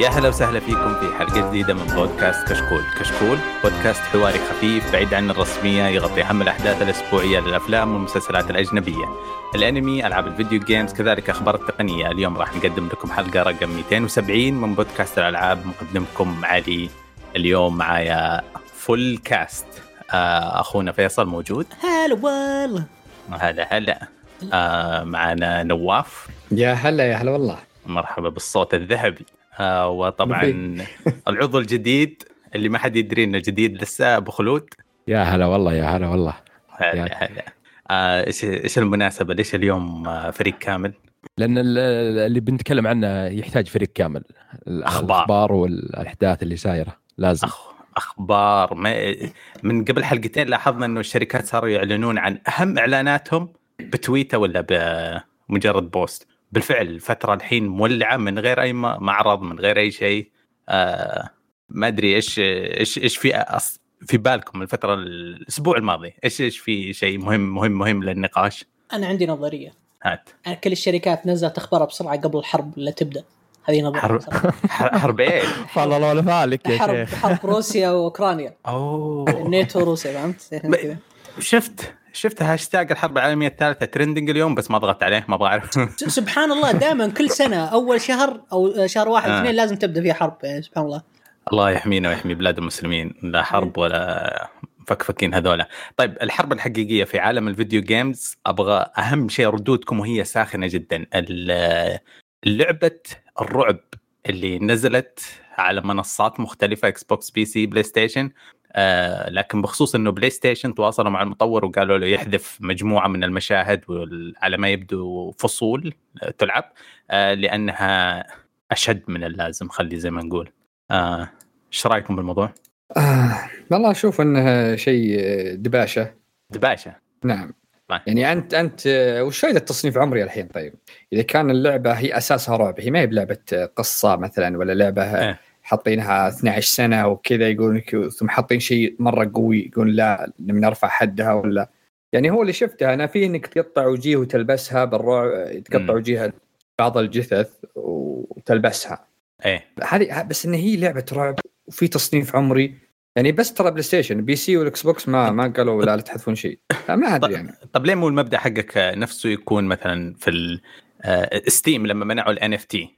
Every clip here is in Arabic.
يا هلا وسهلا فيكم في حلقة جديدة من بودكاست كشكول. كشكول بودكاست حواري خفيف بعيد عن الرسمية يغطي أهم الأحداث الأسبوعية للأفلام والمسلسلات الأجنبية. الأنمي ألعاب ال video games كذلك أخبار التقنية. اليوم راح نقدم لكم حلقة رقم 270 من بودكاست الألعاب. مقدمكم علي اليوم معايا full cast آه أخونا فيصل موجود. هلا والله هلا هلا. آه معنا نواف. يا هلا يا هلا والله. مرحبا بالصوت الذهبي. آه وطبعا العضو الجديد اللي ما حد يدري إنه جديد لسه أبو خلود. يا هلا والله يا هلا والله. هلا هلا. آه، إيش إيش المناسبة؟ ليش اليوم آه، فريق كامل؟ لأن ال- اللي بنتكلم عنه يحتاج فريق كامل. أخبار. الأخبار والأحداث اللي سايره لازم. أخ أخبار. ما من قبل حلقتين لاحظنا إنه الشركات صاروا يعلنون عن أهم إعلاناتهم بتويته ولا بمجرد بوست. بالفعل الفترة الحين مولعة من غير أي معرض من غير أي شيء. آه ما أدري إيش إيش إيش في أص... في بالكم الفترة الأسبوع الماضي. إيش إيش في شيء مهم مهم مهم للنقاش؟ أنا عندي نظرية. هات. أنا كل الشركات نزلت اخبارها بسرعة قبل الحرب لا تبدأ. هذه نظرية حرب حرب إيه؟ فالله لو فالك يا حرب شيخ. حرب روسيا وأوكرانيا. أوه. الناتو وروسيا فهمت. شفت؟ شفت هاشتاج الحرب العالمية الثالثة trending اليوم؟ بس ما ضغطت عليه ما أبغى أعرف. سبحان الله دائما كل سنة أول شهر أو شهر واحد آه. اثنين لازم تبدأ فيها حرب يعني سبحان الله. الله يحمينا ويحمي بلاد المسلمين لا حرب ولا فكفكين هذولا. طيب الحرب الحقيقية في عالم ال video games أبغى أهم شيء ردودكم وهي ساخنة جدا. لعبة الرعب اللي نزلت على منصات مختلفة Xbox PC PlayStation آه لكن بخصوص إنه PlayStation تواصلوا مع المطور وقالوا له يحذف مجموعة من المشاهد على ما يبدو فصول آه، تلعب آه لأنها أشد من اللازم خلي زي ما نقول آه، إيش رأيكم بالموضوع؟ آه والله أشوف انها شيء آه، دباشة دباشة نعم طيب. يعني انت أنت آه، وش فائده تصنيف عمري الحين طيب؟ إذا كان اللعبة هي أساسها رعب هي ما هي بلعبة آه، قصة مثلا ولا لعبة آه، إيه. حاطينها 12 سنة وكذا يقولون ثم حاطين شيء مرة قوي يقول لا نرفع حدها ولا. يعني هو اللي شفته أنا في إنك تقطع وجيه وتلبسها بالرعب تقطع مم. وجيها بعض الجثث وتلبسها. إيه. هذه بس إن هي لعبة رعب وفي تصنيف عمري. يعني بس ترى PlayStation PC وال Xbox ما ما قالوا لا لا تحذفون شيء. ما أدري يعني. طب ليه مو المبدأ حقك نفسه يكون مثلا في ال- آه، Steam لما منعوا ال NFT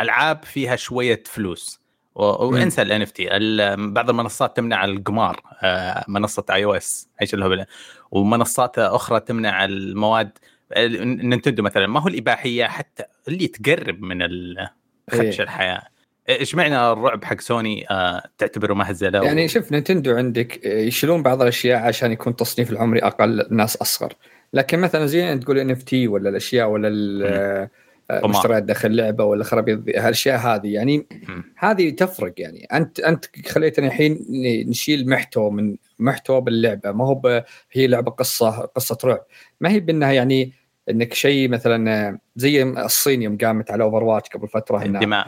ألعاب فيها شوية فلوس. وانسى ال NFT. بعض المنصات تمنع القمار آه، منصة iOS إيش الهبل ومنصات أخرى تمنع المواد. Nintendo مثلا ما هو الإباحية حتى اللي تقرب من خدش إيه. الحياء. إيش معنى الرعب حق سوني؟ آه تعتبره مهزله يعني شوف Nintendo عندك آه، يشيلون بعض الأشياء عشان يكون التصنيف العمري أقل ناس أصغر. لكن مثلا زي انت تقول NFT ولا الأشياء ولا آه، آه،. مشتريات داخل اللعبة ولا خرابيط الاشياء هذه يعني. هذه تفرق يعني أنت أنت خليتنا الحين نشيل محتوى من محتوى باللعبة ما هو هي لعبة قصة قصة رعب ما هي بأنها يعني إنك شيء مثلا آه، زي الصين يوم قامت على Overwatch قبل فترة إنها الدماء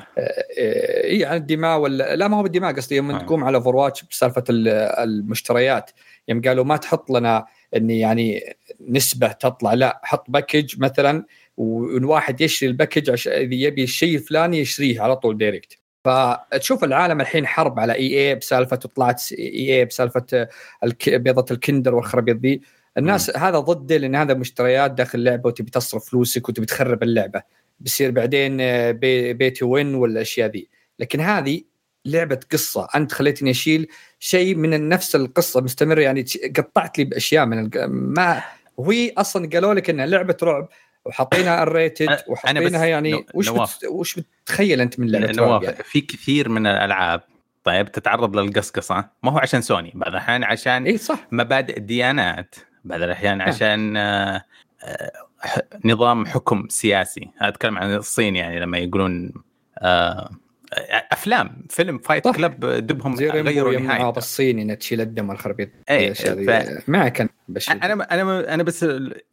إي عن الدماء ولا لا ما هو بالدماء قصدي يوم آه. تقوم على Overwatch بسالفة ال- المشتريات يوم قالوا ما تحط لنا إني يعني نسبة تطلع لا حط package مثلا والواحد يشتري ال package عشان إذا يبي الشيء الفلاني يشتريه على طول direct فتشوف العالم الحين حرب على EA بسالفة طلعت EA بسالفة الك- بيضة ال Kinder والخرابيط ذي الناس هذا ضده لأن هذا مشتريات داخل اللعبة وتبي تصرف فلوسك وتبي تخرب اللعبة. بيصير بعدين pay to win ولا الاشياء ذي لكن هذه لعبة قصة. أنت خليتني أشيل شيء من نفس القصة مستمرة. يعني قطعت لي بأشياء من الق... ما وهي أصلا قالوا لك إنها لعبة رعب. وحاطينها ال rated وحاطينها يعني نو- وش. بت... وش بتخيل أنت من لعبة رعب نواف يعني في كثير من الألعاب طيب تتعرض للقصقصه ما هو عشان سوني بعض الأحيان عشان اي صح مبادئ الديانات بعض الأحيان نعم. عشان آه، آه، نظام حكم سياسي أتكلم عن الصين يعني لما يقولون آه، أفلام فيلم فايت صح. كلب دبهم زي ريمبو غيروا نهايته معاض الصيني انها تشيل الدم الأشياء ذي. ف- معك أنا بشيء أنا أنا أنا بس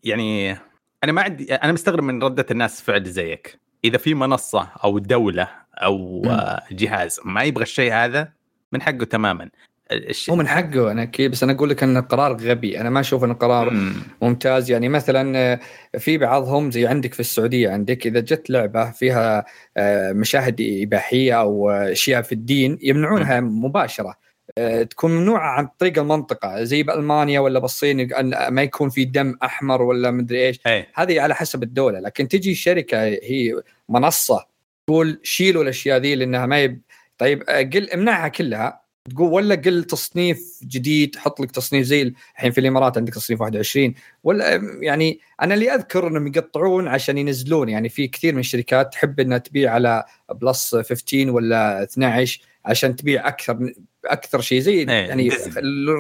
يعني أنا ما عندي أنا مستغرب من ردة الناس فعل زيك. إذا في منصة أو دولة أو مم. آه، جهاز ما يبغى الشيء هذا من حقه تماما. الش... هو من حقه أنا أكيد بس أنا أقول لك انه قرار غبي. أنا ما أشوف انه قرار مم. ممتاز. يعني مثلا آه، في بعضهم زي عندك في السعودية عندك إذا جت لعبة فيها آه، مشاهد إباحية أو آه، أشياء في الدين يمنعونها مباشرة. آه، تكون ممنوعه عن طريق المنطقة زي بألمانيا ولا بالصين ما يكون في دم أحمر ولا مدري إيش. إيه. هذه على حسب الدولة لكن تجي شركة هي منصة تقول شيلوا الأشياء ذي لأنها ما يب... طيب آه، قل امنعها كلها تقول ولا قل تصنيف جديد حط لك تصنيف زي الحين في الإمارات عندك تصنيف 21 ولا آم، يعني أنا اللي أذكر إنهم يقطعون عشان ينزلون يعني في كثير من الشركات تحب إنها تبيع على بلس 15 ولا 12 عشان تبيع أكثر أكثر شيء زي إيه، يعني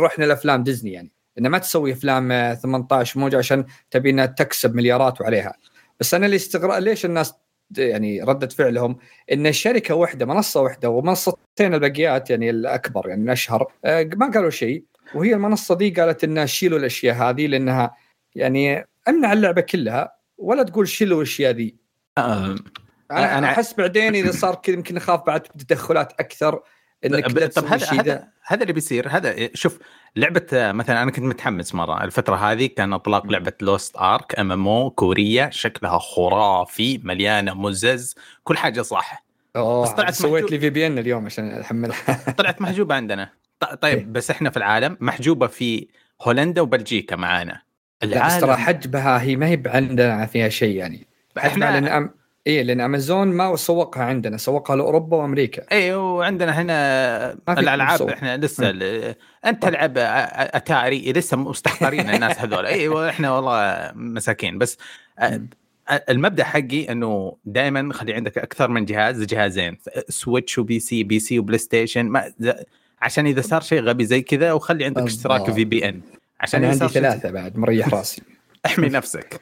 رحنا لأفلام ديزني يعني. إنه ما تسوي أفلام آه، 18 موجه عشان تبي إنها تكسب مليارات وعليها. بس أنا اللي استغرب ليش الناس يعني ردة فعلهم إن شركه واحدة منصة واحدة ومنصتين الباقيات يعني الأكبر يعني الأشهر آه، ما قالوا شيء. وهي المنصة دي قالت إنها شيلوا الأشياء هذه لأنها يعني أمنع اللعبة كلها ولا تقول شيلوا الأشياء ذي. آه، أنا أحس بعدين إذا صار كذا يمكن اخاف بعد تدخلات أكثر. إنك طب هذا. هذا هذا اللي بيصير هذا شوف لعبة مثلا أنا كنت متحمس مرة الفترة هذه كان أطلاق لعبة Lost Ark MMO كورية شكلها خرافي مليانة مزز كل حاجة صح أوه طلعت سويت. لي VPN اليوم عشان أحملها طلعت محجوبة عندنا ط- إيه. طيب بس إحنا في العالم محجوبة في هولندا وبلجيكا معانا لا بس ترى حجبها هي ما هي عندنا فيها شيء يعني إحنا إيه لأن أمازون ما سوقها عندنا سوقها لأوروبا وأمريكا. أيوه وعندنا هنا الألعاب مسوق. إحنا لسه ال- أنت تلعب أتاري لسه مستحقرين الناس هذول. أيوه إحنا والله مساكين. بس المبدأ حقي إنه دائما خلي عندك أكثر من جهاز جهازين Switch و PC PC و PlayStation ما عشان إذا صار شيء غبي زي كذا وخلي عندك اشتراك. VPN عشان إذا عندي ثلاثة بعد مريح راسي. احمي نفسك.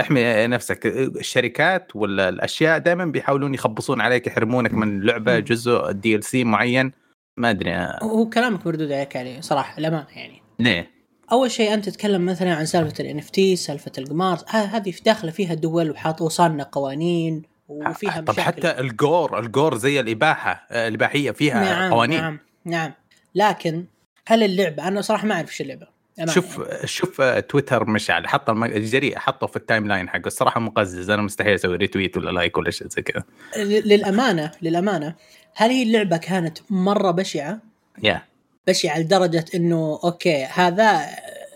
احمي نفسك. الشركات ولا الاشياء دائما بيحاولون يخبصون عليك يحرمونك من لعبة جزء DLC معين. ما أدري هو كلامك مردود عليك عليه صراحة الامانه يعني. ليه؟ أول شيء أنت تتكلم مثلا عن سالفة ال NFT سالفة القمار هذه في داخله فيها دول وحاطوا صارنا قوانين وفيها طب مشاكل. حتى ال gore ال gore زي الإباحة الإباحية فيها نعم قوانين. نعم نعم. لكن هل اللعبة أنا صراحة ما أعرف إيش اللعبة. أمانة شوف شوف آه، تويتر مشعل حط الجريء حطه في ال timeline حقه. الصراحة مقزز. أنا مستحيل أسوي retweet ولا like ولا شيء زي كذا. يعني للأمانة للأمانة. هل هي اللعبة كانت مرة بشعة؟ يا بشعة لدرجة إنه okay هذا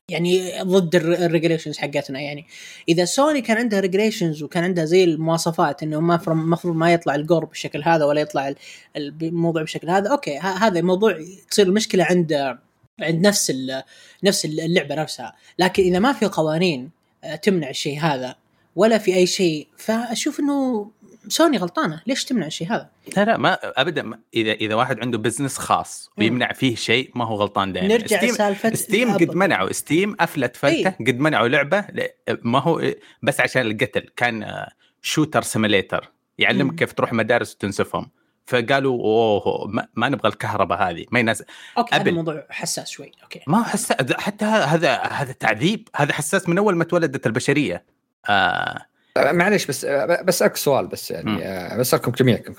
يعني ضد ال regulations حقتنا يعني. إذا سوني كان عندها regulations وكان عندها زي المواصفات إنه ما فر- المفروض ما يطلع ال gore بالشكل هذا ولا يطلع ال- الموضوع بالشكل هذا okay هذا موضوع تصير المشكلة عند عند نفس نفس اللعبة نفسها. لكن إذا ما في قوانين آه، تمنع الشيء هذا ولا في أي شيء فأشوف إنه سوني غلطانة. ليش تمنع الشيء هذا؟ لا لا ما ابدا ما- إذا إذا واحد عنده business خاص. ويمنع فيه شيء ما هو غلطان دائما. نرجع لسالفة Steam قد منعوا Steam أفلت فلتة إيه. قد منعوا لعبة ما هو بس عشان القتل. كان shooter simulator يعلمك. كيف تروح مدارس وتنسفهم. فقالوا أوه ما, ما نبغى الكهرباء هذه ما يناسب. okay هذا Apple. موضوع حساس شوي. okay. ما هو حساس حتى هذا هذا تعذيب. هذا حساس من أول ما تولدت البشرية. آه. معلش بس بس اسالك سؤال بس. يعني آه، بسالكم جميعكم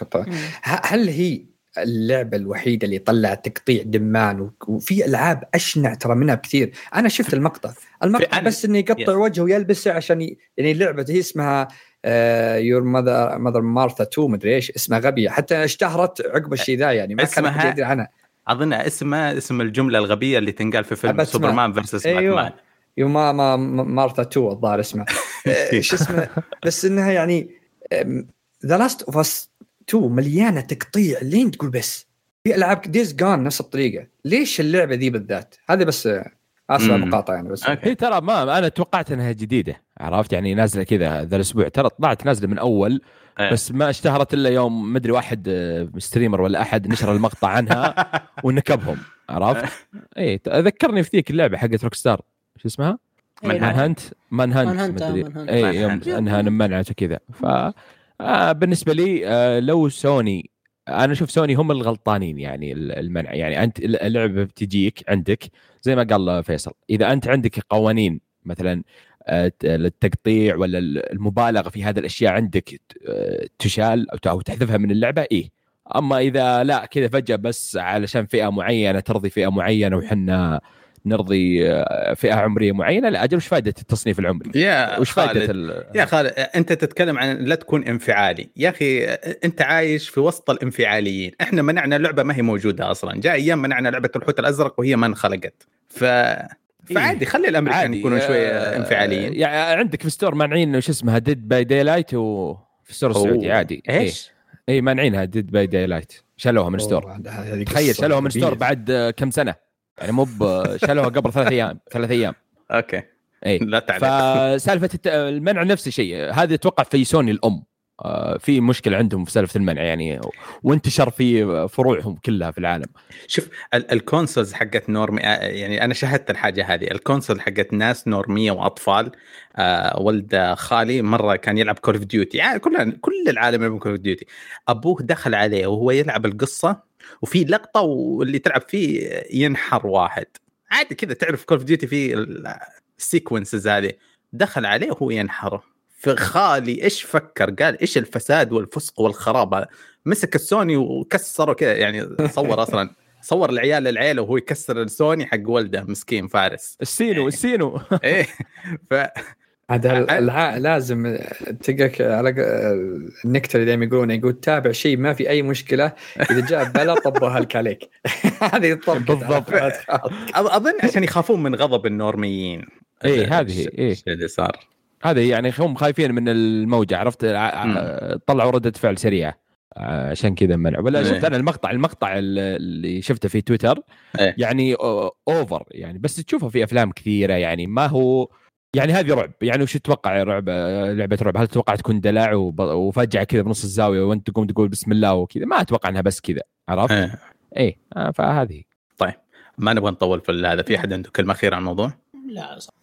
هل هي اللعبة الوحيدة اللي طلعت تقطيع دمان وفي ألعاب أشنع ترى منها بكثير؟ أنا شفت المقطع. المقطع بس إنه يقطع. وجهه ويلبسه عشان ي... يعني اللعبه هي اسمها your mother mother Martha 2 مدري إيش اسمها غبية. حتى اشتهرت عقب الشيء ذا يعني ما كان يدري عنها. أظن اسمها اسم الجملة الغبية اللي تنقال في فيلم. سوبرمان versus أيوة. باتمان your ma ma ma- Martha 2 الظاهر اسمها. آه، شو اسمه بس إنها يعني The Last of Us 2 مليانة تقطيع. لين تقول بس؟ في ألعاب Days Gone نفس الطريقة. ليش اللعبة ذي بالذات؟ هذا بس آه، آسف. المقاطعة يعني بس. هي ترى ما أنا توقعت إنها جديدة. عرفت يعني نازلة كذا ذا الأسبوع ترى طلعت نازلة من أول إيه. بس ما اشتهرت إلا يوم مدري واحد آه، streamer ولا أحد نشر المقطع عنها ونكبهم عرفت؟ اي ذكرني في ذيك اللعبة حقت Rockstar شو اسمها؟ إيه، من. Manhunt Manhunt Manhunt، آه، مدري. اي يوم. أنها منعت وكذا ف آه بالنسبة لي آه لو سوني أنا أشوف سوني هم الغلطانين يعني المنع يعني أنت اللعبة بتجيك عندك زي ما قال فيصل إذا أنت عندك قوانين مثلا للتقطيع ولا المبالغة في هذه الأشياء عندك تشال أو تحذفها من اللعبة إيه. أما إذا لا كذا فجأة بس علشان فئة معينة ترضي فئة معينة وحنا نرضي آه، فئة عمرية معينة لا أجل وش فائده التصنيف العمري؟ يا وش فائده خالد ال... يا خالد أنت تتكلم عن لا تكون انفعالي. يا أخي أنت عايش في وسط الانفعاليين. إحنا منعنا لعبة ما هي موجودة أصلا. جاء أيام منعنا لعبة الحوت الأزرق وهي ما انخلقت. ف فعادي خلي الأمريكان عادي. يكونوا شوية آه، انفعاليين. يعني عندك في store مانعين وش اسمها Dead by Daylight وفي ال store السعودي عادي. إيش؟ اي إيه مانعينها Dead by Daylight شالوها من store. هذه تخيل شالوها من store. بعد آه، كم سنة؟ يعني مو شالوها قبل ثلاث أيام ثلاث أيام. أوكي. اي لا تعليق فسالفة المنع نفس الشيء. هذا أتوقع في سوني الأم. في مشكلة عندهم في سالفة المنع يعني وانتشر في فروعهم كلها في العالم. شوف ال- ال consoles حقت normie آه، يعني أنا شاهدت الحاجة هذه. ال console حقت ناس نورمية وأطفال آه ولد خالي مرة كان يلعب Call of Duty يعني كل كل العالم يلعب Call of Duty أبوه دخل عليه وهو يلعب القصة وفي لقطة واللي تلعب فيه ينحر واحد. عادي كذا تعرف Call of Duty في ال sequences هذه. دخل عليه وهو ينحره. فخالي إيش فكر؟ قال إيش الفساد والفسق والخراب؟ هذا مسك السوني وكسره كذا يعني صور أصلا صور العيال العيله وهو يكسر السوني حق ولده مسكين فارس. السينو السينو. إيه. ف هذا ال- ع- الع- لازم تلقاك على ق- النكتة اللي دائما يقولون يقول تابع شيء ما في أي مشكلة إذا جاء بلا طبها لك عليك. هذه الطبقة. بالضبط. أظ- أظن عشان يخافون من غضب النورميين. إيه، هذه هي، إيه. اللي صار؟ هذا يعني هم خايفين من الموجة عرفت؟ طلعوا ردة فعل سريعة عشان كذا منع. ولا إيه. شفت أنا المقطع المقطع اللي شفته في تويتر إيه. يعني اوفر يعني بس تشوفه في أفلام كثيرة يعني ما هو يعني هذه رعب. يعني وش تتوقع رعب؟ لعبة رعب؟ هل تتوقع تكون دلع وفجأة كذا بنص الزاوية وانت تقوم تقول بسم الله وكذا؟ ما أتوقع إنها بس كذا عرفت؟ إيه. إيه آه، فهذه. ما نبغى نطول في هذا في أحد عنده كلمة أخيرة عن الموضوع؟ لا صح.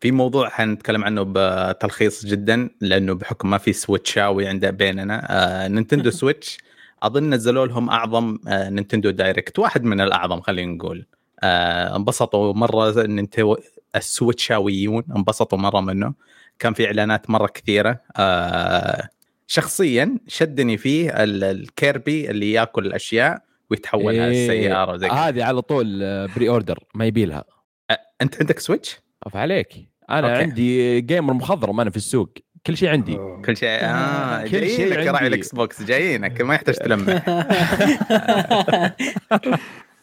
في موضوع حنتكلم عنه بتلخيص جدا لأنه بحكم ما في سويتشاوي عند بيننا. آه Nintendo Switch أظن نزلوا لهم أعظم آه Nintendo Direct واحد من الأعظم خلينا نقول. آه انبسطوا مرة نينتندو السويتشاويون انبسطوا مرة منه. كان في إعلانات مرة كثيرة. آه شخصيا شدني فيه ال- ال Kirby اللي ياكل الأشياء ويتحولها إيه. كذا. هذه على طول آه، pre-order ما يبي لها أنت عندك Switch؟ اف عليك أنا أوكي. عندي gamer مخضرم أنا في السوق كل شيء عندي أوه. كل شيء آه كل شيء جايينك راعي. ال X box جايينك ما يحتاج تلمح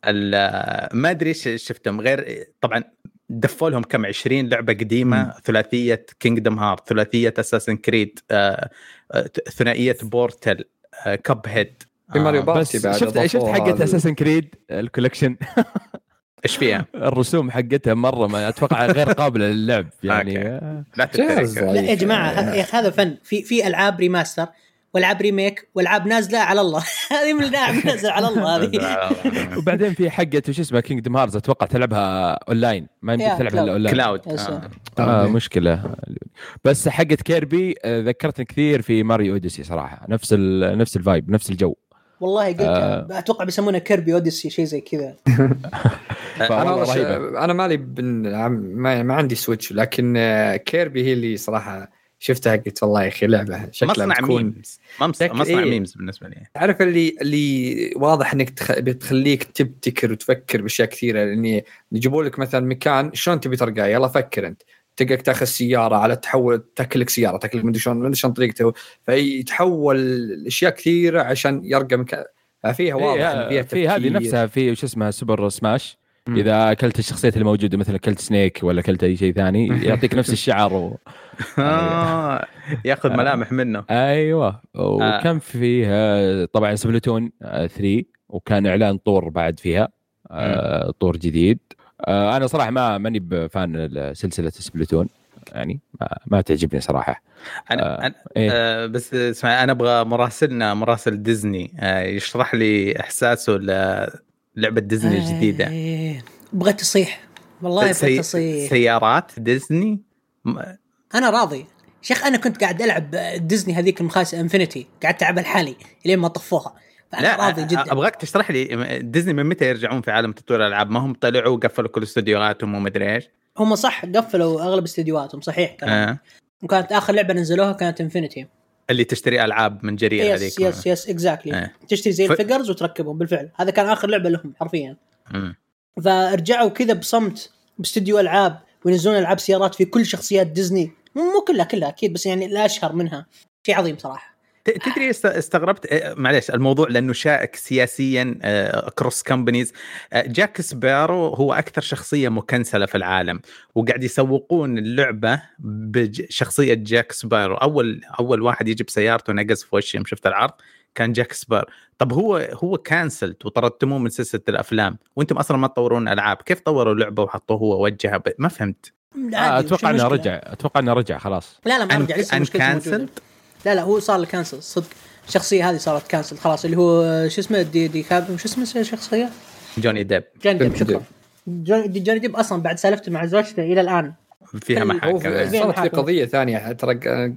ال- ما أدري إيش شفتهم غير طبعا دفوا لهم كم 20 لعبة قديمة مم. ثلاثية Kingdom Hearts ثلاثية Assassin's Creed آه، آه، ثنائية Portal آه، Cuphead في ماريو آه، Party بس بعد شفت شفت حقت هذه. Assassin's Creed ال collection إيش فيها؟ الرسوم حقتها مرة ما أتوقع غير قابلة للعب يعني. لا تترك لا يا جماعة يا أخي هذا فن. في في ألعاب remaster والعاب remake والعاب نازلة على الله. هذه من الألعاب نازلة على الله هذه. وبعدين في حقت وش اسمها Kingdom Hearts أتوقع تلعبها اونلاين ما يمديك تلعبها. إلا online cloud. آه. آه. مشكلة. بس Kirby آه، ذكرتني كثير في Mario Odyssey صراحة. نفس ال نفس ال vibe نفس الجو. والله قلت آه. أتوقع بيسمونها Kirby Odyssey شيء زي كذا أنا ش- رهيبة. أنا مالي بن... ما... ما عندي Switch لكن آه، Kirby هي اللي صراحة شفتها قلت والله يا أخي لعبة شكلها مصنع بتكون memes شك- مصنع إيه. memes بالنسبة لي تعرف اللي اللي واضح إنك تخ... بتخليك تبتكر وتفكر بأشياء كثيرة لأني يجيبوا لك مثلا مكان شلون تبي ترقى يلا فكر أنت تلقاك تاخذ سيارة على تحول تاكل لك سيارة تاكل لك مدري شلون مدري شلون طريقته فيتحول اشياء كثيرة عشان يرقى مكان فيها واضح إن إيه فيها في هذه. نفسها في وش اسمها سوبر سماش. مم. إذا أكلت الشخصيات اللي موجوده مثلا أكلت سنيك ولا أكلت أي شيء ثاني يعطيك نفس الشعر و... آه، ياخذ آه. ملامح منه. أيوه. وكان فيها طبعا سبلتون 3 وكان إعلان طور بعد فيها آه، طور جديد. آه، أنا صراحة ما ماني ب fan سلسله Splatoon يعني ما, ما تعجبني صراحة. أنا أنا إيه. آه بس اسمع أنا أبغى مراسلنا مراسل ديزني آه يشرح لي إحساسه للعبه ديزني الجديدة. إيه. بغيت تصيح. والله سي... بغيت تصيح. سيارات ديزني؟ م- أنا راضي. شيخ أنا كنت قاعد ألعب ديزني هذيك المخايسه Infinity قعدت ألعبها لحالي لين ما طفوها. فأنا لا راضي جدا. أبغاك تشرح لي ديزني من متى يرجعون في عالم تطوير الألعاب؟ ما هم طلعوا وقفلوا كل استديوهاتهم ومدري إيش؟ هم صح قفلوا أغلب استديوهاتهم صحيح كلام آه. وكانت آخر لعبة نزلوها كانت Infinity اللي تشتري ألعاب من جرير yes هذيك. yes yes exactly إيه. تشتري زي ف- ال figures وتركبهم بالفعل. هذا كان آخر لعبة لهم حرفيا. مم. فرجعوا كذا بصمت باستديو ألعاب وينزلون ألعاب سيارات في كل شخصيات ديزني. مو كلها كلها أكيد بس يعني الاشهر منها. شيء عظيم صراحة. تدري است- استغربت آه، معليش الموضوع لأنه شائك سياسيا cross companies جاك سبارو هو أكثر شخصية مكنسلة في العالم وقاعد يسوقون اللعبة بشخصيه جاك سبارو. أول أول واحد يجي بسيارته نقز في وشي يوم شفت العرض كان جاك سبارو. طب هو هو كانسلت وطردتموه من سلسلة الأفلام وأنتم أصلا ما تطورون ألعاب. كيف طوروا لعبه وحطوه هو وجهها ب... ما فهمت. آه أتوقع إنه؟ رجع أتوقع إنه رجع خلاص. لا لا ما رجع لسه cancelled؟ لا لا هو صار له cancel صدق. الشخصيه هذه صارت cancel خلاص. اللي هو شو اسمه دي دي كاب شو اسمه الشخصية؟ جوني ديب. جوني ديب شكرا. ديب. جوني دي جوني ديب أصلا بعد سالفته مع زوجته إلى الآن. فيها محاكم صارت في؟ قضية ثانية. ترى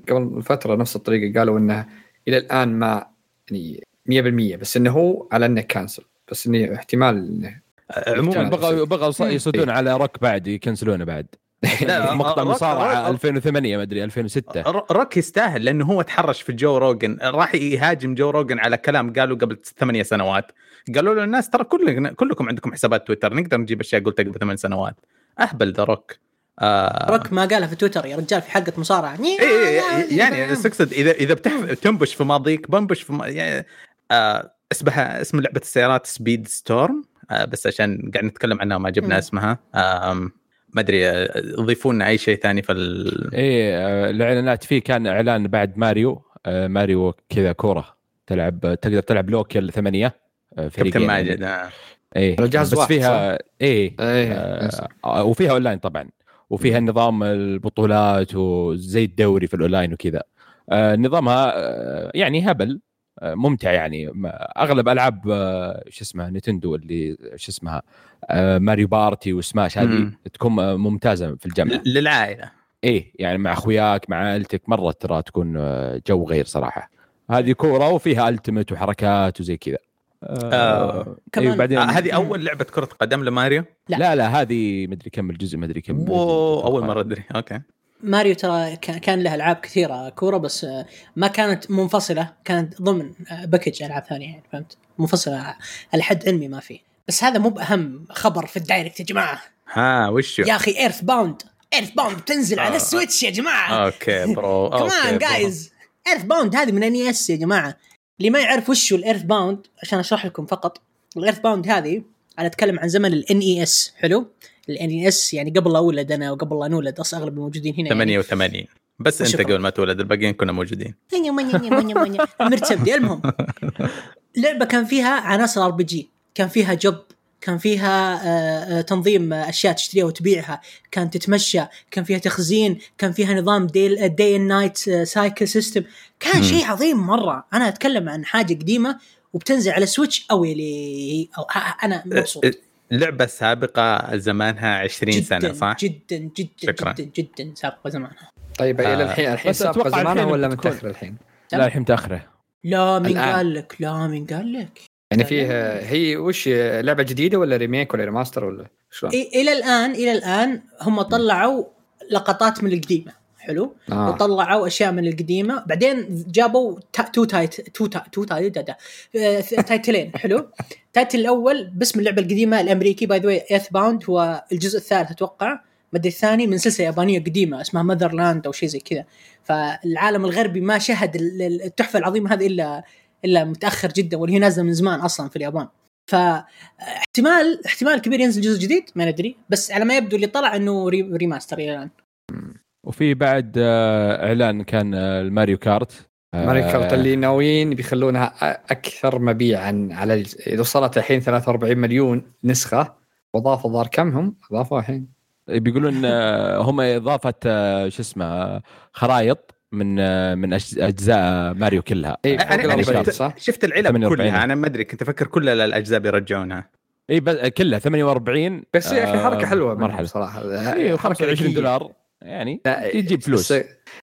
قبل فترة نفس الطريقة قالوا إنه إلى الآن ما يعني 100% بس إنه هو على إنه cancel بس إنه احتمال إنه عموما كان بغوا بغوا مم. يصدون على روك بعد يكنسلونه بعد. مقطع مصارعة روك- 2008 ما أدري 2006 ر- روك يستاهل لأنه هو تحرش في جو روجن راح يهاجم جو روجن على كلام قالوا قبل ثمانية سنوات. قالوا له الناس ترى كل كلكم عندكم حسابات تويتر نقدر نجيب أشياء قلتها قبل ثمان سنوات. أهبل ذا روك. آه. روك ما قالها في تويتر يا رجال في حلقة مصارعة. إيه إيه يعني بس اقصد إذا إذا بتحف تنبش في ماضيك بنبش في ما يعني آه اسمها اسم لعبة السيارات Speedstorm آه بس عشان قاعد نتكلم عنها ما جبنا. اسمها. آم، ما أدري ضيفوا لنا أي شيء ثاني في ال... إيه الإعلانات فيه كان إعلان بعد ماريو. آه، ماريو كذا كورة تلعب تقدر تلعب local ثمانيه آه، فريقين كابتن يعني. ماجد آه. إيه بس واحد، فيها إيه إيه آه وفيها أونلاين طبعا. وفيها نظام البطولات وزي الدوري في الأونلاين وكذا. آه نظامها آه يعني هبل. ممتع يعني. أغلب ألعاب آه شو اسمها نتندو اللي شو اسمها آه Mario Party وسماش هذه مم. تكون آه، ممتازة في الجمع. ل- للعائلة. إيه يعني مع أخوياك مع عائلتك مرة ترى تكون آه، جو غير صراحة. هذه كورة وفيها ultimate وحركات وزي كذا. آه آه، كمان- إيه بعدين آه هذه أول لعبة كرة قدم لماريو؟ لا. لا لا هذه مدري كم الجزء مدري كم أول. مرة أدري. okay. ماريو ترى كا- كان له ألعاب كثيرة كورة بس آه، ما كانت منفصلة كانت ضمن آه، package ألعاب ثانية يعني فهمت؟ منفصلة على حد علمي ما في. بس هذا مو بأهم خبر في ال Direct يا جماعة. ها وشو يا أخي EarthBound EarthBound تنزل على آه. ال Switch يا جماعة. okay bro كمان. guys EarthBound هذه من NES يا جماعة. اللي ما يعرف وش ال EarthBound عشان أشرح لكم فقط ال EarthBound هذه أنا أتكلم عن زمن ال NES حلو؟ ال NES يعني قبل لا أولد أنا وقبل لا نولد أصلا أغلب الموجودين هنا يعني. 88 بس أنت. قبل ما تولد الباقيين كنا موجودين. مرتبدي المهم. لعبة كان فيها عناصر RPG كان فيها جب كان فيها آه، آه، تنظيم آه، أشياء تشتريها وتبيعها كان تتمشى كان فيها تخزين كان فيها نظام day and night cycle system كان. شيء عظيم مرة. أنا أتكلم عن حاجة قديمة وبتنزل على Switch OLED أو أنا مبسوط. لعبة سابقة زمانها 20 سنة جدا صح؟ جدا جدا شكراً. جدا جدا سابقة زمانها طيب آه، إلى الحين الحين بس سابقة أتوقع زمانها الحين ولا بتكون- متاخر الحين؟ لا الحين متأخرة لا مين. قال لك لا مين قال لك يعني فيه هي وش لعبة جديدة ولا ريميك ولا ريماستر ولا شلون؟ إلى الآن إلى الآن هم طلعوا لقطات من القديمة حلو. آه. وطلعوا أشياء من القديمة. بعدين جابوا تا تو تايت تو تا تو تايت دا- دا. آه، تايتلين حلو. ال title الأول باسم اللعبة القديمة الأمريكي by the EarthBound هو الجزء الثالث أتوقع. مدري الثاني من سلسلة يابانية قديمة اسمها Motherland أو شيء زي كذا. فالعالم الغربي ما شهد ال- ال- التحفة العظيمة هذه الا إلا متأخر جدا واللي هي نازلة من زمان أصلا في اليابان. فاحتمال احتمال كبير ينزل جزء جديد ما ندري. بس على ما يبدو اللي طلع إنه re- remaster إلى الان وفي بعد آه، إعلان كان آه، ال Mario Kart آه، Mario Kart اللي ناويين بيخلونها أكثر مبيعا على إذا وصلت الحين 43 مليون نسخة واضافوا ظهر كم هم؟ أضافوا الحين بيقولون آه، هم إضافة شو اسمه خرائط من من أجز- أجزاء ماريو كلها اي أنا- فوق أنا 40 شفت-؟ شفت العلب 48. كلها أنا ما أدري كنت أفكر كل الاجزاء بيرجعونها اي كلها 48 بس يا أخي حركة حلوة مرحلة صراحة اي حركة 25 ذكية. دولار يعني لا، تجيب فلوس.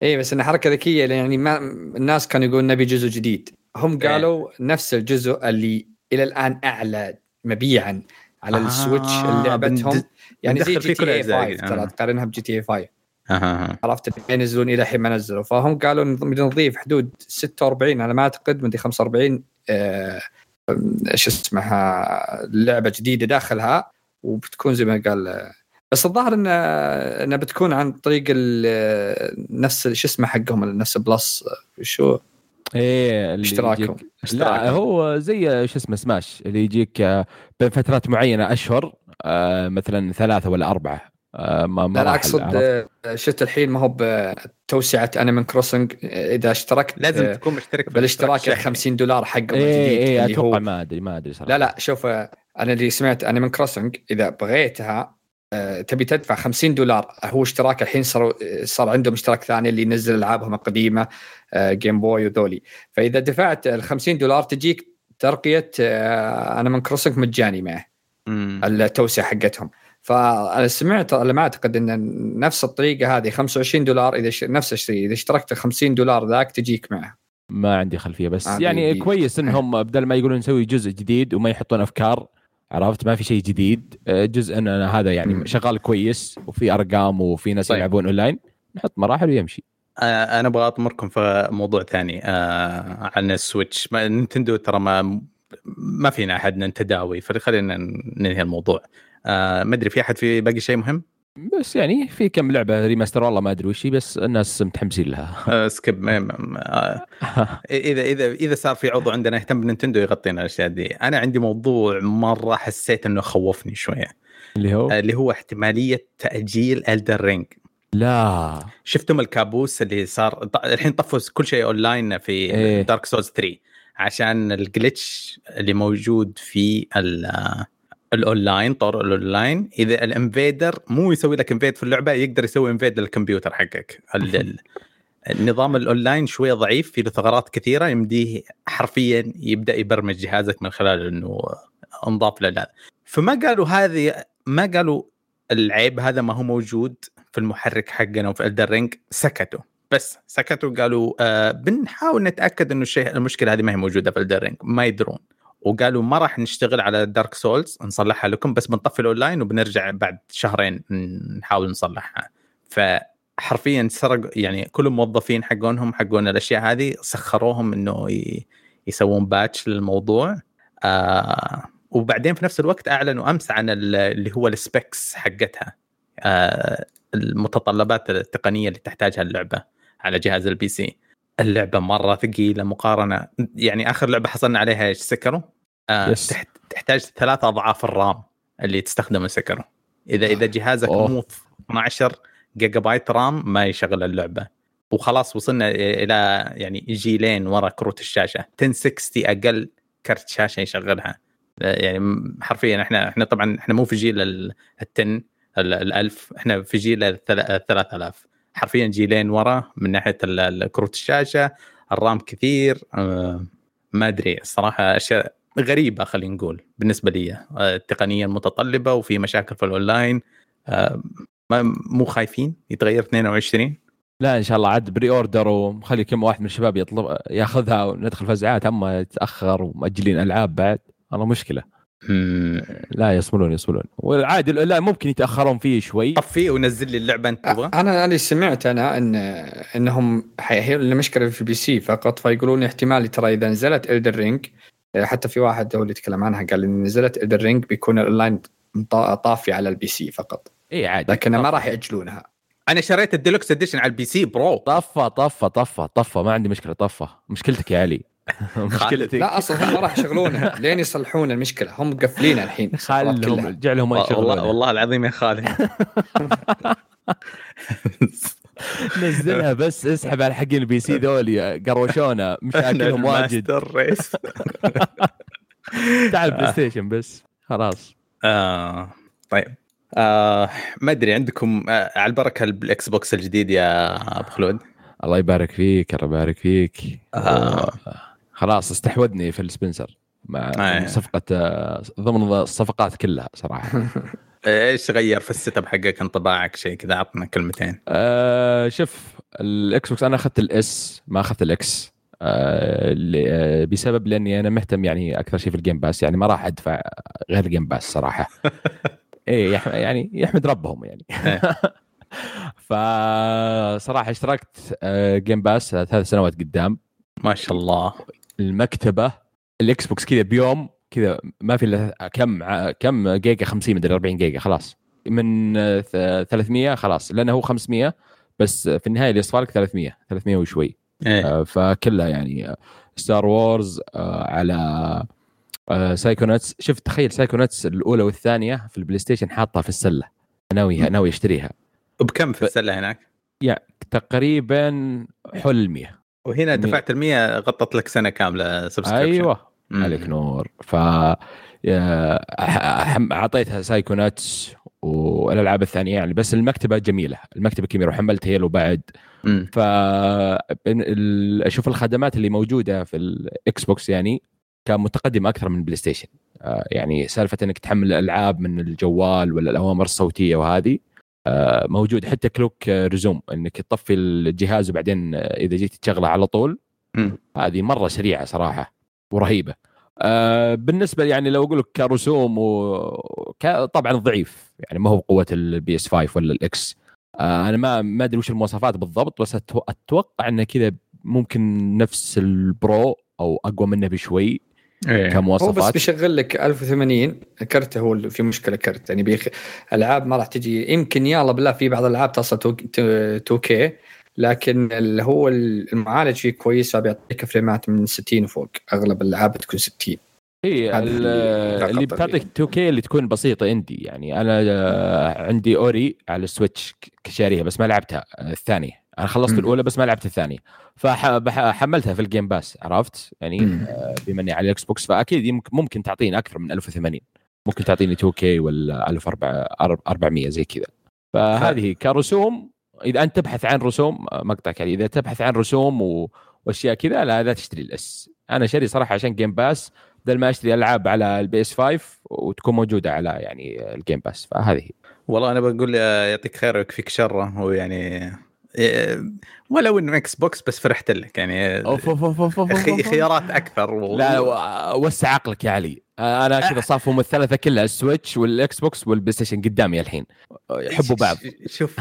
اي بس انها حركة ذكية يعني ما الناس كانوا يقولون نبي جزء جديد. هم إيه. قالوا نفس الجزء اللي إلى الآن أعلى مبيعا على آه، السويتش لعبتهم. بند- يعني زي GTA الأجزاء 5 آه. ترى تقارنها ب GTA 5 أها عرفت؟ ينزلون إلى الحين ما نزلوا. فهم قالوا نضيف حدود 46 على ما أعتقد مدري 45 آه، إيش اسمها لعبة جديدة داخلها وبتكون زي ما قال آه، بس الظاهر إنه انها بتكون عن طريق ال- نفس شو اسمه حقهم نفس plus شو؟ إيه اللي اشتراكهم. يجيك- لا هو زي شو اسمه سماش اللي يجيك آه، بين فترات معينة أشهر آه، مثلا ثلاثة ولا أربعة. آه، ما ما لا أقصد شفت الحين ما هو بتوسعه Animal Crossing إذا اشتركت لازم تكون مشترك بالاشتراك الاشتراك. ال 50 دولار حقهم إيه الجديد اللي هو. أتوقع ما أدري ما أدري صراحة. لا لا شوف أنا اللي سمعت Animal Crossing إذا بغيتها تبي تدفع 50 دولار. هو اشتراك الحين صار صار عندهم اشتراك ثاني اللي ينزل ألعابهم القديمة آه، Game Boy وذولي. فإذا دفعت ال 50 دولار تجيك ترقية Animal Crossing مجاني معه. التوسعة حقتهم. فأنا سمعت على ما أعتقد إن نفس الطريقة هذه 25 دولار إذا ش... نفس الشيء. إذا اشتركت ال 50 دولار ذاك تجيك معه. ما عندي خلفية بس يعني. كويس إنهم بدل ما يقولون نسوي جزء جديد وما يحطون أفكار عرفت؟ ما في شيء جديد. آه، جزء إن هذا يعني. شغال كويس وفي أرقام وفي ناس طيب. يلعبون أونلاين نحط مراحل ويمشي. آه، أنا أبغى أطمركم في موضوع ثاني آه، عن ال Switch. ما- نينتندو ترى ما ما فينا أحد نتندوي فخلينا ننهي الموضوع. آه، ما أدري في أحد في باقي شيء مهم؟ بس يعني في كم لعبة remaster والله ما أدري وش بس الناس متحمسين لها. آه، skip ما- ما- آه، اذا اذا إذا صار في عضو عندنا يهتم بنينتندو يغطينا الأشياء دي. أنا عندي موضوع مرة حسيت إنه خوفني شوية. اللي هو؟ آه، اللي هو احتمالية تأجيل Elden Ring لا. شفتم الكابوس اللي صار الحين طفوا كل شيء اونلاين في إيه. Dark Souls 3 عشان ال glitch اللي موجود في ال- الأونلاين طور الأونلاين. إذا ال invader مو يسوي لك invade في اللعبة يقدر يسوي invade للكمبيوتر حقك. ال- ال- النظام الأونلاين شوية ضعيف في له ثغرات كثيرة يمديه حرفيا يبدأ يبرمج جهازك من خلال إنه انضاف له. فما قالوا هذه ما قالوا العيب هذا ما هو موجود في المحرك حقنا وفي Elden Ring سكتوا. بس سكتوا قالوا آه بنحاول نتأكد إنه الشيء المشكلة هذه ما هي موجودة في Elden Ring ما يدرون. وقالوا ما راح نشتغل على Dark Souls نصلحها لكم بس بنطفي الأونلاين وبنرجع بعد شهرين نحاول نصلحها. فحرفيا سرق يعني كل الموظفين حقونهم حقون الأشياء هذه سخروهم إنه يسوون patch للموضوع. آه وبعدين في نفس الوقت أعلنوا أمس عن ال- اللي هو ال specs حقتها. آه المتطلبات التقنية اللي تحتاجها اللعبة على جهاز ال PC اللعبة مرة ثقيلة مقارنة يعني آخر لعبة حصلنا عليها إيش؟ Sekiro آه. تحت تحتاج ثلاث أضعاف ال RAM اللي تستخدمه Sekiro إذا إذا جهازك أوه. مو 12 جيجا بايت RAM ما يشغل اللعبة. وخلاص وصلنا إلى يعني جيلين ورا كروت الشاشة. 1060 أقل كرت شاشة يشغلها. يعني م- حرفيا إحنا إحنا طبعا إحنا مو في جيل ال 10 ال- الألف إحنا في جيل ال 3000 حرفيا جيلين ورا من ناحية كروت الشاشة ال RAM كثير آه، ما أدري الصراحة أشياء غريبة خلينا نقول بالنسبة لي آه، التقنيه المتطلبه وفي مشاكل في الأونلاين آه، مو خايفين يتغير 22 لا إن شاء الله عاد pre-order ومخلي كم واحد من الشباب يطلب ياخذها وندخل فزعات أما يتاخر ومأجلين ألعاب بعد والله مشكلة. لا يصبرون يصبرون. والعادي لا ممكن يتأخرون فيه شوي. طفيه ونزل لي اللعبة أنت تبغى؟ أنا اللي سمعت أنا إن إنهم هي المشكلة في ال PC فقط فيقولون احتمال ترى إذا نزلت Elden Ring حتى في واحد هو اللي يتكلم عنها قال إن نزلت Elden Ring بيكون الاونلاين طافي على ال PC فقط. إي عادي. لكن ما. راح يأجلونها. أنا شريت ال deluxe edition على ال PC bro. طفى طفى طفى طفى. ما عندي مشكلة طفى. مشكلتك يا علي. مشكلتك. لا أصلا هم ما راح يشغلونها لين يصلحون المشكلة. هم مقفلينها الحين. خلهم. جعلهم ما والله يشغلونها والله العظيم يا خالد نزلها بس اسحب على حقين ال PC ذولي قروشونا. مشاكلهم واجد. تعال Play Station بس. خلاص. آه طيب. آه ما أدري عندكم آه على البركة ال Xbox الجديد يا أبو خلود؟ الله يبارك فيك الله يبارك فيك. آه. خلاص استحوذني في السبنسر مع آه. صفقة آه، ضمن الصفقات كلها صراحة. إيش غير في ال setup حقك انطباعك شيء كذا عطنا كلمتين. آه شوف ال Xbox أنا أخذت ال S ما أخذت ال X. آه اللي- آه، بسبب لأني أنا مهتم يعني أكثر شيء في ال Game Pass يعني ما راح أدفع غير ال Game Pass صراحة. إيه يعني يحمد ربهم يعني. فصراحه اشتركت Game Pass ثلاث سنوات قدام. ما شاء الله. المكتبة ال Xbox كذا بيوم كذا ما في إلا كم كم جيجا؟ 50 مدري 40 جيجا خلاص. من آه، ث- 300 خلاص. لأنه هو 500 بس في النهاية اللي يصفى لك 300 300 وشوي. إيه. آه، فكلها يعني Star Wars على آه، Psychonauts شفت تخيل Psychonauts الأولى والثانية في ال PlayStation حاطها في السلة. ناوي ناوي أشتريها. وبكم في السلة هناك؟ تقريبا حول ال 100 وهنا. دفعت ال 100 غطت لك سنة كاملة subscription أيوه. مم. عليك نور. ف أعطيتها Psychonauts والألعاب الثانية يعني بس المكتبة جميلة. المكتبة كبيرة وحملت Halo بعد. ف أشوف الخدمات اللي موجودة في ال Xbox يعني كان متقدمه أكثر من ال PlayStation آه، يعني سالفة إنك تحمل الألعاب من الجوال ولا الأوامر الصوتية وهذه. موجود حتى كلوك آه، resume إنك تطفي الجهاز وبعدين آه، إذا جيت تشغله على طول. هذه مرة سريعة صراحة ورهيبة آه بالنسبة يعني لو أقول لك كرسوم و... طبعا ضعيف يعني ما هو بقوة ال PS 5 ولا ال X آه أنا ما ما أدري وش المواصفات بالضبط بس. أتوقع انه كذا ممكن نفس ال Pro أو أقوى منه بشوي إيه. هو بس كمواصفات بيشغل لك 1080 كرته هو اللي في مشكلة كرت. يعني بيخ... العاب ما راح تجي. يمكن يلا بالله في بعض الألعاب توصل 2 K لكن اللي هو المعالج فيه كويس فبيعطيك فريمات من 60 وفوق. أغلب الألعاب تكون 60 هي هذا ال- اللي بتعطيك 2 K اللي تكون بسيطة عندي. يعني أنا عندي Ori على ال Switch كشاريها بس ما لعبتها. الثانية. أنا خلصت مم. الأولى بس ما لعبت الثانية. فحملتها في ال Game Pass عرفت؟ يعني. آه، بما إني على ال Xbox فاكيد ممكن تعطيني أكثر من 1080 ممكن تعطيني 2 K ولا 1400 زي كذا. فهذه كرسوم إذا أنت تبحث عن رسوم آه، مقطعك يعني إذا تبحث عن رسوم و... وأشياء كذا لا لا تشتري ال S. أنا شاري صراحة عشان Game Pass بدل ما أشتري ألعاب على ال PS 5 وتكون موجودة على يعني ال Game Pass فهذه. والله أنا بقول يعطيك خير ويكفيك شره هو يعني uh, ولو إنه Xbox بس فرحت لك يعني أوف أوف أوف أوف أوف أوف. خي- خيارات أكثر و... لا وسع عقلك يا علي. أنا كذا صاففهم الثلاثة كلها ال Switch وال Xbox وال PlayStation قدامي الحين. يحبوا بعض. شوف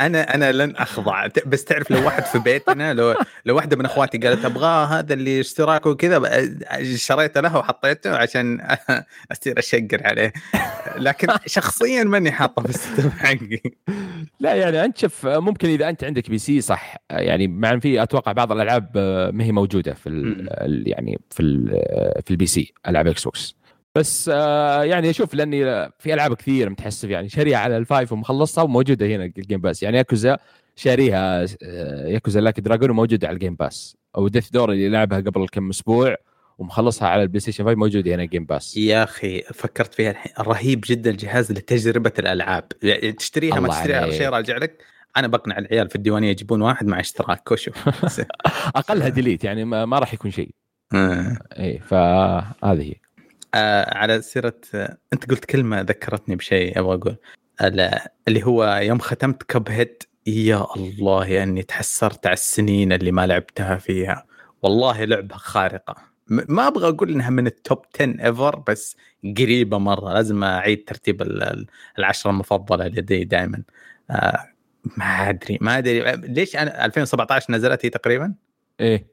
أنا أنا لن أخضع. بس تعرف لو واحد في بيتنا لو لو واحدة من أخواتي قالت أبغاه هذا اللي اشتراكه وكذا شريته لها وحطيته عشان أصير أشقر عليه. لكن شخصيا ماني حاطه في ال system حقي. لا يعني أنت شوف ممكن إذا أنت عندك PC صح. يعني مع إن في أتوقع بعض الألعاب آه، ما هي موجودة في ال مم. ال- يعني في ال في ال PC ألعاب Xbox بس آه، يعني أشوف لأني في ألعاب كثير متحسب يعني شاريها على ال five ومخلصها وموجودة هنا ال Game Pass يعني ياكوزا شاريها آه، Yakuza Like a Dragon وموجودة على ال Game Pass أو Death's Door اللي لعبها قبل كم أسبوع ومخلصها على ال PlayStation 5 موجودة هنا Game Pass يا أخي فكرت فيها الحين. رهيب جدا الجهاز لتجربة الألعاب. يعني تشتريها ما تشتريها. شيء راجع لك. أنا بقنع العيال في الديوانية يجيبون واحد مع اشتراك وشوف أقلها ديلي يعني ما, راح يكون شيء. آه. اي فهذه هي. آه على سيرة آه أنت قلت كلمة ذكرتني بشيء أبغى أقول. ال- اللي هو يوم ختمت Cuphead يا الله أني تحسرت على السنين اللي ما لعبتها فيها. والله لعبة خارقة. م- ما أبغى أقول إنها من ال top 10 ever بس قريبة مرة. لازم أعيد ترتيب ال- ال- العشرة المفضلة لدي دائما آه ما أدري ما أدري. ليش أنا 2017 نزلت هي تقريبا؟ إيه.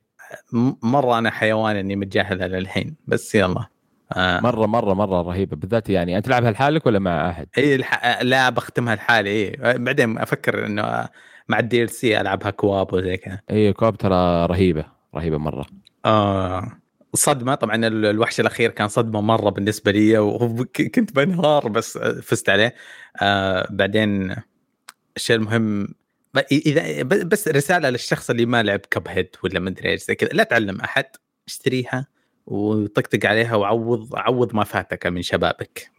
م- مرة أنا حيوان إني متجاهلها للحين بس يلا. آه. مرة مرة مرة رهيبة. بالذات يعني أنت تلعبها لحالك ولا مع أحد؟ اي الح... لا بختمها لحالي. اي بعدين أفكر إنه مع ال DLC ألعبها co-op وزي كذا. اي co-op ترى رهيبة رهيبة مرة. آه. صدمة. طبعا ال- الوحش الأخير كان صدمة مرة بالنسبة لي وكنت بنهار بس فزت عليه. آه بعدين الشيء المهم اذا بس رسالة للشخص اللي ما لعب كب هيد ولا ما أدري إيش زي كذا. لا تعلم أحد اشتريها وطقطق عليها وعوض عوض ما فاتك من شبابك.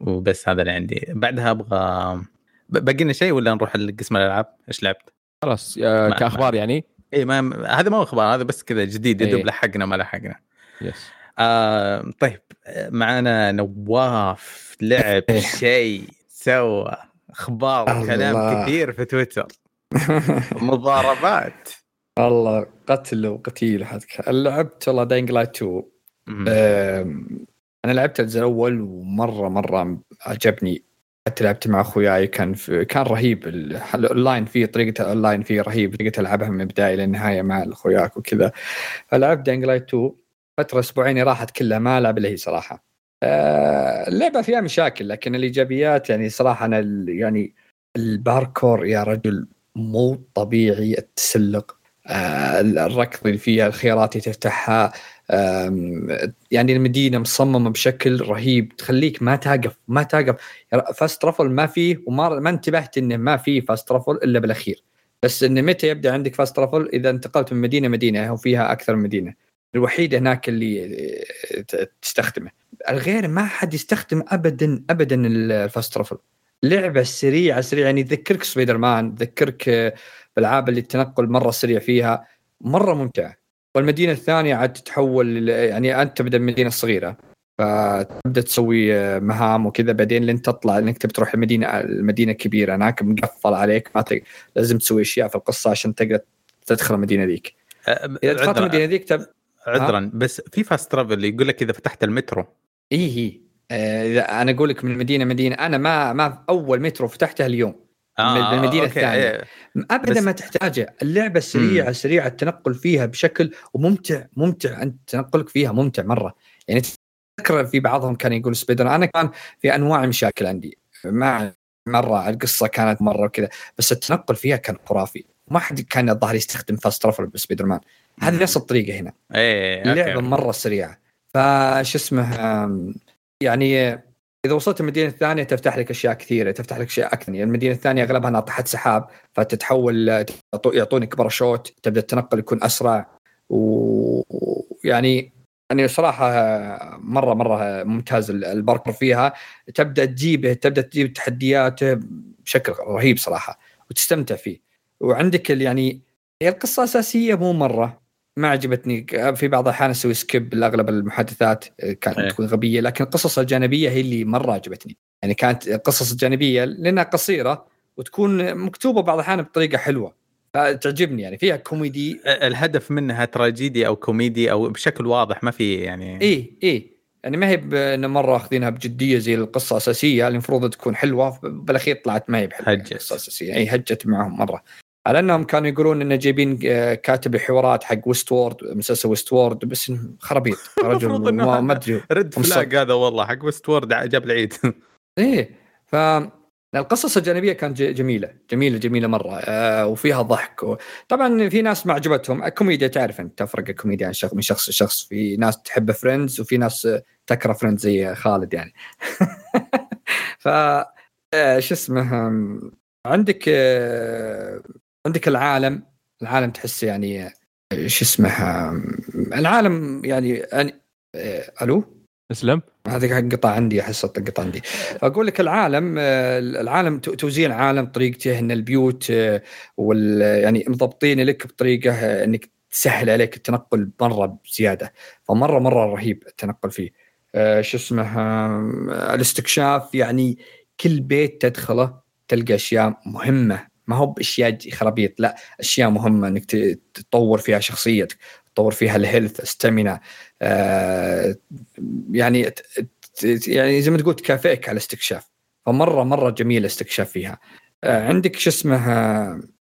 وبس هذا اللي عندي. بعدها أبغى باقي لنا شيء ولا نروح لقسم الألعاب؟ إيش لعبت؟ خلاص كأخبار يعني. إي ما هذا ما هو أخبار هذا بس كذا جديد يدوب إيه. لحقنا ما لحقنا. يس. آه طيب معنا نواف لعب شيء سوى أخبار الله. كلام كثير في تويتر. مضاربات. الله قتل وقتيل حدك لعبت والله Dying Light 2 مم. أم، أنا لعبت الجزء الأول ومرة مرة عجبني. حتى لعبت مع أخوياي كان في كان رهيب. ال- الاونلاين فيه طريقة الاونلاين فيه رهيب. طريقة ألعبها من البداية للنهايه مع أخوياك وكذا. فلعبت Dying Light 2 فترة أسبوعين راحت كلها. ما ألعب إلا هي صراحة. اللعبة فيها مشاكل لكن الإيجابيات يعني صراحة أنا يعني الباركور يا رجل مو طبيعي التسلق. آه، الركض اللي فيها الخيارات اللي تفتحها يعني المدينة مصممة بشكل رهيب تخليك ما تقف ما تقف fast travel ما فيه وما ما انتبهت إنه ما فيه fast travel إلا بالأخير. بس انه متى يبدأ عندك fast travel إذا انتقلت من مدينة مدينة وفيها أكثر من مدينة. الوحيد هناك اللي ت- تستخدمه. الغير ما حد يستخدم ابدا ابدا ال fast travel. لعبة سريعه سريعة. يعني تذكرك سبايدر مان تذكرك آه، بالعاب اللي التنقل مرة سريع فيها. مرة ممتعة. والمدينة الثانية عاد تتحول يعني أنت تبدأ المدينة الصغيره فتبدأ تسوي آه، مهام وكذا. بعدين لين تطلع إنك تبي تروح المدينة المدينة الكبيره هناك مقفل عليك. ما تق... لازم تسوي أشياء في القصة عشان تقدر تدخل المدينة ذيك. إذا دخلت المدينة ذيك تب... عذرا بس في fast travel يقول لك إذا فتحت المترو. اي هي آه، إذا أنا أقول لك من مدينة مدينه أنا ما ما أول مترو فتحته اليوم. آه، بالمدينة okay، الثانية. إيه. ابدا بس- ما تحتاجه. اللعبة سريعة سريعة التنقل فيها بشكل وممتع ممتع. أنت تنقلك فيها ممتع مرة. يعني تذكر في بعضهم كان يقول سبيدر أنا كان في أنواع مشاكل عندي. ما مرة القصة كانت مرة كذا بس التنقل فيها كان خرافي. ما حد كان الظاهر يستخدم fast travel ب Spider-Man. هذه نفس الطريقة هنا. إيه اللعبة okay. مرة سريعة. فشسمه يعني إذا وصلت المدينة الثانية تفتح لك أشياء كثيرة تفتح لك اشياء أكثر. يعني المدينة الثانية أغلبها ناطحه سحاب فتتحول يعطونك باراشوت تبدأ التنقل يكون أسرع. ويعني يعني صراحة مرة مرة ممتاز ال- الباركور فيها. تبدأ تجيبه تبدأ تجيب تحديات بشكل رهيب صراحة وتستمتع فيه. وعندك يعني هي القصة أساسية مو مرة. ما عجبتني. في بعض الأحيان أسوي skip لأغلب المحادثات كانت إيه. تكون غبية لكن القصص الجانبية هي اللي مرة عجبتني. يعني كانت القصص الجانبية لأنها قصيرة وتكون مكتوبة بعض الأحيان بطريقة حلوة. فتعجبني يعني فيها كوميدي. الهدف منها تراجيدي أو كوميدي أو بشكل واضح ما في يعني اي اي يعني ما هي بانه مرة أخذينها بجدية زي القصة الأساسية اللي المفروض تكون حلوة بالأخير طلعت ما هي بحلوة. هجت. القصة الأساسية. اي هجت معهم مرة. على أنهم كانوا يقولون انه جايبين آه، كاتب الحوارات حق Westworld مسلسل Westworld بس خرابيط. رجل ما أدري. رد. فلاج هذا والله حق Westworld جاب العيد. إيه ف القصص الجانبية كانت جميلة جميلة جميلة مرة آه وفيها ضحك و... طبعا في ناس ما عجبتهم. الكوميديا تعرف أنت تفرق الكوميديا عن شخص من شخص لشخص. في ناس تحب Friends وفي ناس تكره فريندز زي خالد يعني. ف آه، شو اسمه عندك آه، عندك العالم العالم تحس يعني شو اسمه العالم يعني أنا- آه، ألو؟ اسلم هذه انقطع عندي أحس انقطع عندي. أقول لك العالم آه، العالم تو- توزيع العالم طريقته ان البيوت آه، وال يعني مضبطين لك بطريقة إنك تسهل عليك التنقل مرة بزيادة. فمرة مرة رهيب التنقل فيه. شو اسمه الاستكشاف يعني كل بيت تدخله تلقى أشياء مهمة. ما هو بأشياء خرابيط لا أشياء مهمة إنك تطور فيها شخصيتك تطور فيها الهيلث استامينا آه يعني يعني زي ما تقول تكافئك على الاستكشاف فمرة مرة جميل الاستكشاف فيها. آه عندك شو اسمه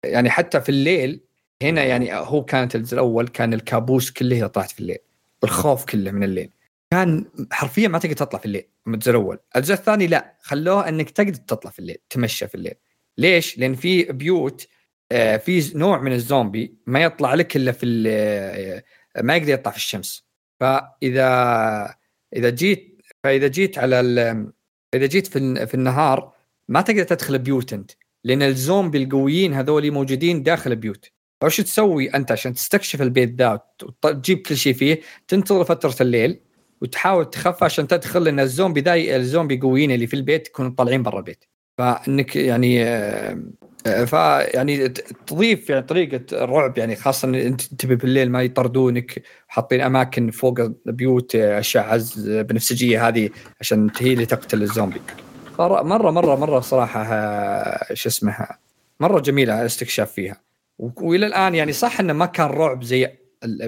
يعني حتى في الليل هنا يعني هو كانت الجزء الأول كان الكابوس كله إذا طلعت في الليل الخوف كله من الليل. كان حرفيا ما تقدر تطلع في الليل الجزء الأول. الجزء الثاني لا خلوه إنك تقدر تطلع في الليل تمشى في الليل. ليش؟ لأن في بيوت آه، في نوع من الزومبي ما يطلع لك إلا في آه، ما يقدر يطلع في الشمس. فإذا إذا جيت فإذا جيت على إذا جيت في في النهار ما تقدر تدخل بيوت أنت لأن الزومبي القويين هذول موجودين داخل البيوت. فوش تسوي أنت عشان تستكشف البيت ذا وت- تجيب كل شيء فيه تنتظر فترة الليل وتحاول تخفى عشان تدخل لأن الزومبي ذا الزومبي قويين اللي في البيت يكونوا طالعين برا البيت. فإنك يعني آه، فيعني ت- تضيف يعني طريقة الرعب يعني خاصة إن أنت تبي بالليل ما يطردونك حاطين أماكن فوق البيوت آه، بنفسجية هذه عشان هي اللي تقتل الزومبي. مرة مرة مرة صراحة آه، شو اسمه مرة جميلة الاستكشاف فيها. وإلى الآن يعني صح إنه ما كان رعب زي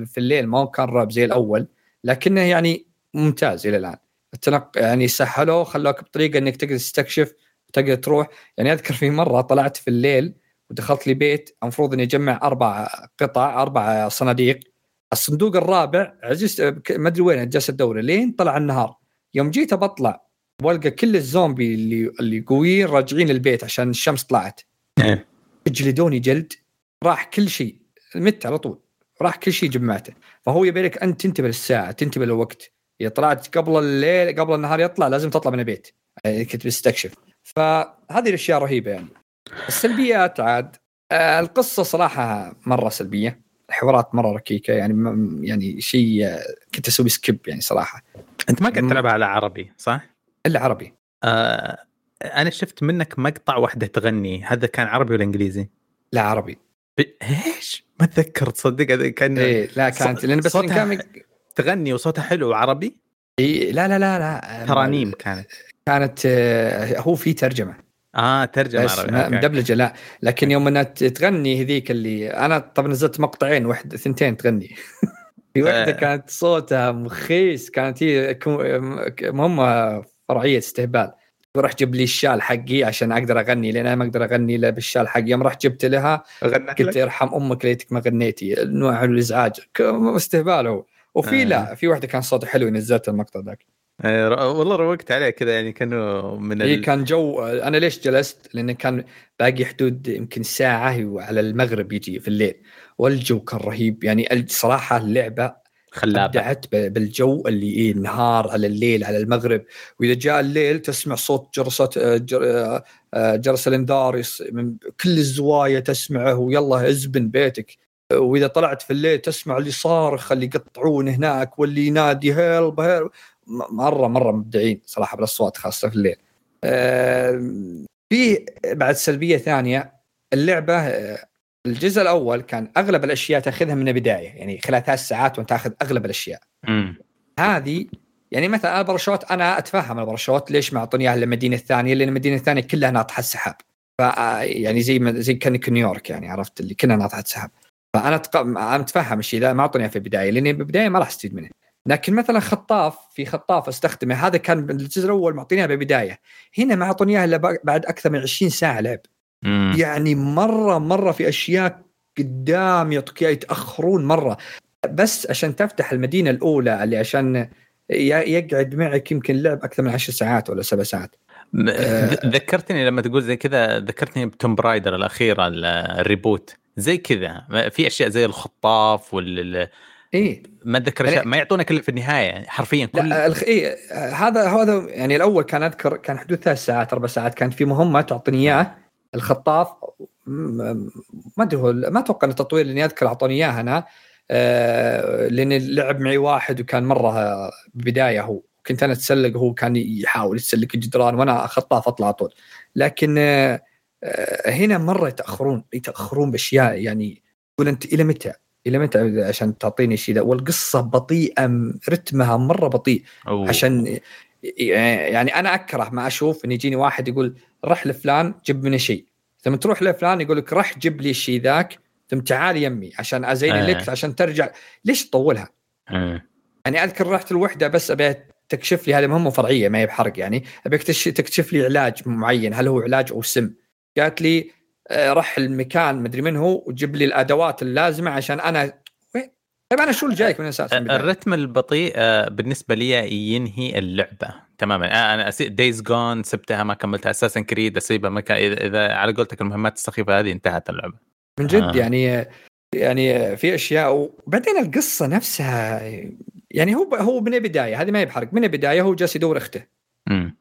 في الليل ما كان رعب زي الأول لكنه يعني ممتاز إلى الآن. التنق يعني سهلوه خلوك بطريقة إنك تقدر تستكشف تقدر تروح. يعني أذكر في مرة طلعت في الليل ودخلت لي بيت المفروض إني أجمع أربع قطع أربع صناديق. الصندوق الرابع عجزت ما أدري وين جالس أدور. لين طلع النهار. يوم جيت بطلع والقى كل الزومبي اللي اللي قويين راجعين البيت عشان الشمس طلعت. إيه. جلدوني جلد راح كل شيء مت على طول. راح كل شيء جمعته. فهو يبي لك انت تنتبه للساعة تنتبه للوقت. اذا طلعت قبل الليل قبل النهار يطلع لازم تطلع من البيت. يعني كنت بستكشف. فهذه الأشياء رهيبة يعني. السلبيات عاد آه، القصة صراحة مرة سلبية. الحوارات مرة ركيكة يعني يعني شيء آه، كنت أسوي سكيب يعني صراحة. أنت ما م- تلعبها على عربي صح؟ إلا عربي. آه أنا شفت منك مقطع واحدة تغني. هذا كان عربي ولا إنجليزي؟ لا عربي. ب- إيش؟ ما أتذكر تصدق هذا كان إيه لا كانت لأن بس صوتها كان تغني وصوتها حلو عربي؟ إيه لا لا لا لا ترانيم كانت. كانت آه، هو في ترجمة. آه ترجمة بس عربي. مدبلجة لا. لكن يوم أنها تغني هذيك اللي أنا طبعا نزلت مقطعين واحد ثنتين تغني. في واحدة آه. كانت صوتها مخيس كانت هي مهمه فرعية استهبال. روح جيب لي الشال حقي عشان أقدر أغني لأن أنا ما أقدر أغني إلا بالشال حقي. يوم رحت جبت لها قلت لك؟ يرحم أمك ليتك ما غنيتي نوع الإزعاج. استهبال هو. وفي آه. لا في واحدة كان صوتها حلو نزلت المقطع ذاك. والله روقت عليه كذا يعني كانوا من هي ال... كان جو أنا ليش جلست؟ لأن كان باقي حدود يمكن ساعة وعلى المغرب يجي في الليل. والجو كان رهيب. يعني الصراحه اللعبة خلابة. أبدعت بالجو اللي إيه النهار على الليل على المغرب. وإذا جاء الليل تسمع صوت جرسات آه، جر- آه، آه، جرس الانذار من كل الزوايا تسمعه ويلا ازبن بيتك. وإذا طلعت في الليل تسمع اللي صارخ اللي يقطعون هناك واللي ينادي help help مره مرة مبدعين صراحة بالأصوات خاصة في الليل. آه، في بعد سلبية ثانية اللعبة آه، الجزء الأول كان أغلب الأشياء تأخذها من البداية يعني خلال ثلاث ساعات وأنت تأخذ أغلب الأشياء. هذه يعني مثلا الباراشوت أنا أتفهم الباراشوت ليش ما أعطوني إياها للمدينة الثانية لأن المدينة الثانية كلها ناطحة سحاب ف يعني زي ما زي كأنك نيويورك يعني عرفت؟ اللي كلها ناطحة سحاب فأنا تق... أنا متفهم الشيء ذا ما أعطوني في البداية لاني بالبدايه ما راح استفيد منه. لكن مثلا خطاف في خطاف أستخدمه هذا كان الجزء الأول معطيني إياه بالبدايه هنا ما أعطوني إياها إلا بعد أكثر من 20 ساعة لعب. مم. يعني مره مرة في أشياء قدام يتأخرون مرة. بس عشان تفتح المدينة الأولى اللي عشان يقعد معك يمكن لعب أكثر من عشر ساعات ولا سبع ساعات. آه. ذكرتني لما تقول زي كذا ذكرتني ب Tomb Raider الأخيرة ال- reboot. زي كذا. في أشياء زي الخطاف وال إيه. ما أتذكر يعني- ما يعطونك إلا في النهاية حرفيا كل لا الخ... إيه هذا هذا يعني الأول كان أذكر كان حدود ثلاث ساعات أربع ساعات كان في مهمة تعطيني اياه الخطاف م- ما أدري هو ما أتوقع إنه تطوير لاني أذكر أعطوني اياه أنا. آه لأن لعب معي واحد وكان مرة بدايه هو. كنت أنا أتسلق وهو كان يحاول يتسلق الجدران وأنا خطاف أطلع طول لكن آه هنا مرة يتأخرون يتأخرون بأشياء يعني تقول أنت إلى متى؟ إلى متى عشان تعطيني شيء ذا والقصة بطيئة رتمها مرة بطيء أوه. عشان يعني أنا أكره ما أشوف إن يجيني واحد يقول رح لفلان جيب مني شيء ثم تروح لفلان يقول لك رح جيب لي الشيء ذاك ثم تعال يمي عشان أزين آه. لك عشان ترجع ليش تطولها؟ مم. يعني أذكر رحت الوحدة بس أبي تكشف لي هذه مهمه فرعية ما هي بحرق يعني ابيك تكشف لي علاج معين هل هو علاج أو سم قالت لي آه، رح المكان مدري من هو وجيب لي الأدوات اللازمة عشان أنا؟ طيب أنا شو اللي جايك من الاساس؟ من البداية؟ الرتم البطيء آه، بالنسبة لي ينهي اللعبة تماما آه، أنا Days Gone سبتها ما كملتها أساسا كنت أسيبها ما كان اذا على قولتك المهمات السخيفة هذه انتهت اللعبة من جد آه. يعني يعني في أشياء وبعدين القصة نفسها يعني هو هو من البداية هذه ما هي بحرق من البداية هو جالس يدور أخته.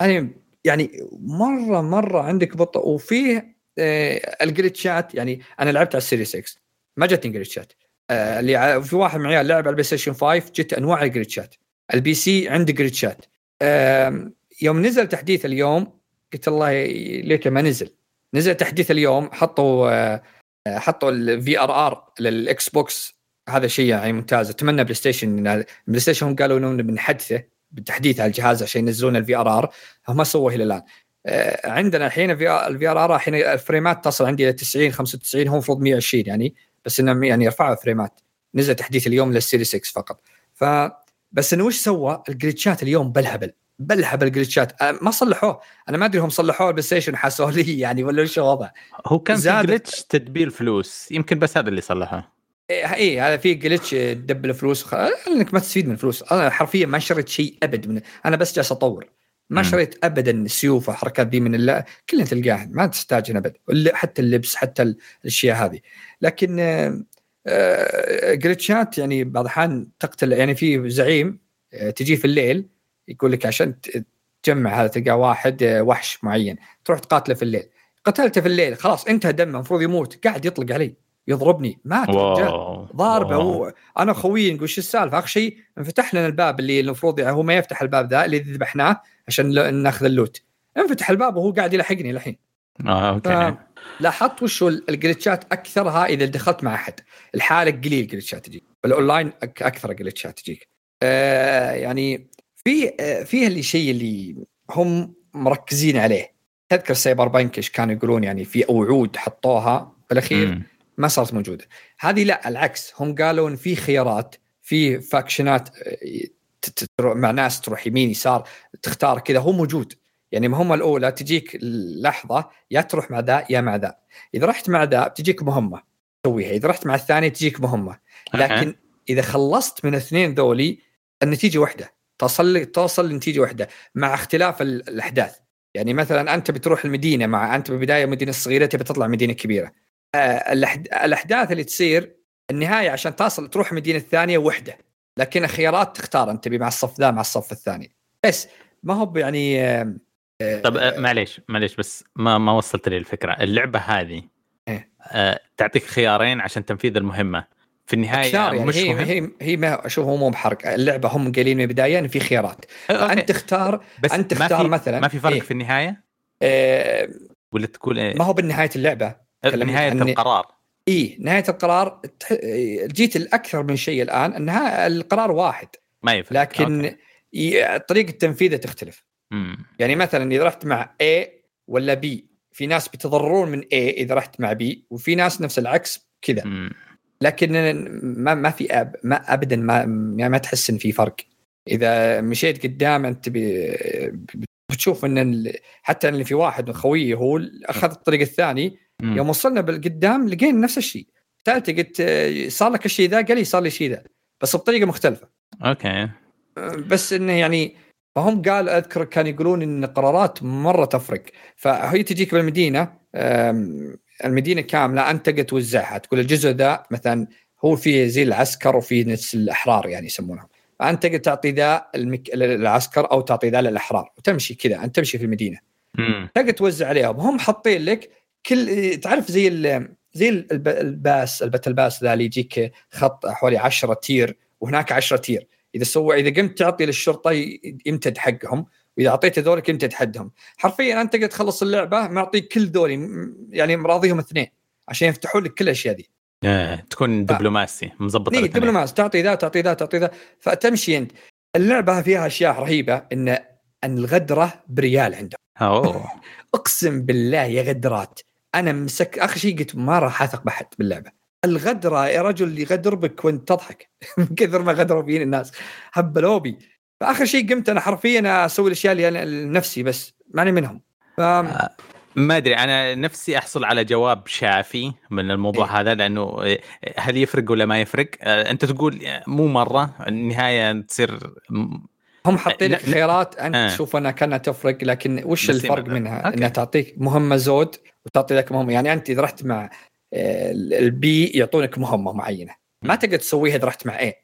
يعني يعني مره مرة عندك بطء وفيه آه ال glitchات يعني أنا لعبت على ال Series 6 ما جتني glitchات آه اللي في واحد من عيال لعب على ال PlayStation 5 جت أنواع ال glitchات ال PC عنده glitchات آه يوم نزل تحديث اليوم قلت الله ليته ما نزل. نزل تحديث اليوم حطوا آه حطوا ال VRR لل Xbox. هذا شيء يعني ممتاز. أتمنى PlayStation PlayStation قالوا انه بنحدثه بالتحديث على الجهاز عشان ينزلون ال VRR هم ما سووه إلى الآن. آه، عندنا الحين ال VRR الحين ال frameات تصل عندي إلى 90 95 هو المفروض 120 يعني بس انهم يعني يرفعوا frameات. نزل تحديث اليوم لل Series 6 فقط. ف بس إنه وش سوى؟ ال glitchات اليوم بالهبل بلها بالجلتشات آه، ما صلحوه. أنا ما أدري هم صلحوه البلاي ستيشن حسوا لي يعني ولا وش الوضع هو كان في جلتش تدبير فلوس. يمكن بس هذا اللي صلحه. اي إيه، هذا في جلتش تدب الفلوس خ... إنك ما تستفيد من الفلوس أنا حرفيا ما شريت شيء أبد من أنا بس جالس أطور. ما. شريت ابدا سيوف وحركات ذي من الله كلها تلقاها ما تحتاجها ابد واللي- حتى اللبس حتى ال- الأشياء هذه. لكن آه، آه، جلتشات يعني بعض الأحيان تقتل يعني في زعيم آه، تجي في الليل يقول لك عشان تجمع هذا تلقى واحد وحش معين تروح تقاتله في الليل. قتلته في الليل خلاص انتهى دمه المفروض يموت قاعد يطلق علي يضربني مات ضاربه. هو. أنا خوي نقول شو السالفة؟ أخر شيء انفتح لنا الباب اللي المفروض هو ما يفتح الباب ذا اللي ذبحناه عشان ناخذ ال loot. انفتح الباب وهو قاعد يلحقني الحين آه okay. لاحظت وش ال glitchات اكثرها إذا دخلت مع أحد. لحاله قليل glitchات تجيك. الأونلاين أكثر glitchات تجيك. آه يعني في آه فيه اللي شيء اللي هم مركزين عليه. تذكر Cyberpunk إيش كانوا يقولون يعني في وعود حطوها بالاخير مم. ما صارت موجودة. هذه لا العكس. هم قالوا إن في خيارات في factionات آه، مع ناس تروح يمين يسار تختار كذا هو موجود. يعني مهمة الأولى تجيك لحظة يا تروح مع ذا يا مع ذا. إذا رحت مع ذا بتجيك مهمة تسويها إذا رحت مع الثاني تجيك مهمة. لكن إذا خلصت من الاثنين ذولي النتيجة واحدة توصل توصل لنتيجة واحدة مع اختلاف ال- الأحداث. يعني مثلا أنت بتروح المدينة مع أنت بالبداية مدينة صغيرة تبي تطلع مدينة كبيرة. آه، الأحد- الأحداث اللي تصير النهاية عشان تصل تروح المدينة الثانية وحدة. لكن خيارات تختار أنت تبي مع الصف ذا مع الصف الثاني بس ما هو يعني آه، آه، طب آه، معليش معليش بس ما ما وصلت لي الفكرة اللعبة هذه إيه. آه تعطيك خيارين عشان تنفيذ المهمة في النهاية يعني مش هي مهم هي هي ما أشوف هو مو بحرق اللعبة هم قايلين من البداية إن في خيارات آه، أوكي. أنت تختار بس ما تختار في مثلاً. ما في فرق إيه. في النهاية آه، ولا تقول إيه؟ ما هو بالنهاية اللعبة نهايه القرار إي نهاية القرار جيت الأكثر من شيء الآن أنها القرار واحد ما يفرق لكن okay. طريقة تنفيذه تختلف مم. يعني مثلا إذا رحت مع A ولا B في ناس بيتضررون من A إذا رحت مع B وفي ناس نفس العكس كذا. لكن ما ما في أب ما ابدا ما يعني ما تحس إن في فرق إذا مشيت قدام أنت بي- بتشوف إن حتى اللي في واحد من خويي هو أخذ الطريق الثاني مم. يوم وصلنا بالقدام لقينا نفس الشيء. ثالثه قلت آه، صار لك الشيء ذا؟ قال لي صار لي الشيء ذا بس بطريقة مختلفة. okay. آه، بس إنه يعني فهم قال أذكر كانوا يقولون إن القرارات مرة تفرق. فهي تجيك بالمدينة المدينة كاملة انت قد توزعها تقول الجزء ذا مثلا هو فيه زي العسكر وفي نفس الأحرار يعني يسمونهم فانت قد تعطي ذا المك... العسكر أو تعطي ذا للأحرار. وتمشي كذا أنت تمشي في المدينة. تقدر توزع عليهم هم حاطين لك كل تعرف زي ال... زي الب... ال pass ال battle pass ذا اللي يجيك خط حوالي 10 tier وهناك 10 tier. إذا سوى إذا قمت تعطي للشرطة يمتد حقهم وإذا اعطيت ذولك يمتد حدهم. حرفيا أنت قد تخلص اللعبة معطيك كل ذولي م- يعني مراضيهم اثنين عشان يفتحون لك كل الأشياء دي إيه، تكون دبلوماسي مظبط إيه الاثنين. دبلوماس تعطي ذا تعطي ذا تعطي ذا. فتمشي أنت. اللعبة فيها أشياء رهيبة إن أن الغدرة بريال عندهم. أوه. أقسم بالله يا غدرات. أنا مسك آخر شيء قلت ما راح أثق بحد باللعبة الغدره يا رجل اللي يغدر بك وأنت تضحك من كثر ما غدروا فيني الناس هبلوا بي فآخر شيء قمت أنا حرفيا أسوي الأشياء اللي أنا لنفسي بس ماني منهم ف... ما أدري أنا نفسي أحصل على جواب شافي من الموضوع إيه. هذا لأنه إيه، هل يفرق ولا ما يفرق؟ آه، أنت تقول مو مرة النهاية تصير هم حاطين لك خيارات أنت آه. تشوف انها كانها تفرق لكن وش الفرق منها؟ أوكي. إنها تعطيك مهمة زود وتعطي لك مهمة. يعني أنت إذا رحت مع آه، ال B يعطونك مهمة معينة. ما تقدر تسويها إذا رحت مع A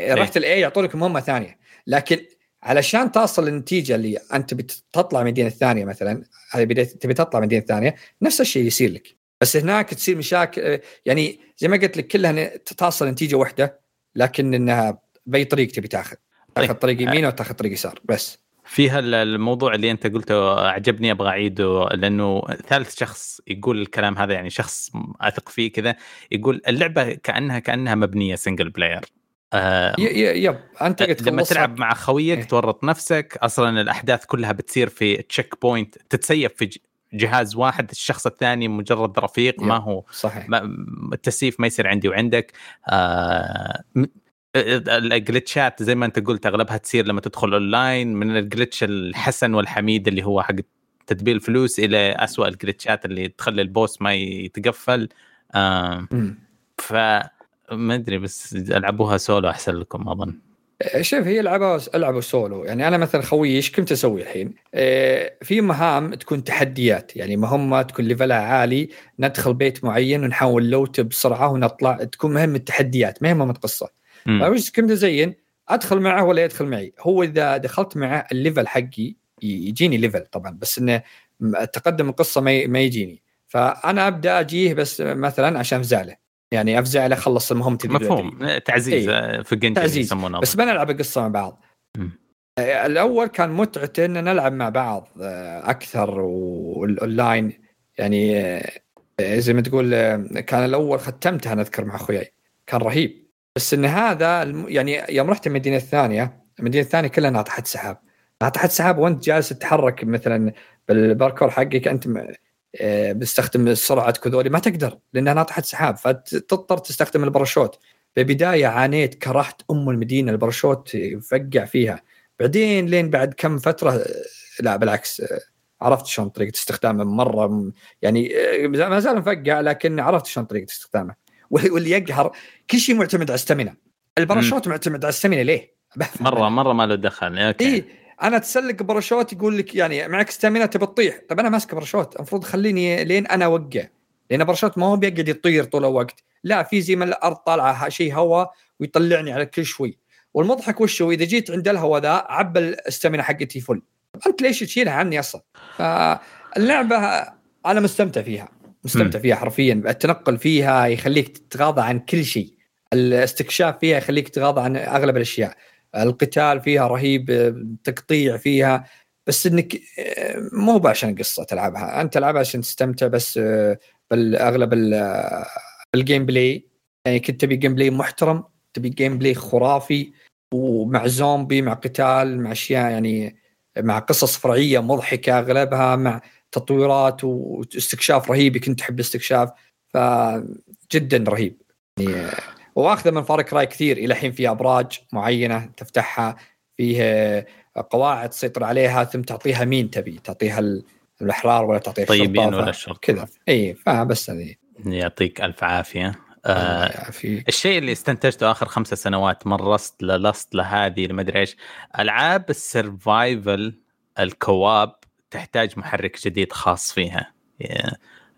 رحت ال A يعطونك مهمة ثانية. لكن علشان توصل للنتيجه اللي أنت بتطلع مدينه ثانية مثلا هذه بداية تبي تطلع مدينه ثانية نفس الشيء يصير لك. بس هناك تصير مشاكل آه، يعني زي ما قلت لك كلها توصل نتيجة واحدة لكن إنها بأي طريق تبي تاخذ. تاخذ طيب. طريق يمين أو تاخذ طريق يسار. بس. فيها ال- الموضوع اللي أنت قلته عجبني أبغى أعيده لأنه ثالث شخص يقول الكلام هذا يعني شخص أثق فيه كذا يقول اللعبة كانها كأنها مبنية single player آه yep أنت لما. تلعب مع خويك إيه. تورط نفسك أصلا الأحداث كلها بتصير في checkpoint تتسيف في جهاز واحد الشخص الثاني مجرد رفيق ما. هو صحيح ما التسييف ما يصير عندي وعندك آه الجلتشات زي ما انت قلت أغلبها تصير لما تدخل أونلاين من ال glitch الحسن والحميد اللي هو حق تدبير الفلوس إلى اسوء الجلتشات اللي تخلي ال boss ما يتقفل. آه ف ما أدري بس ألعبوها سولو أحسن لكم أظن. شوف هي العبوا ألعبوا سولو. يعني أنا مثلا خويي إيش كنت أسوي الحين؟ إيه في مهام تكون تحديات. يعني مهمة تكون level ها عالي ندخل بيت معين ونحاول loot بسرعة ونطلع تكون مهمة تحديات ما هي مهمة قصه فايش كنت ازين؟ أدخل معه ولا يدخل معي؟ هو إذا دخلت معه ال level حقي يجيني level طبعا بس إنه تقدم القصة ما ما يجيني. فأنا أبدأ أجيه بس مثلا عشان أفزعله. يعني أفزع له خلص المهمة مفهوم. تعزيز إيه. في جنتل تعزيز. بس بنلعب القصة مع بعض. م. الأول كان متعته إن نلعب مع بعض آه، أكثر والأونلاين. يعني آه، زي ما تقول آه، كان الأول ختمتها أنا اذكر مع أخوياي. كان رهيب. بس إن هذا يعني يوم رحت المدينة الثانية المدينة الثانية كلها ناطحة سحاب. ناطحة سحاب وأنت جالس تتحرك مثلا بالباركور حقك أنت آه، بتستخدم السرعه كذولي ما تقدر لأنها ناطحة سحاب فتضطر تستخدم الباراشوت. في البدايه عانيت كرهت أم المدينة الباراشوت فقع فيها. بعدين لين بعد كم فترة آه، لا بالعكس آه، عرفت شلون طريقة استخدامه مرة يعني ما زال مفقع لكن عرفت شلون طريقة استخدامه واللي يقهر كل شيء معتمد على ال stamina. ال parachute معتمد على ال stamina ليه؟ مره مرة ما له دخل. أوكي. إيه أنا تسلق باراشوت يقول لك يعني معك stamina تبي تطيح. طيب أنا ماسك باراشوت المفروض خليني لين أنا أوقع. لأن باراشوت ما هو بيقعد يطير طول الوقت. لا في زي ما الأرض طالعة شيء هواء ويطلعني على كل شوي. والمضحك وش هو؟ إذا جيت عند الهواء ذا عبى الستامينا حقتي فل. أنت ليش تشيلها عني أصلا؟ فاللعبة أنا مستمتع فيها. مستمتع فيها حرفيا. التنقل فيها يخليك تتغاضى عن كل شيء. الاستكشاف فيها يخليك تتغاضى عن أغلب الأشياء. القتال فيها رهيب تقطيع فيها. بس إنك مو عشان قصة تلعبها. أنت تلعبها عشان تستمتع بس بالاغلب ال gameplay. يعني كنت تبي gameplay محترم تبي gameplay خرافي ومع زومبي مع قتال مع أشياء يعني مع قصص فرعية مضحكة أغلبها مع تطويرات واستكشاف رهيب كنت تحب الاستكشاف فجدا رهيب. يعني وأخذه من Far Cry كثير. إلى الحين في أبراج معينة تفتحها فيه قواعد تسيطر عليها ثم تعطيها مين تبي؟ تعطيها الأحرار ولا تعطيها طيبين ولا الشرطة؟ كذا. إي فبس هذه. يعطيك ألف عافية. آه الشيء اللي استنتجته آخر خمسة سنوات من Rust للست لهذه لمدري إيش ألعاب ال survival ال co-op تحتاج محرك جديد خاص فيها.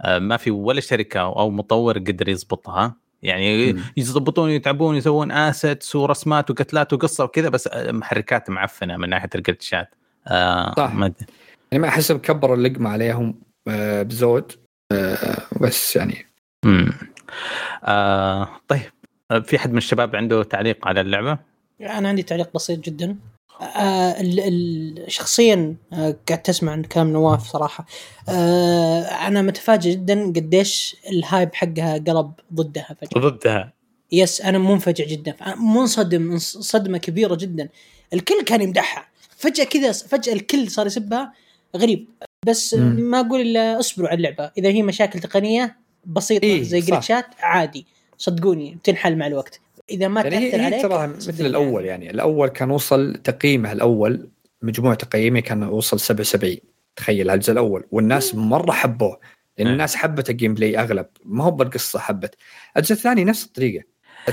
آه ما في ولا شركة أو مطور قدر يضبطها. يعني يضبطون يتعبون يسوون assets ورسمات وقتلات وقصة وكذا بس محركات معفنة من ناحية الجلتشات آه صح. ما يعني ما أحس كبروا اللقمة عليهم آه بزود. آه بس يعني. امم آه طيب. في حد من الشباب عنده تعليق على اللعبة؟ أنا عندي تعليق بسيط جدا. آه شخصيا آه قاعد تسمع عن كلام نواف صراحة. آه أنا متفاجئ جدا قديش ال hype حقها قلب ضدها فجأة. ضدها. yes أنا منفجع جدا. منصدم صدمه كبيرة جدا. الكل كان يمدحها. فجأة كذا فجأة الكل صار يسبها. غريب. بس. ما أقول إلا اصبروا على اللعبة. إذا هي مشاكل تقنية بسيطة إيه زي جلتشات عادي. صدقوني بتنحل مع الوقت. إذا ما يعني تأثر عليك ترى مثل الأول يعني. الأول كان وصل تقييمه الأول مجموع تقييمه كان وصل 77 تخيل الجزء الأول. والناس مرة حبوه. لأن الناس حبت ال gameplay أغلب. ما هو بالقصة حبت. الجزء الثاني نفس الطريقة.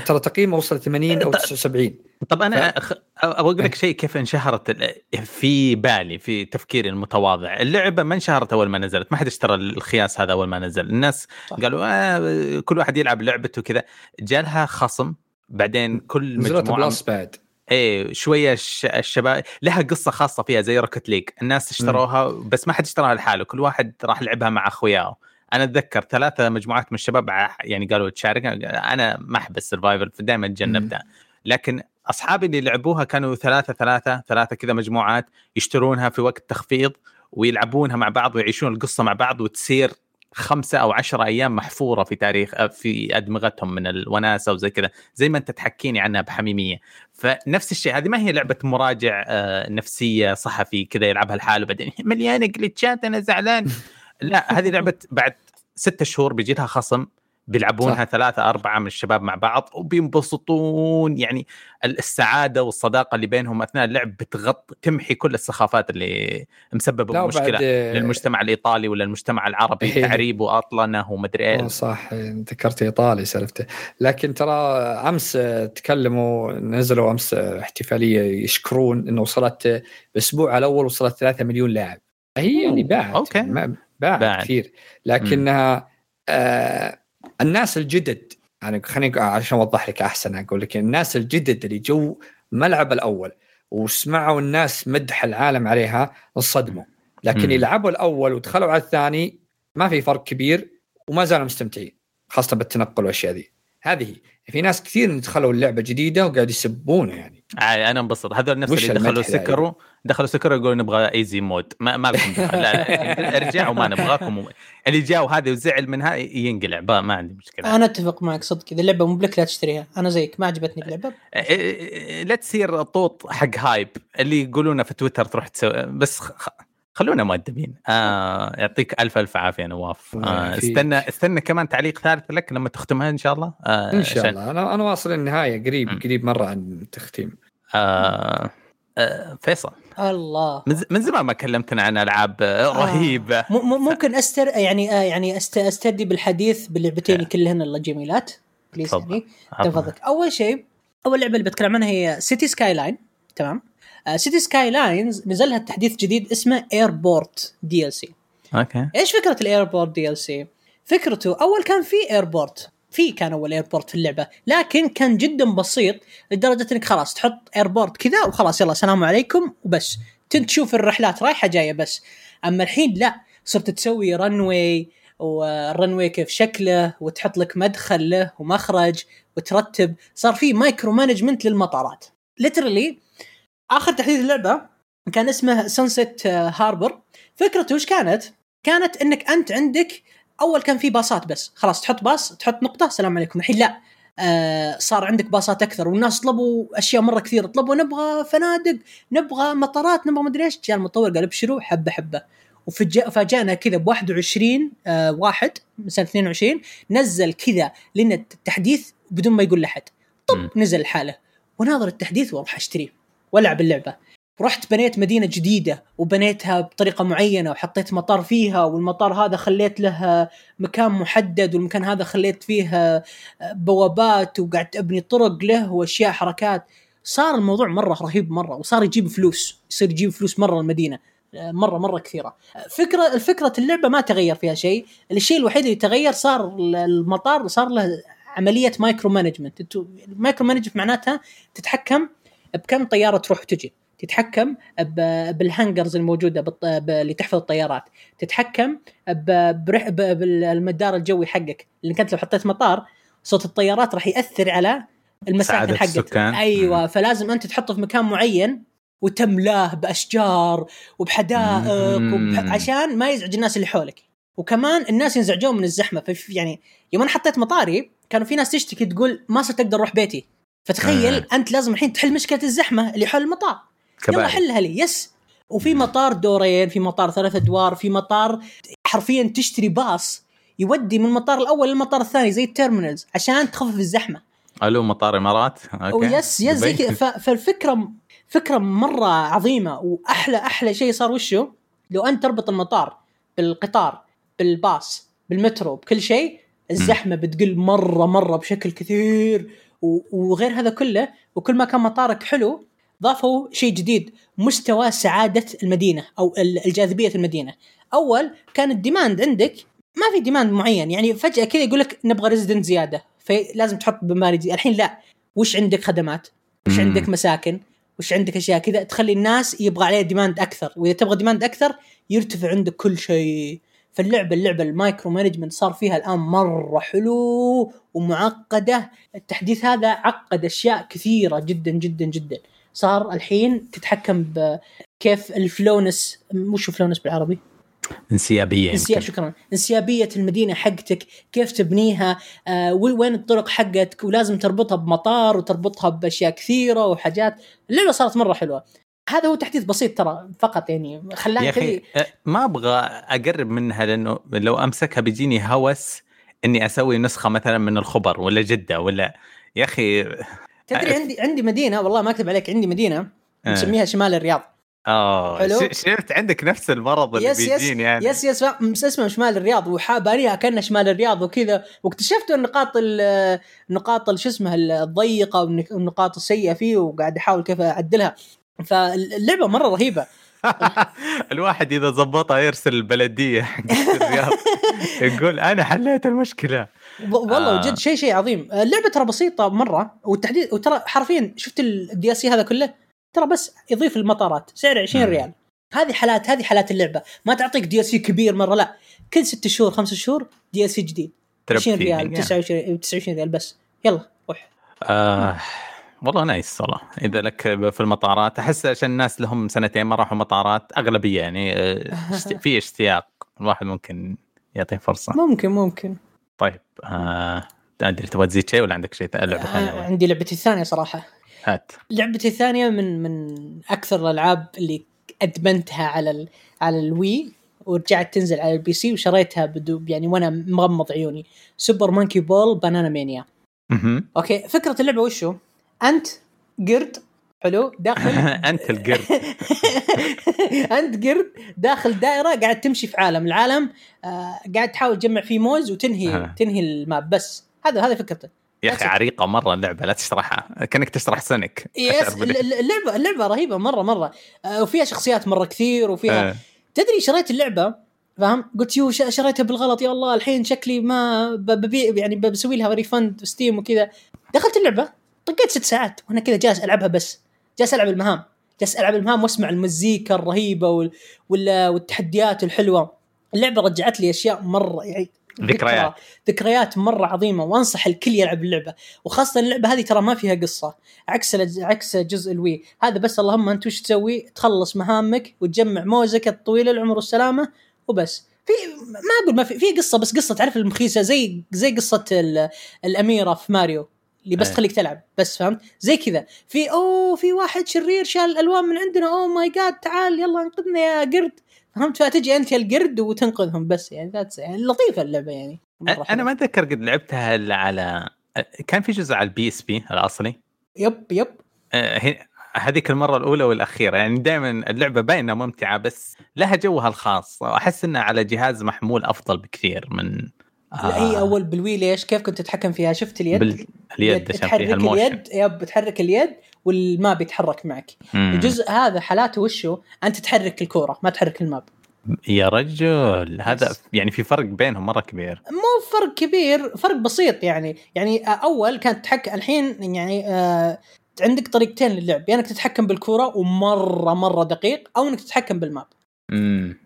ترى تقييمه وصل 80 أو 79 طب أنا ف... أبغى أقول لك شيء كيف انشهرت في بالي في تفكيري المتواضع. اللعبة ما انشهرت أول ما نزلت. ما حد اشترى الخياس هذا أول ما نزل. الناس صح. قالوا آه كل واحد يلعب لعبته كذا جالها خصم. بعدين كل مجموعة plus بعد. إيه شوية الشباب لها قصة خاصة فيها زي Rocket League الناس اشتروها بس ما حد اشتراها لحاله. كل واحد راح لعبها مع أخوياه. أنا أتذكر ثلاثة مجموعات من الشباب يعني قالوا تشارك أنا ما أحب السرفايفل فدائما اتجنبتها لكن أصحابي اللي لعبوها كانوا ثلاثة ثلاثة ثلاثة كذا مجموعات يشترونها في وقت تخفيض ويلعبونها مع بعض ويعيشون القصة مع بعض وتصير خمسة أو عشرة أيام محفورة في تاريخ في أدمغتهم من الوناسة وزي كذا زي ما أنت تحكيني عنها بحميمية. فنفس الشيء هذه ما هي لعبة مراجع آه، نفسية صحفي كذا يلعبها لحاله بعدين مليانة جلتشات أنا زعلان. لا هذه لعبة بعد ستة شهور بيجي لها خصم. بيلعبونها صح. ثلاثة أربعة من الشباب مع بعض وبينبسطون. يعني السعادة والصداقة اللي بينهم أثناء اللعب بتغطي تمحي كل السخافات اللي مسببة مشكلة للمجتمع الإيطالي ولا المجتمع العربي. إيه. تعريب وأطلنة ومدري إيه صح ذكرت إيطالي سالفته. لكن ترى أمس تكلموا نزلوا أمس احتفالية يشكرون أنه وصلت الأسبوع الأول وصلت 3 مليون لاعب. هي يعني باعت أوكي. باعت كثير. لكنها آه الناس الجدد يعني خليني عشان أوضح لك أحسن أقول لك الناس الجدد اللي جو ملعب الأول وسمعوا الناس مدح العالم عليها انصدموا لكن. يلعبوا الأول ودخلوا على الثاني ما في فرق كبير وما زالوا مستمتعين خاصة بالتنقل والأشياء ذي هذه. في ناس كثير دخلوا اللعبة جديدة وقاعد يسبونه يعني. آه أنا انبسط هذول الناس اللي دخلوا سكروا يعني. دخلوا سكروا يقولوا نبغى easy mode ما, ما لكم لا ارجعوا ما نبغاكم. اللي جاء وهذا وزعل منها ينقلع. ما عندي مشكلة. أنا أتفق معك صدق. إذا اللعبة مو لك لا تشتريها. أنا زيك. ما عجبتني اللعبة. إيه، إيه، لا تصير طوط حق hype اللي يقولونه في تويتر تروح تسوي بس خلونا مؤدبين. آه يعطيك ألف ألف عافية نواف. آه استنى استنى كمان تعليق ثالث لك لما تختمها إن شاء الله. آه إن شاء الله. أنا أنا واصل النهاية قريب م. قريب مرة عن التختيم آه آه فيصل. الله. من زمان ما كلمتنا عن ألعاب آه. رهيبة. آه. ممكن استر يعني آه يعني أست... ابتدي بالحديث باللعبتين كلهن الجميلات please يعني. تفضلك أول شيء أول لعبة اللي بتكلم عنها هي City Skyline تمام؟ City Skylines نزل لها تحديث جديد اسمه Airport DLC okay. إيش فكرة ال Airport DLC فكرته أول كان في airport في كان أول airport في اللعبة لكن كان جدا بسيط لدرجة إنك خلاص تحط ايربورت كذا وخلاص يلا السلام عليكم وبس. تشوف الرحلات رايحة جاية بس. أما الحين لا صرت تسوي runway وال runway كيف شكله وتحط لك مدخل له ومخرج وترتب. صار في micromanagement للمطارات. literally آخر تحديث اللعبة كان اسمه Sunset Harbor فكرته وش كانت؟ كانت إنك أنت عندك أول كان في باصات بس. خلاص تحط باص تحط نقطة السلام عليكم. الحين لا. آه صار عندك باصات أكثر. والناس طلبوا أشياء مرة كثير طلبوا نبغى فنادق نبغى مطارات نبغى مدري إيش. جاء المطور قال ابشروا حبة حبة. وفاجأنا كذا ب 21 آه واحد من سنة 22 نزل كذا لنا التحديث بدون ما يقول لأحد. طب نزل حاله. وناظر التحديث وأروح أشتريه. والعب اللعبة. رحت بنيت مدينة جديدة وبنيتها بطريقة معينة وحطيت مطار فيها والمطار هذا خليت له مكان محدد والمكان هذا خليت فيه بوابات وقعدت أبني طرق له وأشياء حركات. صار الموضوع مرة رهيب مرة وصار يجيب فلوس يصير يجيب فلوس مرة المدينة مرة مرة كثيرة. فكرة الفكرة اللعبة ما تغير فيها شيء الشيء الوحيد اللي تغير صار المطار صار له عملية micromanagement ال micromanagement معناتها تتحكم بكم طيارة تروح وتجي. تتحكم بال hangars الموجودة اللي تحفظ الطيارات. تتحكم بالمدار الجوي حقك. لانك انت لو حطيت مطار صوت الطيارات راح يأثر على المساكن حقك أيوه فلازم أنت تحطه في مكان معين وتملاه بأشجار وبحدائق وبح... عشان ما يزعج الناس اللي حولك. وكمان الناس ينزعجون من الزحمة. يعني يوم أنا حطيت مطاري كانوا في ناس تشتكي تقول ما صرت أقدر أروح بيتي. فتخيل آه. أنت لازم الحين تحل مشكلة الزحمة اللي حول المطار. كبائر. يلا حلها لي. yes وفي مطار دورين في مطار ثلاث ادوار في مطار حرفيا تشتري باص يودي من المطار الأول للمطار الثاني زي ال terminals عشان تخفف الزحمة. ألو مطار إمارات؟ Okay. Yes yes زي كذا. فالفكرة فكرة مرة عظيمة وأحلى أحلى شيء صار وشه لو أنت تربط المطار بالقطار بالباص بالمترو بكل شيء الزحمة بتقل مرة مرة بشكل كثير. وغير هذا كله وكل ما كان مطارك حلو ضافوا شيء جديد مستوى سعادة المدينة أو الجاذبية المدينة. أول كان ال demand عندك ما في demand معين يعني فجأة كذا يقول لك نبغى resident زيادة فلازم تحط عماير الحين لا وش عندك خدمات؟ وش عندك مساكن؟ وش عندك أشياء كذا؟ تخلي الناس يبغى عليها demand أكثر وإذا تبغى demand أكثر يرتفع عندك كل شيء. فاللعبة اللعبة ال micromanagement صار فيها الآن مرة حلو ومعقدة. التحديث هذا عقد أشياء كثيرة جدا جدا جدا. صار الحين تتحكم بكيف ال flowness وش flowness بالعربي؟ انسيابية انسياب شكرا. انسيابية المدينة حقتك كيف تبنيها آه وين الطرق حقتك؟ ولازم تربطها بمطار وتربطها بأشياء كثيرة وحاجات. اللعبة صارت مرة حلوة. هذا هو تحديث بسيط ترى فقط يعني خلاني يا أخي ما أبغى أقرب منها لأنه لو أمسكها بيجيني هوس إني أسوي نسخة مثلا من الخبر ولا جدة ولا يا أخي تدري عندي عندي مدينة والله ما أكذب عليك عندي مدينة آه. نسميها شمال الرياض. آه شفت؟ عندك نفس المرض اللي yes yes بيجيني يعني يس يس اسمه شمال الرياض وحابانيها كانها شمال الرياض وكذا. واكتشفت النقاط ال- النقاط ال- شو اسمها الضيقة والنقاط السيئة فيه وقاعد أحاول كيف أعدلها. فاللعبة مرة رهيبة. الواحد إذا ظبطها يرسل البلدية حقت الرياض. يقول أنا حليت المشكلة. والله آه. جد شيء شيء عظيم. اللعبة ترى بسيطة مرة والتحديث وترى حرفيا شفت ال DLC هذا كله؟ ترى بس يضيف المطارات سعر 20 مم. ريال. هذه حالات هذه حالات اللعبة. ما تعطيك DLC كبير مرة لا. كل ست شهور خمس شهور DLC جديد. 20 تربتي ريال يعني. 29 29 ريال بس. يلا روح. آه. والله nice والله. إذا لك في المطارات أحس عشان الناس لهم سنتين ما راحوا مطارات أغلبية يعني آه، في اشتياق. الواحد ممكن يعطيه فرصة. ممكن ممكن. طيب آه ادري تبغى تزيد شيء ولا عندك شيء لعبة آه، ثانية عندي لعبتي الثانية صراحة. هات. لعبتي الثانية من من أكثر الألعاب اللي أدمنتها على ال على ال Wii ورجعت تنزل على ال PC وشريتها بدو يعني وأنا مغمض عيوني. Super Monkey Ball Banana Mania. Okay فكرة اللعبة وشو؟ أنت قرد حلو داخل. أنت القرد. أنت قرد داخل دائرة قاعد تمشي في عالم. العالم آه قاعد تحاول تجمع فيه موز وتنهي. تنهي ال map. بس هذا هذا فكرته. يا أخي عريقة مرة اللعبة لا تشرحها. كأنك تشرح سونيك yes اللعبة اللعبة رهيبة مرة مرة. آه وفيها شخصيات مرة كثير وفيها آه. تدري شريت اللعبة؟ فاهم؟ قلت yo شريتها بالغلط يا الله الحين شكلي ما ببيع يعني بسوي لها refund Steam وكذا. دخلت اللعبة؟ طقيت ست ساعات وأنا كذا جالس ألعبها بس. جالس ألعب المهام. جالس ألعب المهام وأسمع المزيكا الرهيبة وال... وال... والتحديات الحلوة. اللعبة رجعت لي أشياء مرة يعني ذكريات. ذكريات مرة عظيمة وأنصح الكل يلعب اللعبة. وخاصة اللعبة هذه ترى ما فيها قصة. عكس عكس جزء ال Wii. هذا بس اللهم أنت وش تسوي؟ تخلص مهامك وتجمع موزك الطويل العمر والسلامة وبس. في ما أقول ما في في قصة بس قصة تعرف المخيسة زي زي قصة ال- الأميرة في ماريو. اللي بس إيه. تخليك تلعب بس فهمت؟ زي كذا. في أوه في واحد شرير شال الالوان من عندنا oh my God تعال يلا انقذنا يا قرد. فهمت؟ فتجي أنت القرد وتنقذهم بس يعني that's يعني لطيفة اللعبة يعني. أنا. ما أتذكر قد لعبتها إلا على كان في جزء على ال PSP الأصلي؟ yep yep. آه، هذيك المرة الأولى والأخيرة. يعني دائما اللعبة باينة ممتعة بس لها جوها الخاص. وأحس إنها على جهاز محمول أفضل بكثير من لا هي أول بال Wii ليش كيف كنت تتحكم فيها؟ شفت اليد؟ بال... اليد تحرك فيها ال motion. اليد yep بتحرك اليد وال map يتحرك معك. مم. الجزء هذا حالاته وشو؟ أنت تحرك الكورة ما تحرك ال map. يا رجل هذا بس. يعني في فرق بينهم مرة كبير. مو فرق كبير فرق بسيط يعني. يعني آه، أول كانت تحك الحين يعني آه عندك طريقتين للعب. يا إنك تتحكم بالكورة ومرة مرة دقيق أو إنك تتحكم بالماب.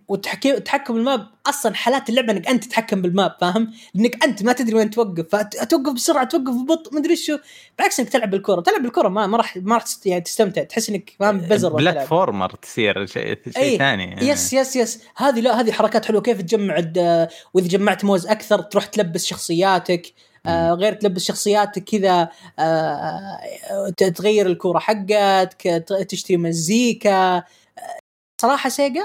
والتحكيم التحكم بالماب أصلا حالات اللعبة إنك أنت تتحكم بالماب فاهم؟ لانك أنت ما تدري وين توقف فتوقف بسرعة توقف ببطء مدري شو بالعكس إنك تلعب بالكورة تلعب بالكورة ما ما راح ما راح يعني تستمتع تحس إنك ما بزر. بلاتفورمر تصير شيء شيء أي. ثاني yes yes yes هذه لا هذه حركات حلوة كيف تجمع وإذا جمعت موز أكثر تروح تلبس شخصياتك آه غير تلبس شخصياتك كذا آه تغير الكورة حقتك تشتري مزيكا آه، صراحة سيجا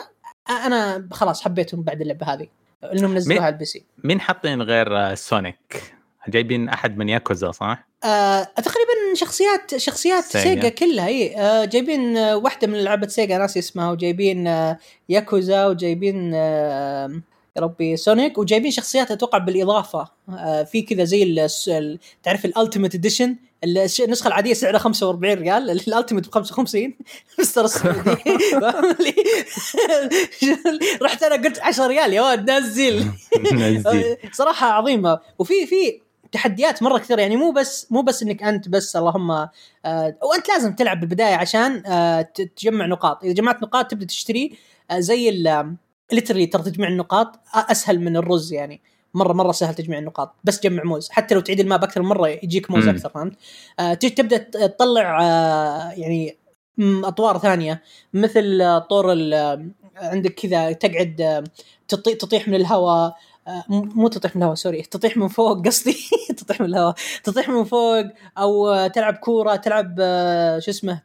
أنا خلاص حبيتهم بعد اللعبة هذه لأنهم نزلوها على ال P C مين حاطين غير سونيك؟ جايبين أحد من ياكوزا صح؟ آه تقريبا شخصيات شخصيات سيجا. سيجا, كلها إي آه جايبين آه واحدة من لعبة سيجا ناسي اسمها وجايبين آه ياكوزا وجايبين آه يا ربي سونيك وجايبين شخصيات أتوقع بالإضافة آه في كذا زي تعرف ال ultimate edition النسخة العادية سعرها 45 ريال ال ultimate ب 55 بس ترى السعودي؟ رحت أنا قلت 10 ريال يا ولد نزل. صراحة عظيمة. وفي في تحديات مرة كثير يعني مو بس مو بس إنك أنت بس اللهم آه وانت لازم تلعب بالبداية عشان آه تجمع نقاط. إذا جمعت نقاط تبدأ تشتري آه زي literally ترى تجمع النقاط أسهل من الرز يعني. مره مرة سهل تجمع النقاط. بس جمع موز. حتى لو تعيد ال map أكثر من مرة يجيك موز. أكثر فهمت؟ آه تجي تبدأ تطلع آه يعني أطوار ثانية. مثل آه، طور آه، عندك كذا تقعد آه، تطي- تطيح من الهواء. مو تطيح من الهواء sorry. تطيح من فوق قصدي. تطيح من الهواء. تطيح من فوق أو تلعب كورة تلعب شو اسمه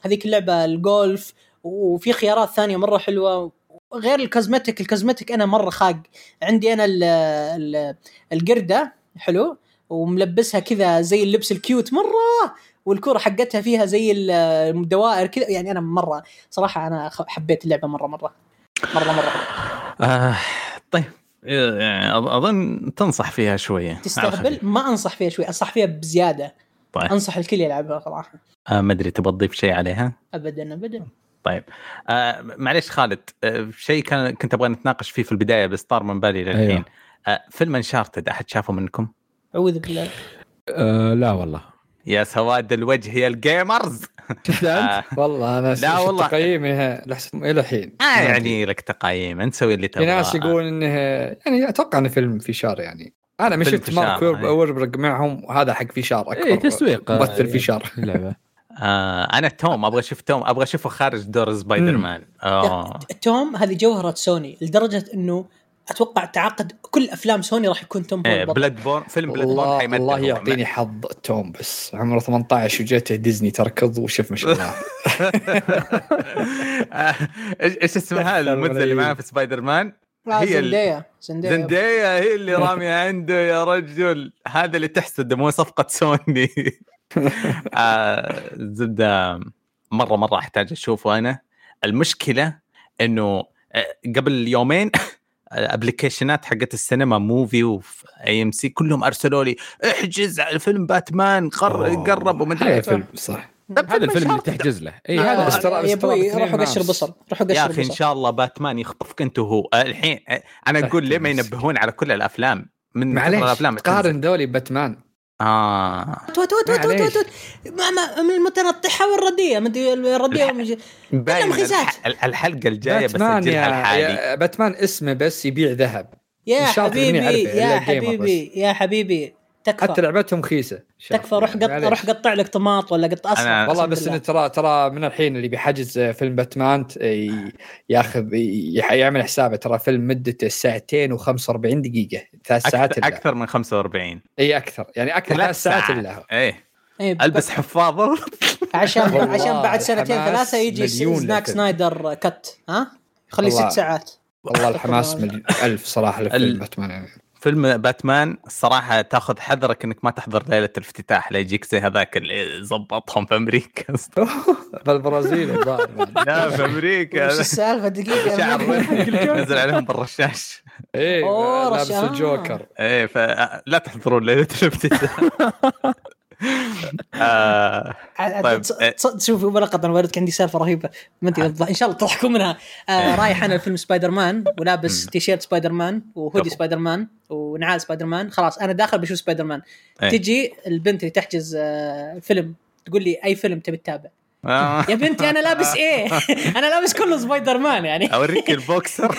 هذيك اللعبة الجولف. وفي خيارات ثانية مرة حلوة. غير ال cosmetic ال cosmetic أنا مرة خاق. عندي أنا ال ال القردة حلو وملبسها كذا زي اللبس ال cute مرة والكره حقتها فيها زي الدوائر كذا. يعني أنا مرة صراحة أنا حبيت اللعبة مرة مرة مرة مرة. آه طيب. يعني أظ- أظن تنصح فيها شوية. تستهبل؟ ما أنصح فيها شوي أنصح فيها بزيادة. طيب. أنصح الكل يلعبها صراحة. آه ما أدري تبغى تضيف شيء عليها؟ ابدا ابدا. طيب. آه معليش خالد آه شيء كان كنت أبغى نتناقش فيه في البداية بس طار من بالي للحين. أيوه. آه فيلم انشارتد أحد شافه منكم؟ أعوذ بالله. آه لا والله. يا سواد الوجه يا الجيمرز. شفت أنت؟ آه, والله أنا لا والله. تقييمي لحسن إلى الحين. آه يعني لك تقايم أنت سوي اللي في تبغاه. ناس يقول إنه يعني أتوقع إنه فيلم فشار يعني. أنا ما شفت مارك أي. ووربرج معهم وهذا حق فشار أكبر إيه تسويق آه، ممثل فشار اللعبه آه أنا توم أبغى أشوف توم أبغى أشوفه خارج دور سبايدر. مان آه. توم هذه جوهرة سوني لدرجة إنه أتوقع تعاقد كل أفلام سوني راح يكون توم إيه البطل بلاد بورن فيلم بلاد بورن الله حيمثل الله هو. يعطيني حظ توم بس. عمره 18 وجيته ديزني تركض وشوف ما شاء الله. آه، إيش اسمها الممثلة اللي معاه في سبايدر مان؟ آه، هي زندايا. زندايا هي اللي رامية عنده يا رجل. هذا اللي تحسده مو صفقة سوني. آه، زبدة مرة مرة أحتاج أشوفه أنا. المشكلة إنه آه، قبل يومين application ات حقت السينما muvi وفي AMC كلهم أرسلوا لي احجز على فيلم باتمان. قرب ومدري هذا إيش. فيلم صح. هذا الفيلم اللي تحجز له. إي هذا بس ترى- يا أبوي روحوا قشر. بصل روحوا يا قشر أخي إن شاء الله باتمان يخطفك أنت وهو. آه، الحين أنا أقول ليه ما ينبهون على كل الأفلام؟ من معليش الأفلام تقارن ذولي باتمان. آه. توت توت توت توت. توت. ما ما من المتنطحة والردية ما أدري الردية الح- باين مخيسات. الح- الحلقة الجاية باتمان بسجلها يا, لحالي باتمان اسمه بس يبيع ذهب. يا حبيبي يا حبيبي يا حبيبي. حتى تكفى لعبتهم خيسة. تكفى روح قط. روح قطع لك طماط ولا قط أنا- والله بس. إنه ترى ترى من الحين اللي بيحجز فيلم باتمان ياخذ يعمل حسابه. ترى فيلم مدته ساعتين و45 دقيقة. ثلاث ساعات أكثر, إلا. أكثر من 45 إي أكثر. يعني أكثر ثلاث ساعات إلا. إيه إيه، ألبس حفاظة. عشان عشان بعد سنتين ثلاثة يجي سناك. سنايدر كت ها؟ خليه. ست ساعات. والله الحماس مليون ألف صراحة لفيلم باتمان. يعني فيلم باتمان الصراحه تاخذ حذرك إنك ما تحضر ليلة الافتتاح لا يجيك زي هذاك اللي زبطهم في أمريكا. بالبرازيل الظاهر لا في أمريكا. وش السالفة؟ دقيقة شعر نزل عليهم بالرشاش. إيه أوه، لابس. إيه الجوكر. إيه، فلا تحضرون ليلة الافتتاح. طيب، إيه. تشوف ولا قطع وردك عندي سالفة رهيبة. ما أدري الظاهر- إن شاء الله تضحكون منها. آه رايح أنا الفيلم سبايدر مان ولابس. تيشيرت سبايدر مان وهودي. سبايدر مان ونعال سبايدر مان خلاص أنا داخل بشوف سبايدر مان إيه. تجي البنت اللي تحجز آه فيلم تقول لي أي فيلم تبي تتابع؟ آه. يا بنتي أنا لابس إيه؟ أنا لابس كله سبايدر مان يعني. أوريك البوكسر.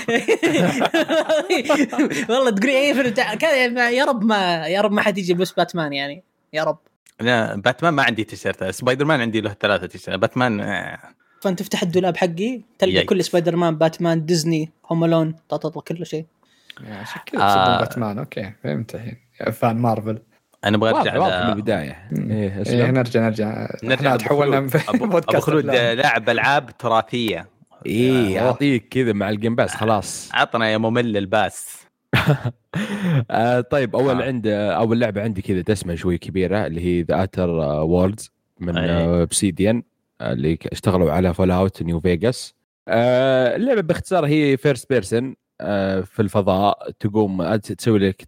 والله تقولي أي فيلم كان يا رب ما يا رب ما حد يجي يلبس باتمان يعني. يا رب. لا باتمان ما عندي تيشيرت. سبايدر مان عندي له ثلاثة تيشيرت. باتمان آه، فأنت تفتح الدولاب حقي تلقى. كل سبايدر مان باتمان ديزني Home Alone تطلع كل شيء. عشان كذا آه. باتمان. أوكي فهمت الحين. fan Marvel. أنا أبغى أرجع واضح من البداية. إيه إيه أسلم. نرجع نرجع. نرجع تحولنا خلود. من أبو بودكاست خلود أفلام. لاعب ألعاب تراثية. إيه آه. يعطيك كذا مع ال Game Pass خلاص. عطنا يا ممل ال Pass. آه طيب أول آه. عند أول لعبة عندي كذا دسمة شوي كبيرة اللي هي The Outer Worlds من أي. آه، آه، اللي اشتغلوا على Fallout New Vegas آه اللعبة باختصار هي first person آه في الفضاء تقوم آه، تسوي لك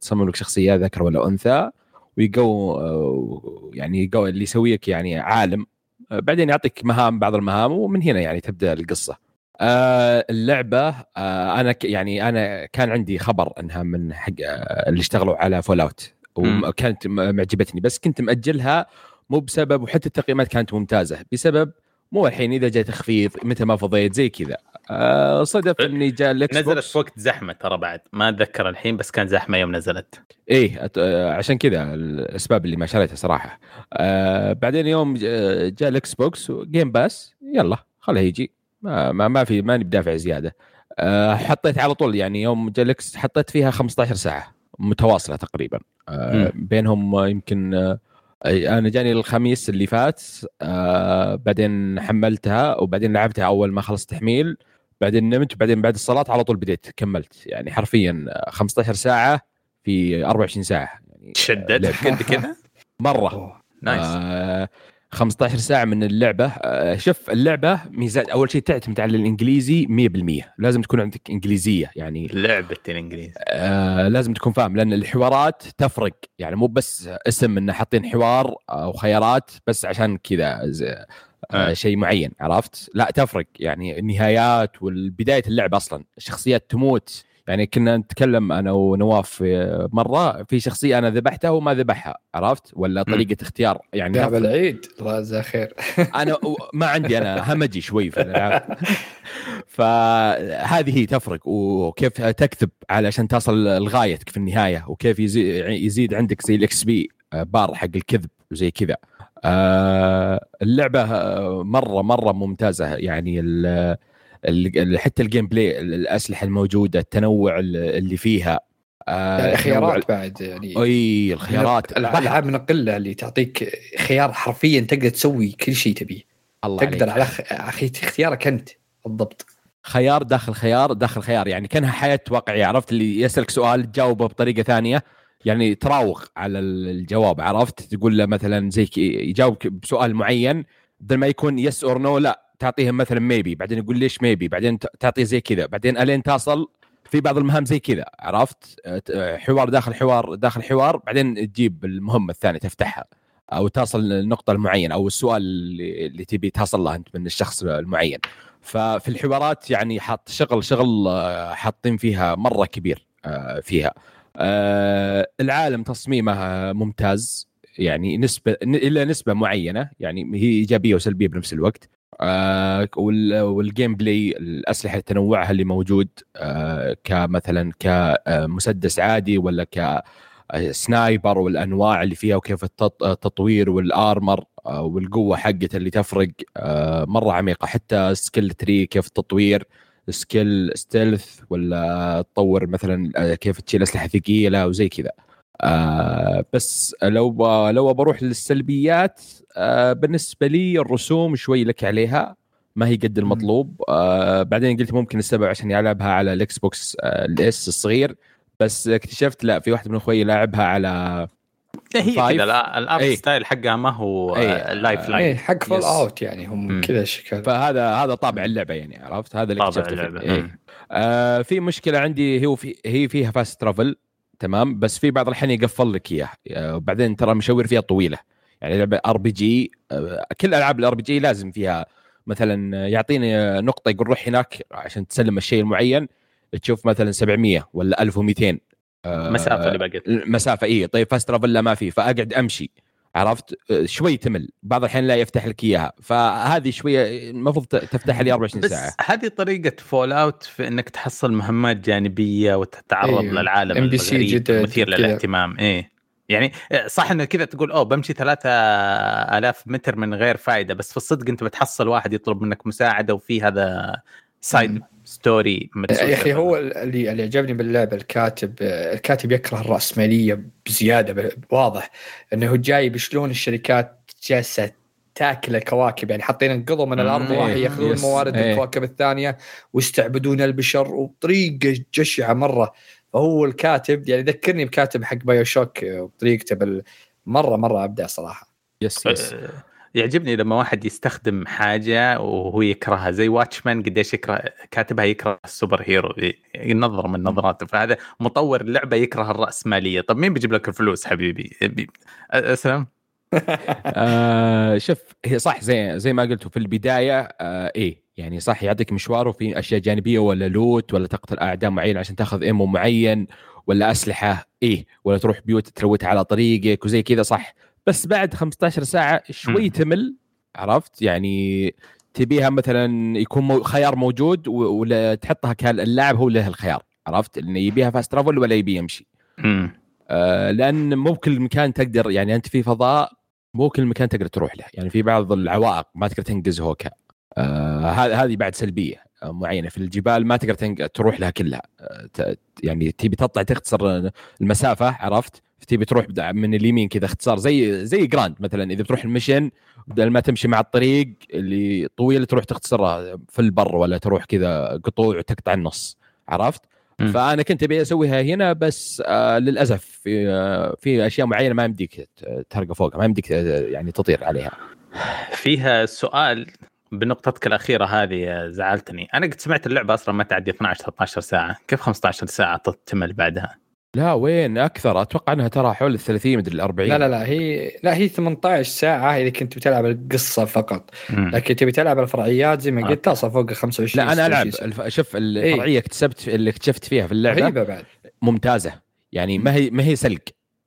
تصمم لك شخصية ذكر ولا أنثى ويقو آه، يعني يقو اللي يسويك يعني عالم آه، بعدين يعطيك مهام بعض المهام ومن هنا يعني تبدأ القصة آه اللعبة آه أنا يعني أنا كان عندي خبر أنها من حق آه اللي اشتغلوا على Fallout. وكانت معجبتني. بس كنت مأجلها مو بسبب وحتى التقييمات كانت ممتازة بسبب مو الحين إذا جاء تخفيض متى ما فضيت زي كذا. آه صدف إني جاء ال X نزلت box في وقت زحمة ترى بعد ما أتذكر الحين بس كان زحمة يوم نزلت. إيه أت- آه، عشان كذا الأسباب اللي ما شريتها صراحة. آه بعدين يوم جاء ال Xbox Game Pass يلا خله يجي. ما, ما, ما في ماني بدافع زيادة. آه حطيت على طول يعني يوم جاء ال X حطيت فيها 15 ساعة متواصلة تقريبا. آه بينهم يمكن آه أنا جاني الخميس اللي فات بعدين حملتها وبعدين لعبتها أول ما خلص تحميل بعدين نمت بعدين بعد الصلاة على طول بديت كملت. يعني حرفيا 15 ساعة في 24 ساعة. يعني لعب. كنت كذا مرة. نايس. آه 15 ساعة من اللعبة. آه شوف اللعبة ميزات أول شيء تعتمد على الإنجليزي 100% لازم تكون عندك إنجليزية يعني. لعبة الإنجليزي. آه لازم تكون فاهم لأن الحوارات تفرق. يعني مو بس اسم إنه حاطين حوار أو خيارات بس عشان كذا آه آه. شيء معين عرفت؟ لا تفرق. يعني النهايات والبداية اللعبة أصلا الشخصيات تموت. يعني كنا نتكلم أنا ونواف آه، مرة في شخصية أنا ذبحتها وما ذبحها عرفت؟ ولا طريقة اختيار؟ يعني لعب العيد. الله يجزاه خير. أنا ما عندي أنا همجي شوي في الألعاب. فهذه هي تفرق وكيف تكذب علشان تصل لغايتك في النهاية وكيف يزيد, يزيد عندك زي ال XP bar حق الكذب وزي كذا. آه، اللعبة آه، مرة مرة ممتازة يعني حتى ال gameplay الأسلحة الموجودة التنوع اللي فيها آه، يعني خيارات بعد يعني. أي الخيارات. الالعاب من القلة اللي تعطيك خيار حرفيا تقدر تسوي كل شيء تبيه. الله تقدر. على أخي اختيارك أنت بالضبط. خيار داخل خيار داخل خيار يعني كأنها حياة واقعية عرفت؟ اللي يسألك سؤال تجاوبه بطريقة ثانية يعني تراوغ على الجواب عرفت؟ تقول له مثلا زي يجاوبك بسؤال معين بدل ما يكون yes or no لا تعطيهم مثلا maybe بعدين يقول ليش maybe بعدين تعطيه زي كذا. بعدين ألين تصل في بعض المهام زي كذا عرفت؟ أه، حوار داخل حوار داخل حوار بعدين تجيب المهمة الثانية تفتحها أو تصل للنقطه المعينة أو السؤال اللي, تبي تصل له أنت من الشخص المعين. ففي الحوارات يعني حاط شغل شغل آه، حاطين فيها مرة كبير آه، فيها. العالم تصميمه ممتاز يعني نسبة إلى نسبة معينة يعني هي إيجابية وسلبية بنفس الوقت. آه، وال- وال gameplay الأسلحة تنوعها اللي موجود آه، كمثلا كمسدس عادي ولا ك sniper والأنواع اللي فيها وكيف التط- التطوير وال armor آه، والقوة حقته اللي تفرق آه، مرة عميقة. حتى skill tree كيف التطوير skill stealth ولا تطور مثلا آه، كيف تشيل أسلحة ثقيلة وزي كذا. آه بس لو لو بروح للسلبيات آه بالنسبة لي الرسوم شوي لك عليها ما هي قد المطلوب آه بعدين قلت ممكن السبب عشان يلعبها على الإكس بوكس آه الإس الصغير بس اكتشفت لا في واحد من أخوي لاعبها على هي. كذا لا الارت إيه. ستايل حقها ما هو. آه، لايف آه، لاين إيه حق فول. اوت يعني هم. كذا شكل فهذا هذا طابع اللعبة يعني عرفت هذا اللي طابع. اللعبة. مم. آه في مشكلة عندي هو في هي فيها فاست ترافل تمام؟ بس في بعض الاحيان يقفل لك اياه آه، وبعدين ترى مشاوير فيها طويلة. يعني لعبة RPG كل ألعاب ال RPG لازم فيها مثلا يعطيني نقطة يقول روح هناك عشان تسلم الشيء المعين. تشوف مثلا 700 ولا 1200 آه، مسافة اللي بقت المسافه اي طيب fast travel ما في فأقعد أمشي. عرفت آه، شوي تمل بعض الاحيان لا يفتح لك إياها فهذه شوية المفروض ت- تفتحها لي 24 بس ساعة هذه طريقة Fallout في إنك تحصل مهمات جانبية وتتعرض أيوه. للعالم NPC الغريب جدد المثير كذا. للاهتمام إيه يعني صح إنه كذا تقول أوه بمشي 3000 متر من غير فائدة بس في الصدق أنت بتحصل واحد يطلب منك مساعدة وفي هذا side. story يا أخي هو اللي اللي عجبني باللعبة الكاتب الكاتب يكره الراسماليه بزيادة واضح إنه جايب شلون الشركات جالسة تاكل الكواكب يعني حاطين انقضوا من الأرض. راح إيه. ياخذون yes. موارد إيه. الكواكب الثانية ويستعبدون البشر وبطريقة جشعة مرة فهو الكاتب يعني ذكرني بكاتب حق BioShock وطريقته بال مرة مرة أبدع صراحة yes yes آه، يعجبني لما واحد يستخدم حاجة وهو يكرهها زي Watchmen قديش يكره كاتبها يكره ال superhero ينظر من نظراته. فهذا مطور اللعبة يكره الرأسمالية طب مين بيجيب لك الفلوس حبيبي؟ بي- اسلم آه شوف هي صح زي زي ما قلتوا في البداية آه إيه يعني صح يعطيك مشوار وفي أشياء جانبية ولا loot ولا تقتل أعداء معين عشان تأخذ ammo معين ولا أسلحة إيه ولا تروح بيوت تروتها على طريقك وزي كذا صح. بس بعد 15 ساعة شوي مم. تمل عرفت؟ يعني تبيها مثلا يكون خيار موجود ولا تحطها كاللاعب هو له الخيار عرفت؟ إنه يبيها فاست ترافل ولا يبي يمشي. آه، لأن مو بكل مكان تقدر يعني أنت في فضاء مو كل مكان تقدر تروح له يعني في بعض العوائق ما تقدر تنقز هوكا آه هذه بعد سلبية آه، معينة. في الجبال ما تقدر تروح لها كلها. آه، يعني تبي تطلع تختصر المسافة عرفت؟ تبي تروح بدا- من اليمين كذا اختصار زي زي جراند مثلا إذا بتروح المشن بدل ما تمشي مع الطريق اللي طويل تروح تختصرها في البر ولا تروح كذا قطوع وتقطع النص عرفت؟ مم. فأنا كنت أبي أسويها هنا بس آه للأسف في آه في أشياء معينة ما يمديك ترقى فوقها ما يمديك آه، يعني تطير عليها فيها سؤال بنقطتك الأخيرة هذه زعلتني أنا قد سمعت اللعبة أصلا ما تعدي 12 13 ساعة كيف 15 ساعة تكتمل بعدها لا وين؟ أكثر. أتوقع إنها ترى حول ال 30 مدري ال 40 لا لا لا هي لا هي 18 ساعة اذا كنت بتلعب القصة فقط. مم. لكن تبي تلعب الفرعيات زي ما آه. قلت تصل فوق ال 25 لا أنا ألعب 26 ساعة. الف... شوف الفرعية اكتسبت اللي اكتشفت فيها في اللعبة رهيبة بعد. ممتازة. يعني ما هي ما هي سلق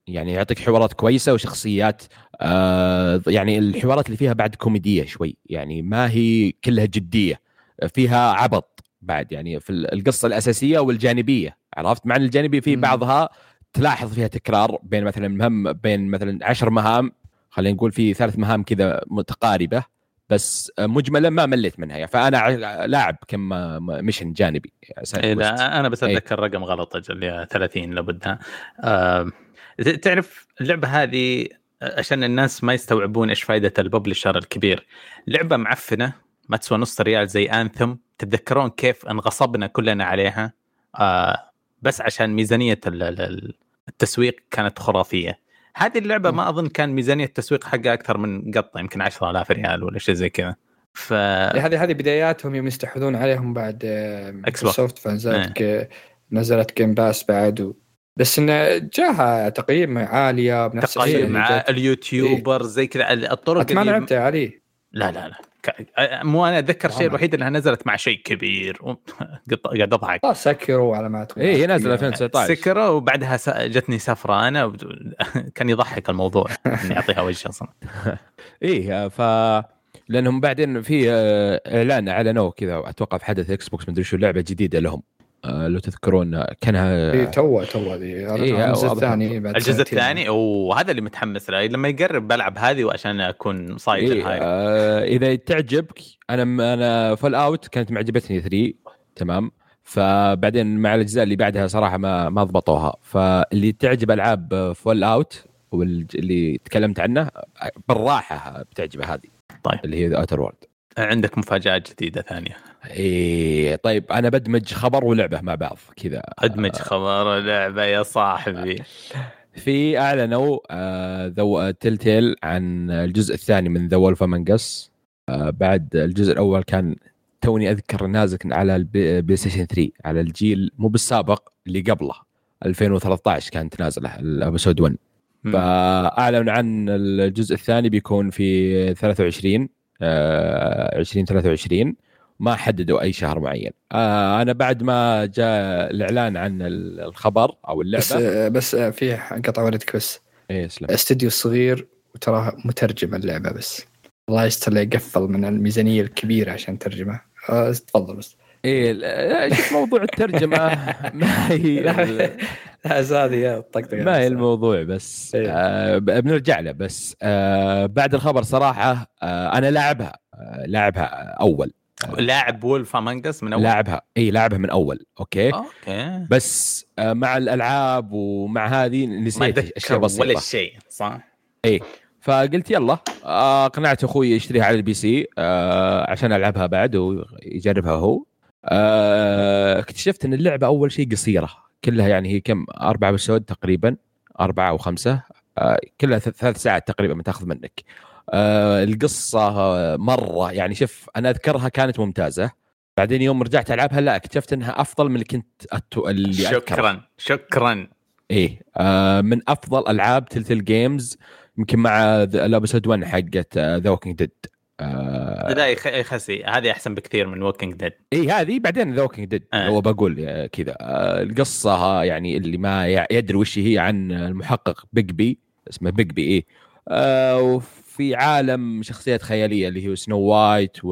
يعني يعطيك حوارات كويسة وشخصيات آه يعني الحوارات اللي فيها بعد كوميدية شوي. يعني ما هي كلها جدية. فيها عبط بعد. يعني في القصة الأساسية والجانبية. عرفت مع إن الجانبية في. بعضها تلاحظ فيها تكرار بين مثلا مهام بين مثلا عشر مهام خلينا نقول في ثلاث مهام كذا متقاربة بس مجملا ما مليت منها يعني فأنا لاعب كم ميشن جانبي يعني إيه. لا أنا بس إيه. أتذكر رقم غلط أجل يا 30 لابدها آه تعرف اللعبة هذه عشان الناس ما يستوعبون إيش فائده الببلشر الكبير لعبة معفنة ما تسوى نص ريال زي انثم تتذكرون كيف انغصبنا كلنا عليها آه بس عشان ميزانية ال- ال- ال- التسويق كانت خرافية. هذه اللعبة ما أظن كان ميزانية التسويق حقها أكثر من قطة يمكن 10000 ريال ولا شيء زي كذا. ف هذه هذه بداياتهم يوم يستحوذون عليهم بعد Xbox. مايكروسوفت فنزلت ك- نزلت جيم باس بعد و... بس انه جاها تقييم عالية بنفس تقييم مع. اليوتيوبر زي كذا. الطرق ما اللي- لعبت يا علي؟ لا لا لا. ك- مو أنا أتذكر الشيء. الوحيد إنها نزلت مع شيء كبير. قاعد أضحك. سكروا على ما إيه هي نازلة 2019 سكره وبعدها س- جتني سفرة. أنا كان يضحك الموضوع. إني أعطيها وجه أصلا. إيه ف لأنهم بعدين في آه، إعلان اعلنوه كذا أتوقع في حدث إكس بوكس مدري شو لعبة جديدة لهم. لو تذكرون آه، كانها إيه تو تو ذي إيه، الجزء. الثاني بعد الجزء. الثاني؟ وهذا اللي متحمس له. لما يقرب بلعب هذه وعشان أكون صايد إيه الهاي آه إذا تعجبك أنا أنا فول اوت كانت معجبتني 3 تمام. فبعدين مع الأجزاء اللي بعدها صراحة ما ما ضبطوها. فاللي تعجب ألعاب فول اوت واللي تكلمت عنه بالراحة بتعجبه هذه طيب. اللي هي Outer Worlds عندك مفاجآت جديدة ثانية. إيه طيب أنا بدمج خبر ولعبة مع بعض كذا. ادمج خبر لعبه يا صاحبي. في أعلنوا آه the Telltale عن الجزء الثاني من The Wolf Among Us آه بعد الجزء الأول كان توني أذكر نازل على البي بلاي ستيشن 3 على الجيل مو بالسابق اللي قبله 2013 كانت نازله الابسود 1 مم. فأعلنوا عن الجزء الثاني بيكون في 23 آه 2023 ما حددوا أي شهر معين. آه أنا بعد ما جاء الإعلان عن الخبر أو بس اللعبه بس في قطع ولدك بس إيه اسلم استديو صغير وتراه مترجم اللعبة بس. الله يستر يقفل من الميزانية الكبيرة عشان ترجمة. آه، تفضل بس. إيه موضوع الترجمة ما هي لا هذه ما هي الموضوع بس. إيه. آه بنرجع له بس. آه بعد الخبر صراحة آه أنا لاعبها. آه لاعبها أول. لاعب Wolf Among Us من أول؟ لاعبها. إي لاعبها من أول. أوكي؟ أوكي. بس آه مع الألعاب ومع هذه نسيت أشياء بسيطه ولا شيء صح؟ فقلت يلا آه، اقنعت أخوي يشتريها على ال PC آه، عشان ألعبها بعد ويجربها هو. اكتشفت إن اللعبة أول شيء قصيرة. كلها يعني هي كم أربع episode تقريبا أربعة أو خمسه آه، كلها ثلاث ساعات تقريبا ما تأخذ منك. آه، القصة مرة يعني شوف أنا أذكرها كانت ممتازة. بعدين يوم رجعت ألعبها لا اكتشفت إنها أفضل من اللي كنت أتو... اللي. شكرا شكرا. إيه آه من أفضل ألعاب Telltale Games يمكن مع ال episode 1 حقت The Walking Dead لا يخ- يخسي. هذه أحسن بكثير من Walking Dead اي هذه بعدين The Walking Dead آه. هو بقول آه، كذا. آه القصة يعني اللي ما يدري وش هي عن المحقق Bigby اسمه Bigby إيه. آه وفي عالم شخصيات خيالية اللي هو Snow White و...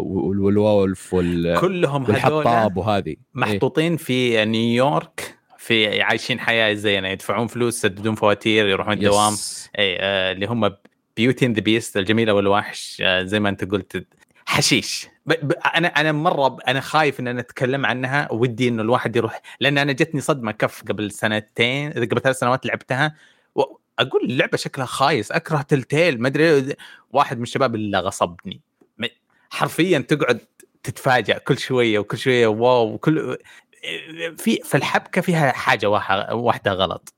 وال Wolf وال... كلهم هذول والحطاب وهذه إيه. محطوطين في نيويورك في عايشين حياة زينا يدفعون فلوس يسددون فواتير يروحون. الدوام اي آه اللي هم Beauty the Beast الجميلة والوحش آه زي ما انت قلت حشيش ب... ب... أنا أنا مرة. أنا خايف إن أنا أتكلم عنها ودي إنه الواحد يروح لأن أنا جتني صدمة كف قبل سنتين قبل ثلاث سنوات لعبتها واقول اللعبة شكلها خايس أكره Telltale ما أدري واحد من الشباب اللي غصبني. حرفيا تقعد تتفاجأ كل شوية وكل شوية wow وكل في في الحبكة فيها حاجة واحدة واحدة غلط.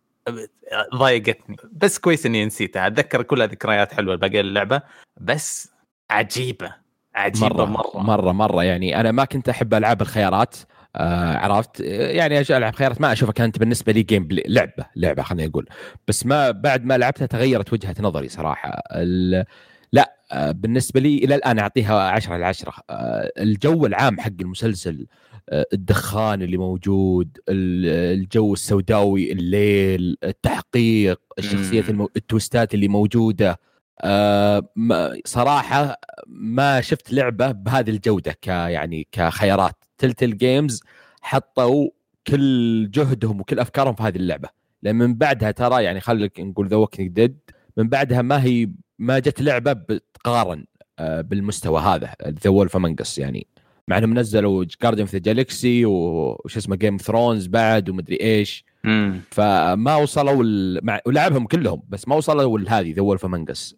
ضايقتني. بس كويس إني نسيتها. أتذكر كلها ذكريات حلوة باقي اللعبة. بس عجيبة عجيبة مرة مرة, مرة مرة. يعني أنا ما كنت أحب ألعاب الخيارات. آه عرفت؟ يعني أجي ألعب خيارات. ما اشوفها كانت بالنسبة لي gameplay لعبه لعبة خليني أقول. بس ما بعد ما لعبتها تغيرت وجهة نظري صراحة. ال- لا آه بالنسبة لي إلى الآن أعطيها 10 على 10 آه الجو العام حق المسلسل آه الدخان اللي موجود ال- الجو السوداوي الليل التحقيق الشخصيات. المو... ال twist ات اللي موجودة. آه ما- صراحة ما شفت لعبة بهذه الجودة ك يعني كخيارات. Telltale Games حطوا كل جهدهم وكل أفكارهم في هذه اللعبة. لأن من بعدها ترى يعني خليك نقول The Walking Dead من بعدها ما هي ما جت لعبة بتقارن آه، بالمستوى هذا The Wolf Among Us يعني. مع إنهم نزلوا Guardians of the Galaxy وش اسمه Game Thrones بعد ومدري إيش. مم. فما وصلوا ال... مع... ولعبهم كلهم بس ما وصلوا لهذه The Wolf Among Us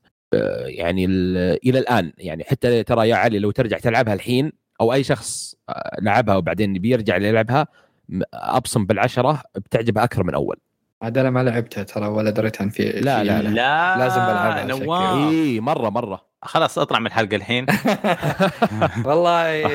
يعني ال... إلى الآن يعني. حتى ترى يا علي لو ترجع تلعبها الحين أو أي شخص آه، لعبها وبعدين بيرجع يلعبها أبصم بالعشرة بتعجبها أكثر من أول. عاد أنا ما لعبتها ترى ولا دريت عن في لا، في- لا، لا. لا. لازم بلعبها. نواف إي مرة مرة. خلاص اطلع من الحلقة الحين. والله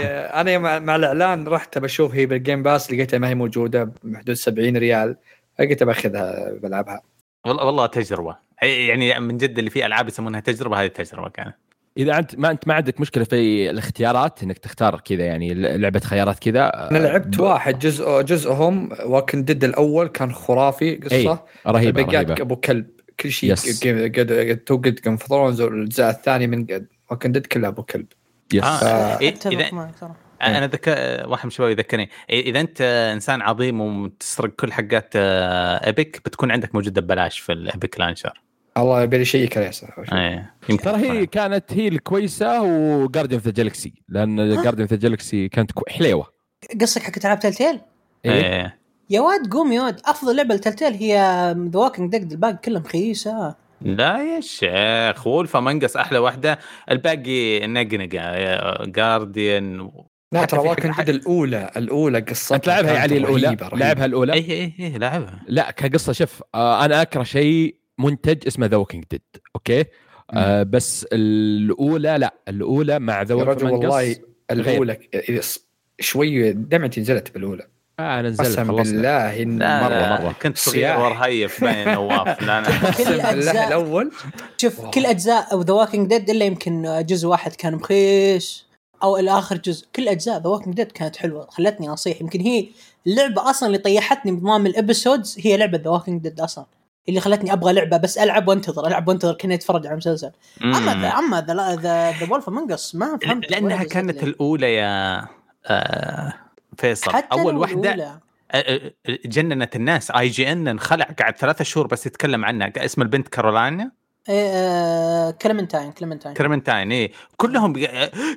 أنا مع, مع الإعلان رحت بشوف هي بال Game Pass لقيتها ما هي موجودة بحدود 70 ريال قلت بأخذها بلعبها. والله والله تجربة. يعني من جد اللي فيه ألعاب يسمونها تجربة هذه تجربه كانت. إذا أنت ما أنت ما عندك مشكلة في الاختيارات إنك تختار كذا يعني لعبة خيارات كذا أنا لعبت ب- واحد جزء جزءهم وكن ديد الأول كان خرافي قصة. أي، رهيبة رهيبة. أبو كلب كل شيء يس. توجد جيم اوف ثرونز والجزء الثاني من قد. وكن ديد كلها أبو كلب. يس آه. إيه، اتفق إذا- معك صراحة أنا ذك واحد من الشباب يذكرني. إذا أنت إنسان عظيم وتسرق كل حقات آه، Epic بتكون عندك موجوده ببلاش في ال Epic Launcher الله يبي لي شيء صراحة. إيه يمكن ترى هي كانت هي الكويسة و Guardians of the Galaxy لأن Guardians of the Galaxy كانت. حليوة. قصدك حق العاب Telltale إيه؟ إيه. يا واد قوم يا واد. أفضل لعبة ل Telltale هي The Walking Dead الباقي كلهم خيسة. لا يا شيخ Wolf Among Us أحلى واحدة. الباقي نقنقة. Guardian لا ترى حاجة- ديد الأولى الأولى قصتها انت لعبها يا علي الأولى. لعبها الأولى؟ اي اي اي لعبها. لا كقصة شوف آه أنا أكره شيء منتج اسمه ذا ووكينج ديد أوكي؟ آه بس الأولى لا الأولى مع ذا رجل والله. الأولى شوي دمعتي نزلت بالأولى. آه نزلت قسم خلصنا. بالله إن لا مرة- لا مرة. كنت صغير. ورهيف باين نواف. لا كل قسم بالله الاجزاء الأول. شوف واو. كل أجزاء ذا ووكينج ديد إلا يمكن جزء واحد كان مخيس أو الآخر جزء. كل أجزاء The Walking Dead كانت حلوة خلتني اصيح يمكن هي اللعبه أصلا اللي طيحتني بنظام ال episodes هي لعبة The Walking Dead أصلا. اللي خلتني أبغى لعبة بس ألعب وانتظر ألعب وانتظر كأني أتفرج على المسلسل أما the أما the the The Wolf Among Us ما فهمت لأنها كانت. الأولى يا آه، فيصل. حتى أول واحدة. آه، آه، جننت الناس. IGN انخلع قعد ثلاثة شهور بس يتكلم عنها اسم البنت كارولاينا إيه، آه، كلمنتاين كلمنتاين كليمنتاين إيه. كلهم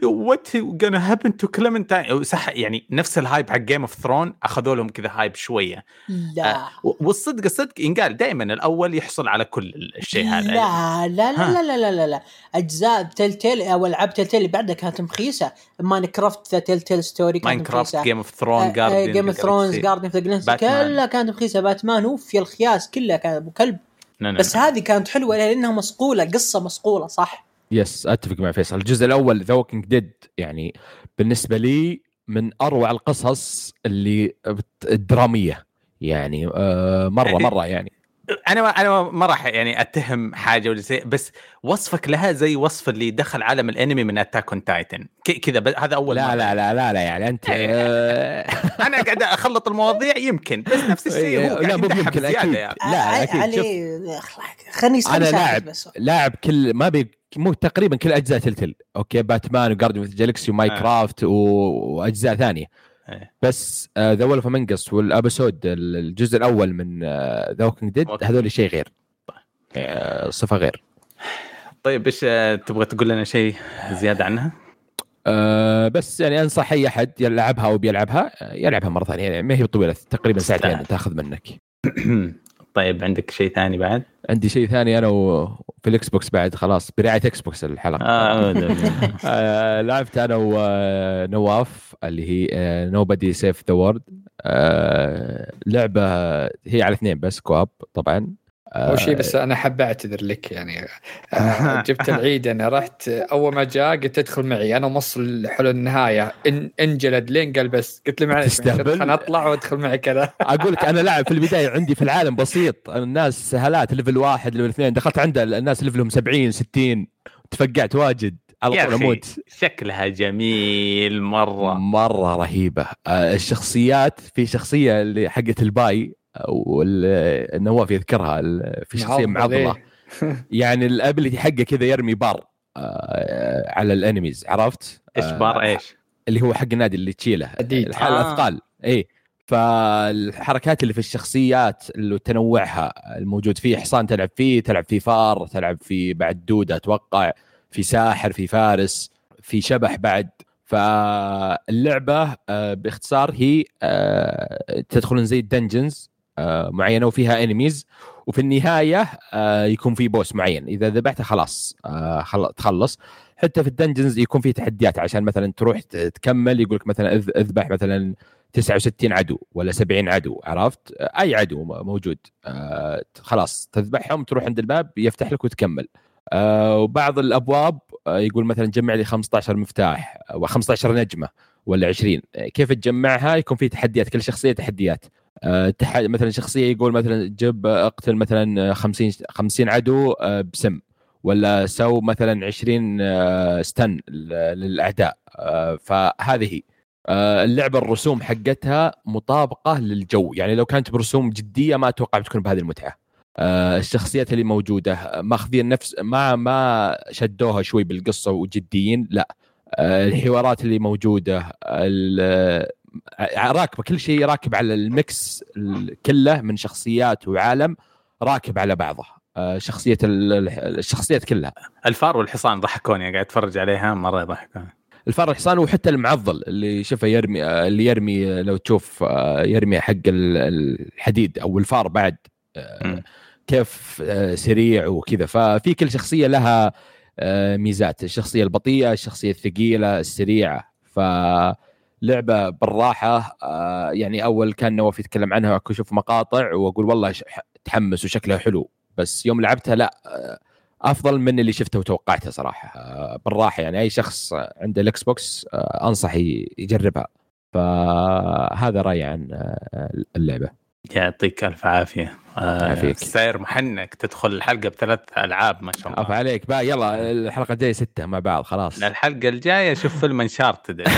what gonna happen to كليمنتاين صح يعني نفس ال hype حق Game of Thrones أخذوا لهم كذا hype شوية. لا. آه، والصدق الصدق ينقال دائما الأول يحصل على كل الشيء هذا. لا لا ها. لا لا لا لا. لا أجزاء Telltale أو ألعاب Telltale اللي بعدها كانت مخيسة. Minecraft the Telltale Story Mine كانت craft مخيسة. Game of Thrones Guardian Game of Thrones Guardians of the Galaxy باتمان. كلها كانت مخيسة. باتمان أوف يا الخياس كلها كان ابو كلب بس هذه كانت حلوة لأنها مصقوله قصة مصقوله صح؟ yes أتفق مع فيصل. الجزء الأول The Walking Dead يعني بالنسبة لي من أروع القصص اللي الدرامية يعني آه مرة مرة يعني. أنا ما أنا ما راح يعني أتهم حاجة ولا شيء بس وصفك لها زي وصف اللي دخل عالم الأنمي من Attack on Titan كذا ب- هذا أول لا مرة. لا لا لا لا يعني أنت آه أنا قاعد أخلط المواضيع يمكن بس نفس الشيء هو لا مو يمكن أكيد. يعني. لا أكيد. علي خلني أنا لاعب بس. لاعب كل ما بي مو تقريبا كل أجزاء Telltale okay باتمان و Guardians of Galaxy و Mine آه. craft و... وأجزاء ثانية. إيه. بس The Wolf Among Us وال episode الجزء الأول من The Walking Dead. هذول شيء غير آه، صفة غير طيب إيش آه، تبغى تقول لنا شيء زيادة عنها؟ أه بس يعني أنصح أي أحد يلعبها أو بيلعبها آه، يلعبها مرة ثانية يعني ما هي طويلة تقريبا ساعتين. تاخذ منك طيب عندك شيء ثاني بعد؟ عندي شيء ثاني أنا وفي ال Xbox بعد خلاص برعاية Xbox الحلقة. آه آه لعبت أنا ونواف اللي هي آه، Nobody Saves the World لعبة هي على اثنين بس co-op طبعا. آه، اول شيء بس أنا حاب أعتذر لك يعني. آه، جبت العيد أنا رحت أول ما جاء قلت ادخل معي. أنا موصل حلو النهاية. انجلد لين قال بس. قلت له معلش؟ خليني أطلع وادخل معي كذا. أقول لك أنا لاعب في البداية عندي في العالم بسيط. الناس سهلات level واحد level اثنين. دخلت عند الناس level هم 70 60 تفقعت واجد. على طول أموت. شكلها جميل مرة. مرة رهيبة. آه، الشخصيات في شخصية اللي حقت الباي. والنواف يذكرها ال- في شخصية معضل معضله. يعني ال ability حقه كذا يرمي بار آه، على ال enemies عرفت؟ إيش آه، بار إيش؟ اللي هو حق النادي اللي تشيله. الحال آه. الأثقال إي فالحركات اللي في الشخصيات اللي تنوعها الموجود فيه حصان تلعب فيه تلعب فيه فار تلعب فيه بعد دودة أتوقع في ساحر في فارس في شبح بعد فاللعبة آه، باختصار هي آه، تدخلون زي ال dungeons معينة وفيها enemies وفي النهاية آه، يكون في boss معين. إذا ذبحته خلاص آه، خل- تخلص. حتى في الدنجنز يكون في تحديات. عشان مثلا تروح تكمل يقول لك مثلا اذ- اذبح مثلا 69 عدو ولا 70 عدو عرفت؟ أي عدو موجود. آه خلاص تذبحهم تروح عند الباب يفتح لك وتكمل. آه وبعض الأبواب آه يقول مثلا جمع لي 15 مفتاح أو 15 نجمة ولا 20 آه، كيف تجمعها؟ يكون في تحديات كل شخصية تحديات. آه تح... مثلا شخصية يقول مثلا جب آه، اقتل مثلا 50 50 عدو آه بسم ولا سو مثلا 20 آه، skin للأعداء. آه، فهذه آه، اللعبة الرسوم حقتها مطابقة للجو. يعني لو كانت برسوم جدية ما أتوقع بتكون بهذه المتعة. آه، الشخصيات اللي موجودة آه، ماخذين نفس ما ما شدوها شوي بالقصة وجديين لا. آه، الحوارات اللي موجودة آه، راكبه كل شيء راكب على ال mix ال- كله من شخصيات وعالم راكب على بعضه. آه، شخصية ال- ال- الشخصيات كلها. الفار والحصان ضحكوني قاعد اتفرج عليها مرة يضحكون الفار الحصان وحتى المعضل اللي شفه يرمي آه، اللي يرمي آه، لو تشوف يرمي حق ال- الحديد أو الفار بعد. كيف سريع وكذا. ففي كل شخصية لها ميزات الشخصية البطيئة الشخصية الثقيلة السريعة. فلعبه بالراحة آه، يعني أول كان نواف يتكلم عنها أشوف مقاطع وأقول والله تحمس وشكلها حلو بس يوم لعبتها لا آه، أفضل من اللي شفته وتوقعته صراحة آه، بالراحة يعني أي شخص عنده ال Xbox آه، أنصح يجربها. فهذا رأيي عن آه، اللعبة. يعطيك ألف عافية. آه يعافيك. ساير محنك تدخل الحلقة بثلاث ألعاب ما شاء عفا الله عليك. بقى يلا الحلقة الجاية ستة مع بعض خلاص. الحلقة الجاية شوف فيلم Uncharted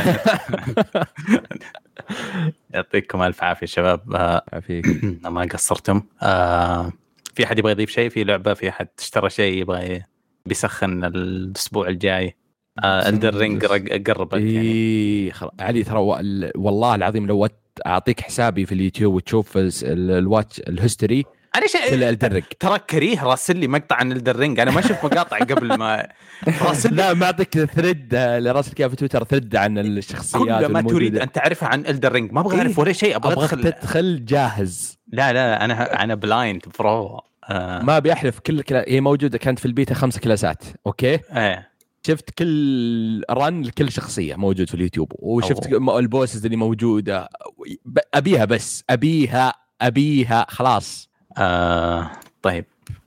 يعطيكم ألف عافية شباب. آه عافيك. ما قصرتم. آه في أحد يبغى يضيف شيء؟ في لعبة؟ في أحد اشترى شيء يبغى بيسخن الأسبوع الجاي؟ آه الدر رينج قربت يعني. اي خلاص. علي ترى وال- والله العظيم لو أعطيك حسابي في اليوتيوب وتشوف الواتش الهيستوري أنا شيء الدرج ترى كريه راسل لي مقطع عن الدر رينج. أنا ما شفت مقاطع قبل ما راسل لا ما أعطيك ثريد آه، اللي راسلك اياه في تويتر ثريد عن الشخصيات كل ما. تريد أن تعرفها عن Elden Ring. ما أبغى إيه. اعرف ولا شيء أبغى أدخل. تدخل جاهز. لا لا أنا أنا blind bro آه. ما بيحلف كل كلا... هي موجودة كانت في البيتا خمس class ات okay؟ إيه. شفت كل run لكل شخصية موجود في اليوتيوب وشفت أوه. ال bosses اللي موجودة. أبيها بس أبيها أبيها خلاص. آه طيب.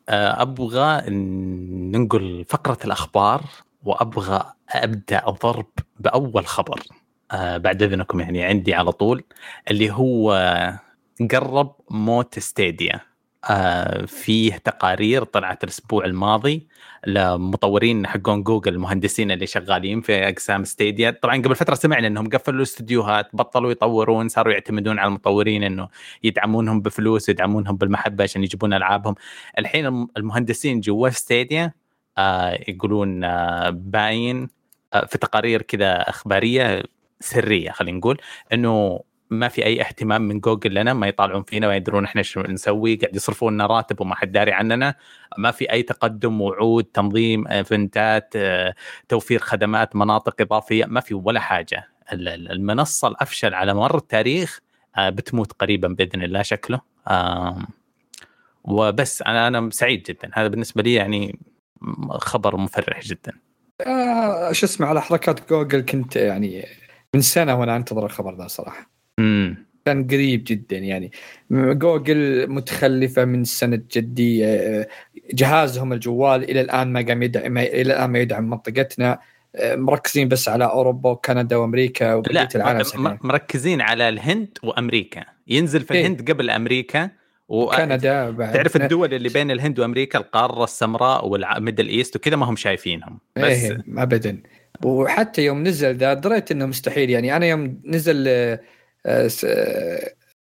آه أبغى ننقل فقرة الأخبار وأبغى أبدأ اضرب بأول خبر آه بعد إذنكم يعني عندي على طول اللي هو قرب موت ستيديا. آه فيه تقارير طلعت الأسبوع الماضي لمطورين حقون جوجل المهندسين اللي شغالين في أقسام ستيديا. طبعا قبل فترة سمعنا إنهم قفلوا الاستديوهات بطلوا يطورون صاروا يعتمدون على المطورين إنه يدعمونهم بفلوس يدعمونهم بالمحبة عشان يجيبون ألعابهم. الحين الم- المهندسين جوا Stadia آه يقولون آه باين آه في تقارير كذا إخبارية سرية خلينا نقول إنه ما في أي اهتمام من جوجل لنا ما يطالعون فينا ما يدرون إحنا شو نسوي قاعد يصرفون لنا راتب وما حد داري عننا. ما في أي تقدم وعود تنظيم event ات توفير خدمات مناطق إضافية ما في ولا حاجة. المنصة الأفشل على مر التاريخ آه، بتموت قريبا بإذن الله شكله. وبس أنا أنا سعيد جدا. هذا بالنسبة لي يعني خبر مفرح جدا. آه شو اسمه على حركات جوجل كنت يعني من سنة وأنا أنتظر الخبر ذا صراحة. امم كان قريب جدا يعني. جوجل متخلفة من سنة جدي آه، جهازهم الجوال إلى الآن ما قام يدعم إلى الآن ما يدعم منطقتنا. آه، مركزين بس على أوروبا وكندا وأمريكا وبقية العالم مركزين على الهند وأمريكا. ينزل في إيه؟ الهند قبل أمريكا وكندا بعد. تعرف الدول اللي بين الهند وأمريكا القارة السمراء وال Middle East وكذا ما هم شايفينهم. بس إيه ابدا. وحتى يوم نزل ذا دريت إنه مستحيل يعني. أنا يوم نزل آه،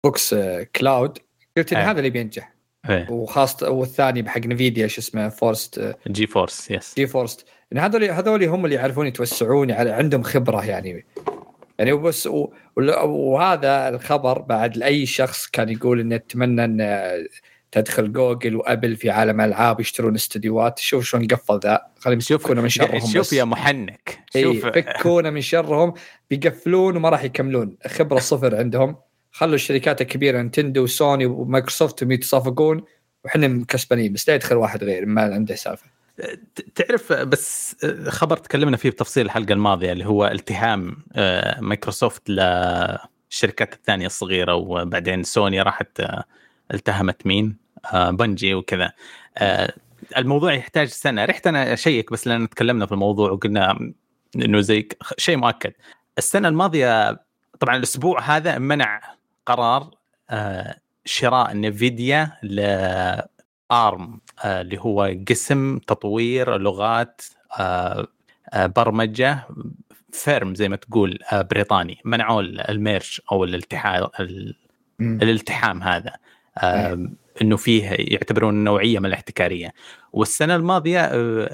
Box آه، cloud قلت إن هذا اللي بينجح. أيه. وخاصة والثاني بحق نفيديا شو اسمه GeForce جي فورس yes جي فورست يعني هذول هذول هم اللي يعرفون يتوسعون عندهم خبرة يعني. يعني بس وهذا الخبر بعد لأي شخص كان يقول إنه اتمنى ان تدخل جوجل وأبل في عالم ألعاب يشترون استديوهات. شوف شلون قفل ذا. خليهم يفكونا من شرهم شوف بس. يا محنك. شوف. فكونا من شرهم بيقفلون وما راح يكملون. خبرة صفر عندهم. خلوا الشركات الكبيرة نتندو وسوني ومايكروسوفت يتصافقون وحنا كسبانين بس لا يدخل واحد غير ما عنده سالفة. تعرف بس خبر تكلمنا فيه بتفصيل الحلقة الماضية اللي هو التهام آه، مايكروسوفت للشركات الثانية الصغيرة وبعدين سوني راحت آه، التهمت مين آه، بنجي وكذا. الموضوع يحتاج سنة. رحت أنا أشيك بس لأن تكلمنا في الموضوع وقلنا إنه زي شيء مؤكد. السنة الماضية طبعا الأسبوع هذا منع قرار شراء نفيديا آرم آه، اللي هو قسم تطوير لغات آه، آه، برمجة firm زي ما تقول بريطاني. منعوا ال merge أو الالتحام الالتحام هذا. إنه فيه يعتبرون نوعية من الاحتكارية. والسنة الماضية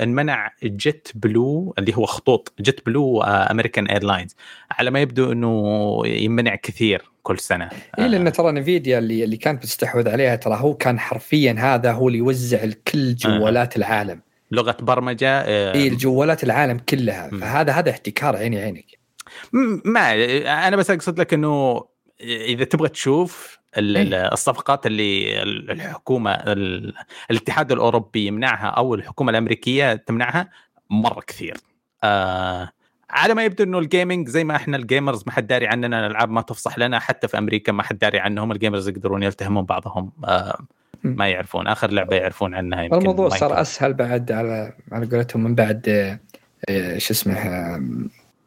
انمنع جيت بلو اللي هو خطوط جيت بلو امريكان ايرلاينز على ما يبدو إنه يمنع كثير كل سنة. اي لأن ترى نفيديا اللي اللي كانت بتستحوذ عليها ترى هو كان حرفيا هذا هو اللي يوزع كل جوالات آه. العالم. لغة برمجة آه اي الجوالات العالم كلها. فهذا هذا احتكار عيني عينك. ما أنا بس أقصد لك إنه إذا تبغى تشوف إيه؟ الصفقات اللي الحكومة الاتحاد الأوروبي يمنعها أو الحكومة الأمريكية تمنعها مرة كثير. آه على ما يبدو إنه ال gaming زي ما إحنا ال gamers ما حد داري عننا الألعاب ما تفصح لنا حتى في أمريكا ما حد داري عنهم ال gamers يقدرون يلتهمون بعضهم. آه ما يعرفون آخر لعبة يعرفون عنها يمكن الموضوع صار أسهل بعد على على قولتهم من بعد آه، شو اسمه آه،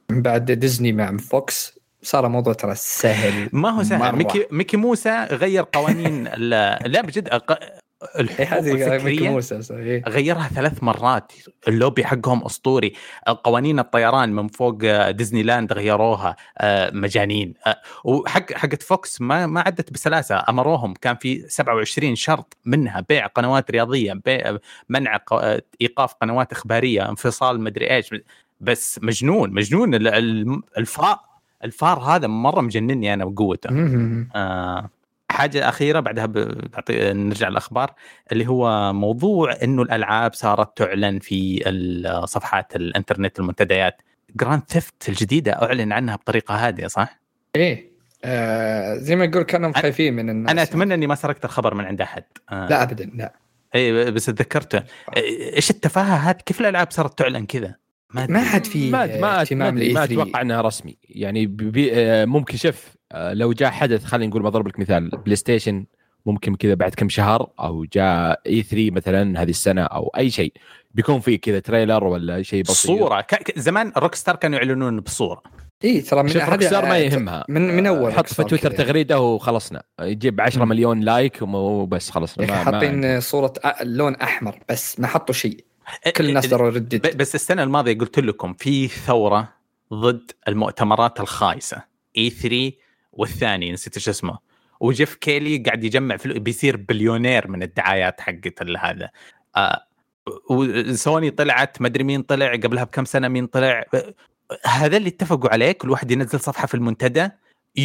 من بعد ديزني مع فوكس. صار الموضوع ترى سهل. ما هو سهل. ميكي ميكي ماوس غير قوانين لا بجد الحقوق الفكرية إيه. غيرها ثلاث مرات. اللوبي حقهم أسطوري. قوانين الطيران من فوق ديزني لاند غيروها آه، مجانين. آه، وحق حقت فوكس ما ما عدت بسلاسة. أمروهم كان في 27 شرط منها. بيع قنوات رياضية بيع منع إيقاف قنوات إخبارية انفصال مدري إيش. بس مجنون مجنون. الفأر الفأر هذا مرة مجنني أنا بقوته آه حاجة أخيرة بعدها بعطي نرجع الاخبار اللي هو موضوع إنه الألعاب صارت تعلن في صفحات الإنترنت المنتديات. جراند ثيفت الجديدة أعلن عنها بطريقة هادئة صح؟ إيه آه زي ما يقول كانوا خايفين من الناس. أنا أتمنى إني ما سرقت الخبر من عند أحد. آه. لا ابدا لا. اي بس تذكرته. إيش التفاهة هذه؟ كيف الألعاب صارت تعلن كذا؟ ما ما حد في ما ما, ما, ما أتوقع إنها رسمي. يعني بي آه، ممكن شوف آه، لو جاء حدث خلينا نقول بضرب لك مثال. بلاي ستيشن ممكن كذا بعد كم شهر أو جاء E3 مثلا هذه السنة أو أي شيء بيكون في كذا trailer ولا شيء بسيط. صوره ك... زمان روك ستار كانوا يعلنون بصورة. إي ترى من روك ستار ما يهمها. من من أول حط في تويتر تغريدة وخلصنا. يجيب 10 مليون like وبس خلصنا. حاطين صورة لون أحمر بس ما حطوا شيء. كل الناس ترى ردت بس السنة الماضية قلت لكم في ثورة ضد المؤتمرات الخايسة E3 والثاني نسيت إيش اسمه. وجيف كيلي قاعد يجمع فلوس بيصير بليونير من الدعايات حقت هذا. آه وسوني طلعت ما أدري مين طلع قبلها بكم سنة مين طلع. هذا اللي اتفقوا عليه كل واحد ينزل صفحة في المنتدى.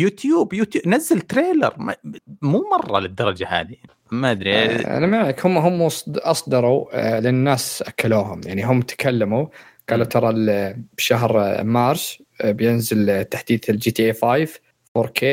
يوتيوب يوتيوب نزل trailer مو مرة للدرجة هذه. ما أدري. آه، أنا معك. هم هم أصدروا آه، للناس أكلوهم. يعني هم تكلموا قالوا. ترى بشهر مارس آه، بينزل تحديث ال GTA 5 4K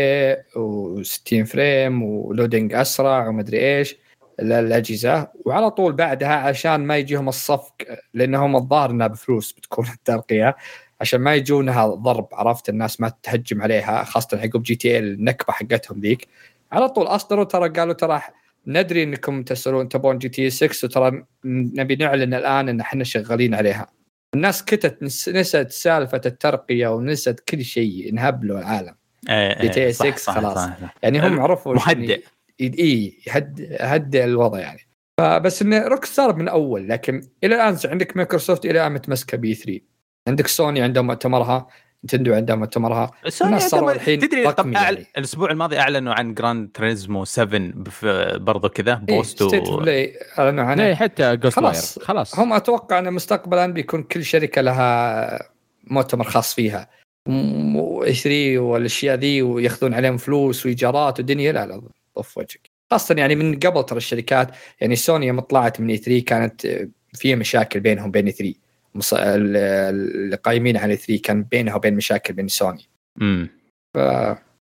و60 frame و loading أسرع ومدري إيش للاجهزه وعلى طول بعدها عشان ما يجيهم الصفق لأنهم الظاهر إنها بفلوس بتكون الترقيه عشان ما يجونها ضرب عرفت؟ الناس ما تهجم عليها خاصة عقب GTA النكبة حقتهم ذيك. على طول أصدروا ترى قالوا ترى ندري إنكم تسألون تبون GTA 6 وترى نبي نعلن الآن إن إحنا شغالين عليها. الناس كتت نس- نسيت سالفة الترقية ونسيت كل شيء انهبلوا العالم. إيه، إيه، صح، 6 صح، خلاص. صح، صح. يعني هم عرفوا مهدئ. إي يهدئ يهدئ الوضع يعني. فبس إن روك ستار من أول لكن إلى الآن عندك مايكروسوفت إلى الان متمسكه ب E3 عندك سوني عندها مؤتمرها نتندو عندها مؤتمرها سوني الناس صاروا الحين تدري طب. يعني. الأسبوع الماضي أعلنوا عن جراند تريزمو 7 بف... برضو كذا إيه post. بلاي أعلنوا عنه إيه، حتى ghost خلاص. خلاص خلاص هم أتوقع إن مستقبلا بيكون كل شركة لها مؤتمر خاص فيها E3 والأشياء ذي ويأخذون عليهم فلوس وإيجارات ودنيا لا لا طف وجهك خاصه يعني من قبل ترى الشركات يعني سوني يوم طلعت من E3 كانت فيها مشاكل بينهم بين اي 3 مص- ال- اللي قايمين على 3 كان بينها وبين مشاكل بين سوني. امم ف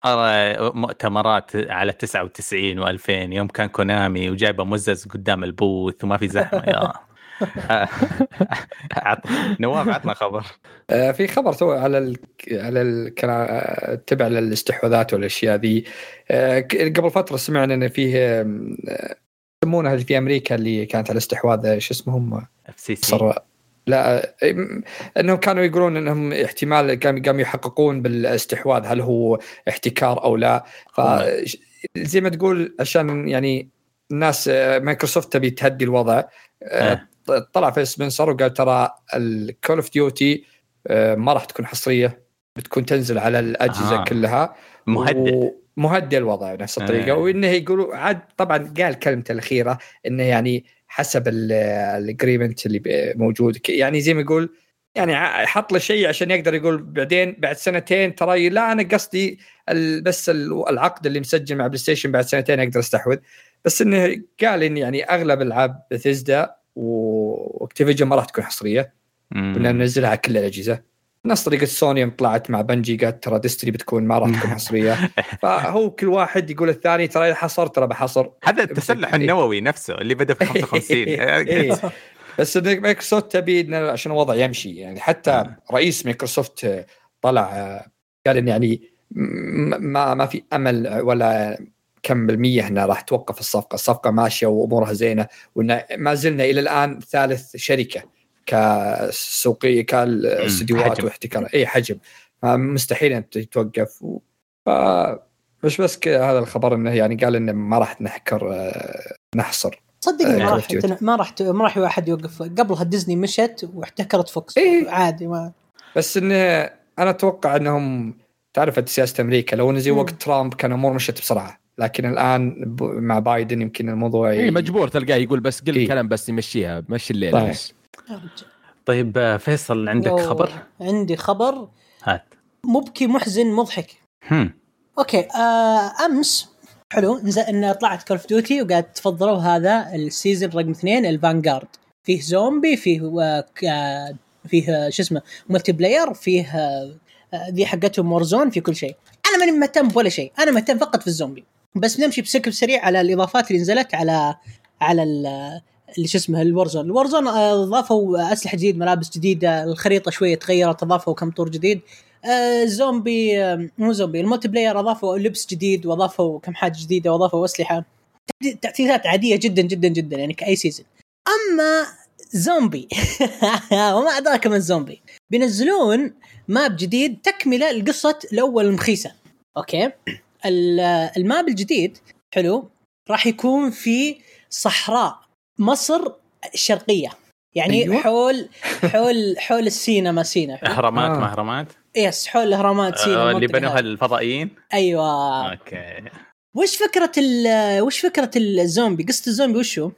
أرى مؤتمرات على 99 و2000 يوم كان كونامي وجايبة مزز قدام البوث وما في زحمة يا. نواف عطنا خبر. آه، في خبر تو على ال على ال كان تبع للاستحواذات والأشياء ذي. آه، قبل فترة سمعنا إن فيه آه، يسمونها اللي في أمريكا اللي كانت على الاستحواذ آه، شو اسمهم؟ FCC لا آم، إنهم كانوا يقولون إنهم احتمال قام- قاموا يحققون بالاستحواذ هل هو احتكار أو لا. ف زي ما تقول عشان يعني الناس مايكروسوفت تبي تهدي الوضع آه، طلع في سبنسر وقال ترى ال Call of Duty ما راح تكون حصرية بتكون تنزل على الأجهزة آه. كلها. مهدئ. مهدئ الوضع بنفس الطريقة. آه. وانه يقولوا عاد طبعا قال كلمته الأخيرة إنه يعني حسب ال agreement اللي موجود. يعني زي ما يقول يعني حط له شيء عشان يقدر يقول بعدين بعد سنتين ترى لا أنا قصدي بس ال- العقد اللي مسجل مع PlayStation بعد سنتين أقدر أستحوذ. بس إنه قال إن يعني أغلب ألعاب Bethesda و Activision ما راح تكون حصرية. بدنا ننزلها على كل الأجهزة. نفس طريقة سوني يوم طلعت مع Bungie قالت ترى Destiny بتكون ما راح تكون حصريه فهو كل واحد يقول الثاني ترى إذا حصر ترى بحصر. هذا التسلح النووي نفسه اللي بدأ في 55 إيه. بس إن مايكروسوفت تبي عشان الوضع يمشي. يعني حتى آه. رئيس مايكروسوفت طلع قال إن يعني ما ما في أمل ولا كم بالمية انها راح توقف الصفقة، الصفقة ماشية وأمورها زينة وإن ما زلنا إلى الآن ثالث شركة. كسوقيه كالاستديوهات حجم. واحتكار إي حجم مستحيل ان تتوقف و... ف مش بس كذا هذا الخبر إنه يعني قال إنه ما راح نحكر آه، نحصر صدقني ما آه، راح of Duty. ما راح ما راح واحد يوقف قبلها ديزني مشت واحتكرت فوكس إيه. عادي ما بس إنه أنا أتوقع إنهم تعرف سياسة أمريكا لو انه زي. وقت ترامب كان الأمور مشت بسرعة لكن الآن ب- مع بايدن يمكن الموضوع إي مجبور تلقاه يقول بس قل إيه. كلام بس يمشيها مشي الليلة طيب. بس يا رجال. طيب آه، فيصل عندك يو، خبر؟ عندي خبر هات مبكي محزن مضحك هم. أوكي آه أمس حلو نزل إن طلعت Call of Duty وقاعد تفضلوا هذا ال season رقم اثنين ال Vanguard فيه زومبي فيه آه، آه، فيه آه، شو اسمه multiplayer فيه آه، ذي حقتهم Warzone في كل شيء أنا ماني مهتم بولا شيء أنا مهتم فقط في الزومبي بس بنمشي بشكل سريع على الإضافات اللي نزلت على على ال- اللي شو اسمه ال Warzone ال Warzone آه، اضافوا أسلحة جديد ملابس جديدة الخريطة شوية تغيرت أضافوا كم طور جديد. آه، زومبي آه، مو زومبي ال multiplayer أضافوا لبس جديد وأضافوا كم حاجة جديدة وأضافوا أسلحة. تعدي- تعديلات عادية جدا جدا جدا يعني كأي season أما زومبي وما أدراك ما الزومبي. بينزلون map جديد تكملة لقصة الأول المخيسة. أوكي؟ ال- ال map الجديد حلو راح يكون في صحراء. مصر الشرقيه يعني أيوة. حول حول حول السينا سينا حلو؟ أهرامات آه. ما أهرامات yes حول الأهرامات سينا آه، اللي بنوها. الفضائيين أيوه أوكي وش فكرة ال- وش فكرة الزومبي قصة الزومبي وشو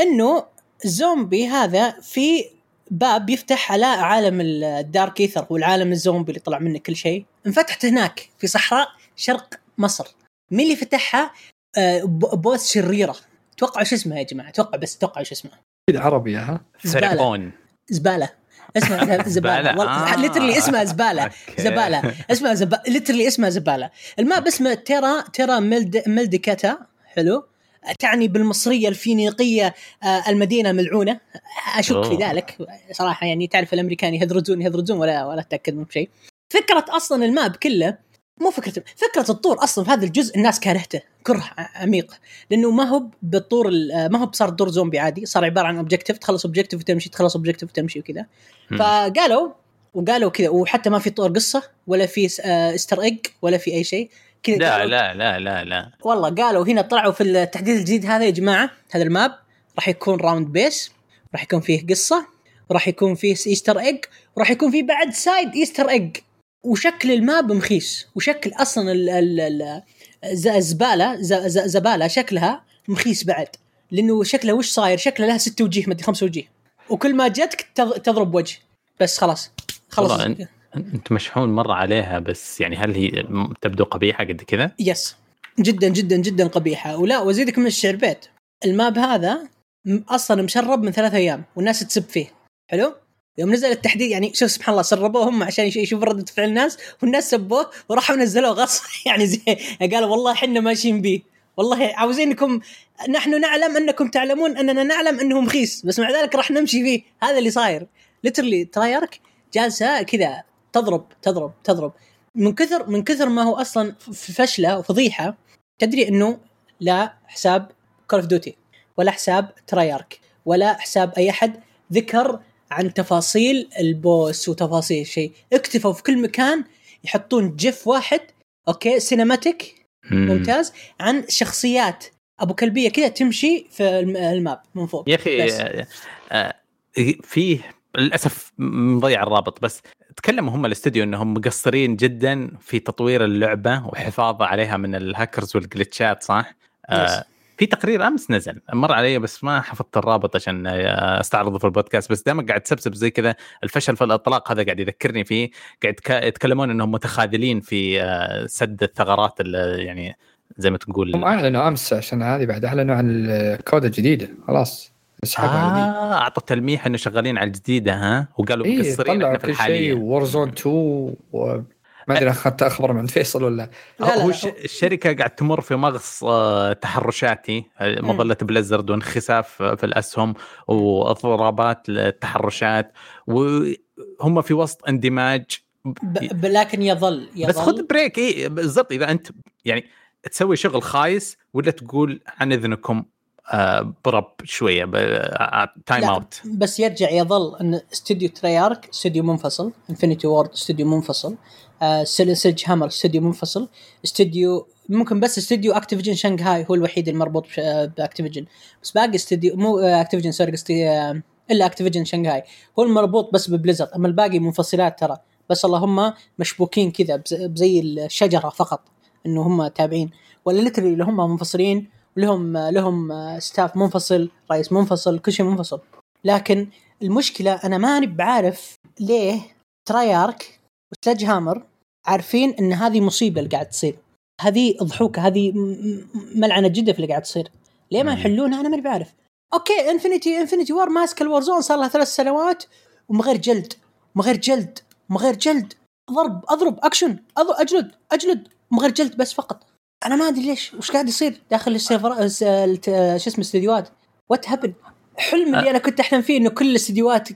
إنه الزومبي هذا في باب يفتح على عالم ال Dark Aether والعالم الزومبي اللي طلع منه كل شيء انفتحت هناك في صحراء شرق مصر مين اللي فتحها؟ آه ب- بوث شريرة توقعوا شو اسمها يا جماعة؟ توقع بس توقعوا شو اسمها كذا عربي ها. زبالة. فرعون زبالة. اسمها زبالة. والله آه. ليترلي اسمها زبالة. زبالة. اسمها زبالة ليترلي اسمها زبالة. الماب اسمه تيرا تيرا ميلد ميلديكاتا حلو. تعني بالمصرية الفينيقية آه، المدينة ملعونة. أشك في. ذلك. صراحة يعني تعرف الأمريكان يهذرزون يهذرزون ولا ولا أتأكد من شيء. فكرة أصلا ال map كله مو فكره فكرة الطور أصلا في هذا الجزء الناس كارهته كره عميق لأنه ما هو بالطور ال- ما هو بصار دور زومبي عادي صار عبارة عن objective تخلص objective وتمشي تخلص objective وتمشي وكذا. فقالوا وقالوا كذا وحتى ما في طور قصة ولا في Easter egg ولا في أي شيء. كذا لا لا لا لا لا. والله قالوا هنا طلعوا في التحديث الجديد هذا يا جماعة هذا ال map راح يكون round based راح يكون فيه قصة وراح يكون فيه Easter egg وراح يكون فيه بعد side Easter egg وشكل ال map مخيس وشكل أصلا الزباله زبالة شكلها مخيس بعد. لأنه شكلها وش صاير؟ شكلها لها ست وجيه مدري خمس وجيه. وكل ما جتك تض- تضرب وجه. بس خلاص. خلاص. انت مشحون مرة عليها بس يعني هل هي تبدو قبيحة قد كذا؟ yes. جدا جدا جدا قبيحة. ولا وأزيدك من الشعر بيت ال map هذا أصلا مسرب من ثلاث أيام والناس تسب فيه. حلو؟ يوم نزل التحديث يعني شوف سبحان الله سربوه هم عشان يش- يشوفوا ردة فعل الناس والناس سبوه وراحوا نزلوه غصب يعني زي قالوا والله إحنا ماشيين به والله عاوزينكم نحن نعلم أنكم تعلمون أننا نعلم انه مخيس بس مع ذلك راح نمشي فيه هذا اللي صاير. literally Treyarch جالسة كذا تضرب تضرب تضرب. من كثر من كثر ما هو أصلا ف- فشلة وفضيحة تدري إنه لا حساب Call of Duty ولا حساب Treyarch ولا حساب أي أحد ذكر عن تفاصيل ال boss وتفاصيل الشيء اكتفوا في كل مكان يحطون GIF واحد أوكي cinematic مم. ممتاز عن شخصيات أبو كلبية كذا تمشي في الم- الmap من فوق يا أخي. آه، آه، فيه للأسف مضيع الرابط بس تكلموا هم الاستوديو إنهم مقصرين جدا في تطوير اللعبة وحفاظ عليها من ال hackers وال glitchات صح؟ آه في تقرير أمس نزل مر علي بس ما حفظت الرابط عشان أستعرضه في البودكاست بس دائما قاعد تسبسب زي كذا الفشل في الإطلاق هذا قاعد يذكرني فيه قاعد يتك- يتكلمون إنهم متخاذلين في آه، سد الثغرات اللي يعني زي ما تقول هم أعلنوا أمس عشان هذه بعد أعلنوا عن الكود الجديدة خلاص. آه أعطوا تلميح إنه شغالين على الجديدة ها؟ وقالوا. إيه مقصرين إحنا في كل شيء الحاليه وورزون 2 وما أدري أخذت أخبار من فيصل ولا لا، لا، هو لا. الش- الشركة قاعد تمر في مغص آه، تحرشاتي. آه، مظلة بليزرد وانخساف في الأسهم واضرابات للتحرشات. وهم في وسط اندماج. ب- لكن يظل يظل. بس خذ break اي بالضبط. إذا أنت يعني تسوي شغل خايس ولا تقول عن إذنكم آه، brb شوية time لا، out بس يرجع يظل إن استوديو Treyarch استوديو منفصل Infinity Ward استوديو منفصل Sledgehammer استوديو منفصل. استوديو ممكن بس استوديو Activision Shanghai هو الوحيد المربوط بش- آه، ب Activision بس باقي استوديو مو Activision sorry قصدي إلا Activision Shanghai هو المربوط بس ب Blizzard أما الباقي منفصلات ترى. بس اللهم مشبوكين كذا بز- بزي الشجرة فقط إنه هم تابعين. ولا literally اللي هم منفصلين ولهم لهم staff منفصل رئيس منفصل كل شيء منفصل. لكن المشكلة أنا ماني بعارف ليه ترايارك وسلج هامر عارفين إن هذه مصيبة اللي قاعد تصير. هذه اضحوكه هذه ملعنة جدا في اللي قاعد تصير. ليه ما. يحلونها؟ أنا ماني بعارف أوكي انفنتي انفنتي وار ماسك الور زون صار لها ثلاث سنوات ومن غير جلد من غير جلد من غير جلد. ضرب أضرب أكشن أضرب أجلد أجلد من غير جلد بس فقط. أنا ما أدري ليش وش قاعد يصير؟ داخل السيرفر شو اسمه الاستديوهات what happened حلم اللي أنا كنت أحلم فيه إنه كل الاستديوهات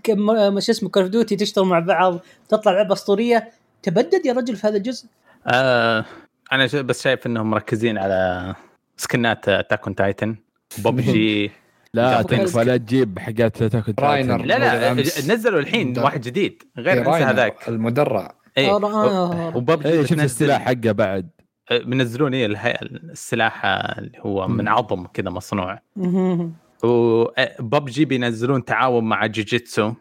شو اسمه Call of Duty تشتغل مع بعض تطلع لعبة أسطورية تبدد يا رجل في هذا الجزء آه أنا ش- بس شايف إنهم مركزين على skinات Attack on Titan PUBG لا. تكفى لا تجيب حاجات تاكل Reiner. لا لا. نزلوا الحين ده. واحد جديد غير إيه، هذاك المدرع اي آه، آه. وببجي اي شفت السلاح حقه بعد بينزلون إيه الهي- السلاح اللي هو من. عظم كذا مصنوع. وببجي بينزلون تعاون مع جوجيتسو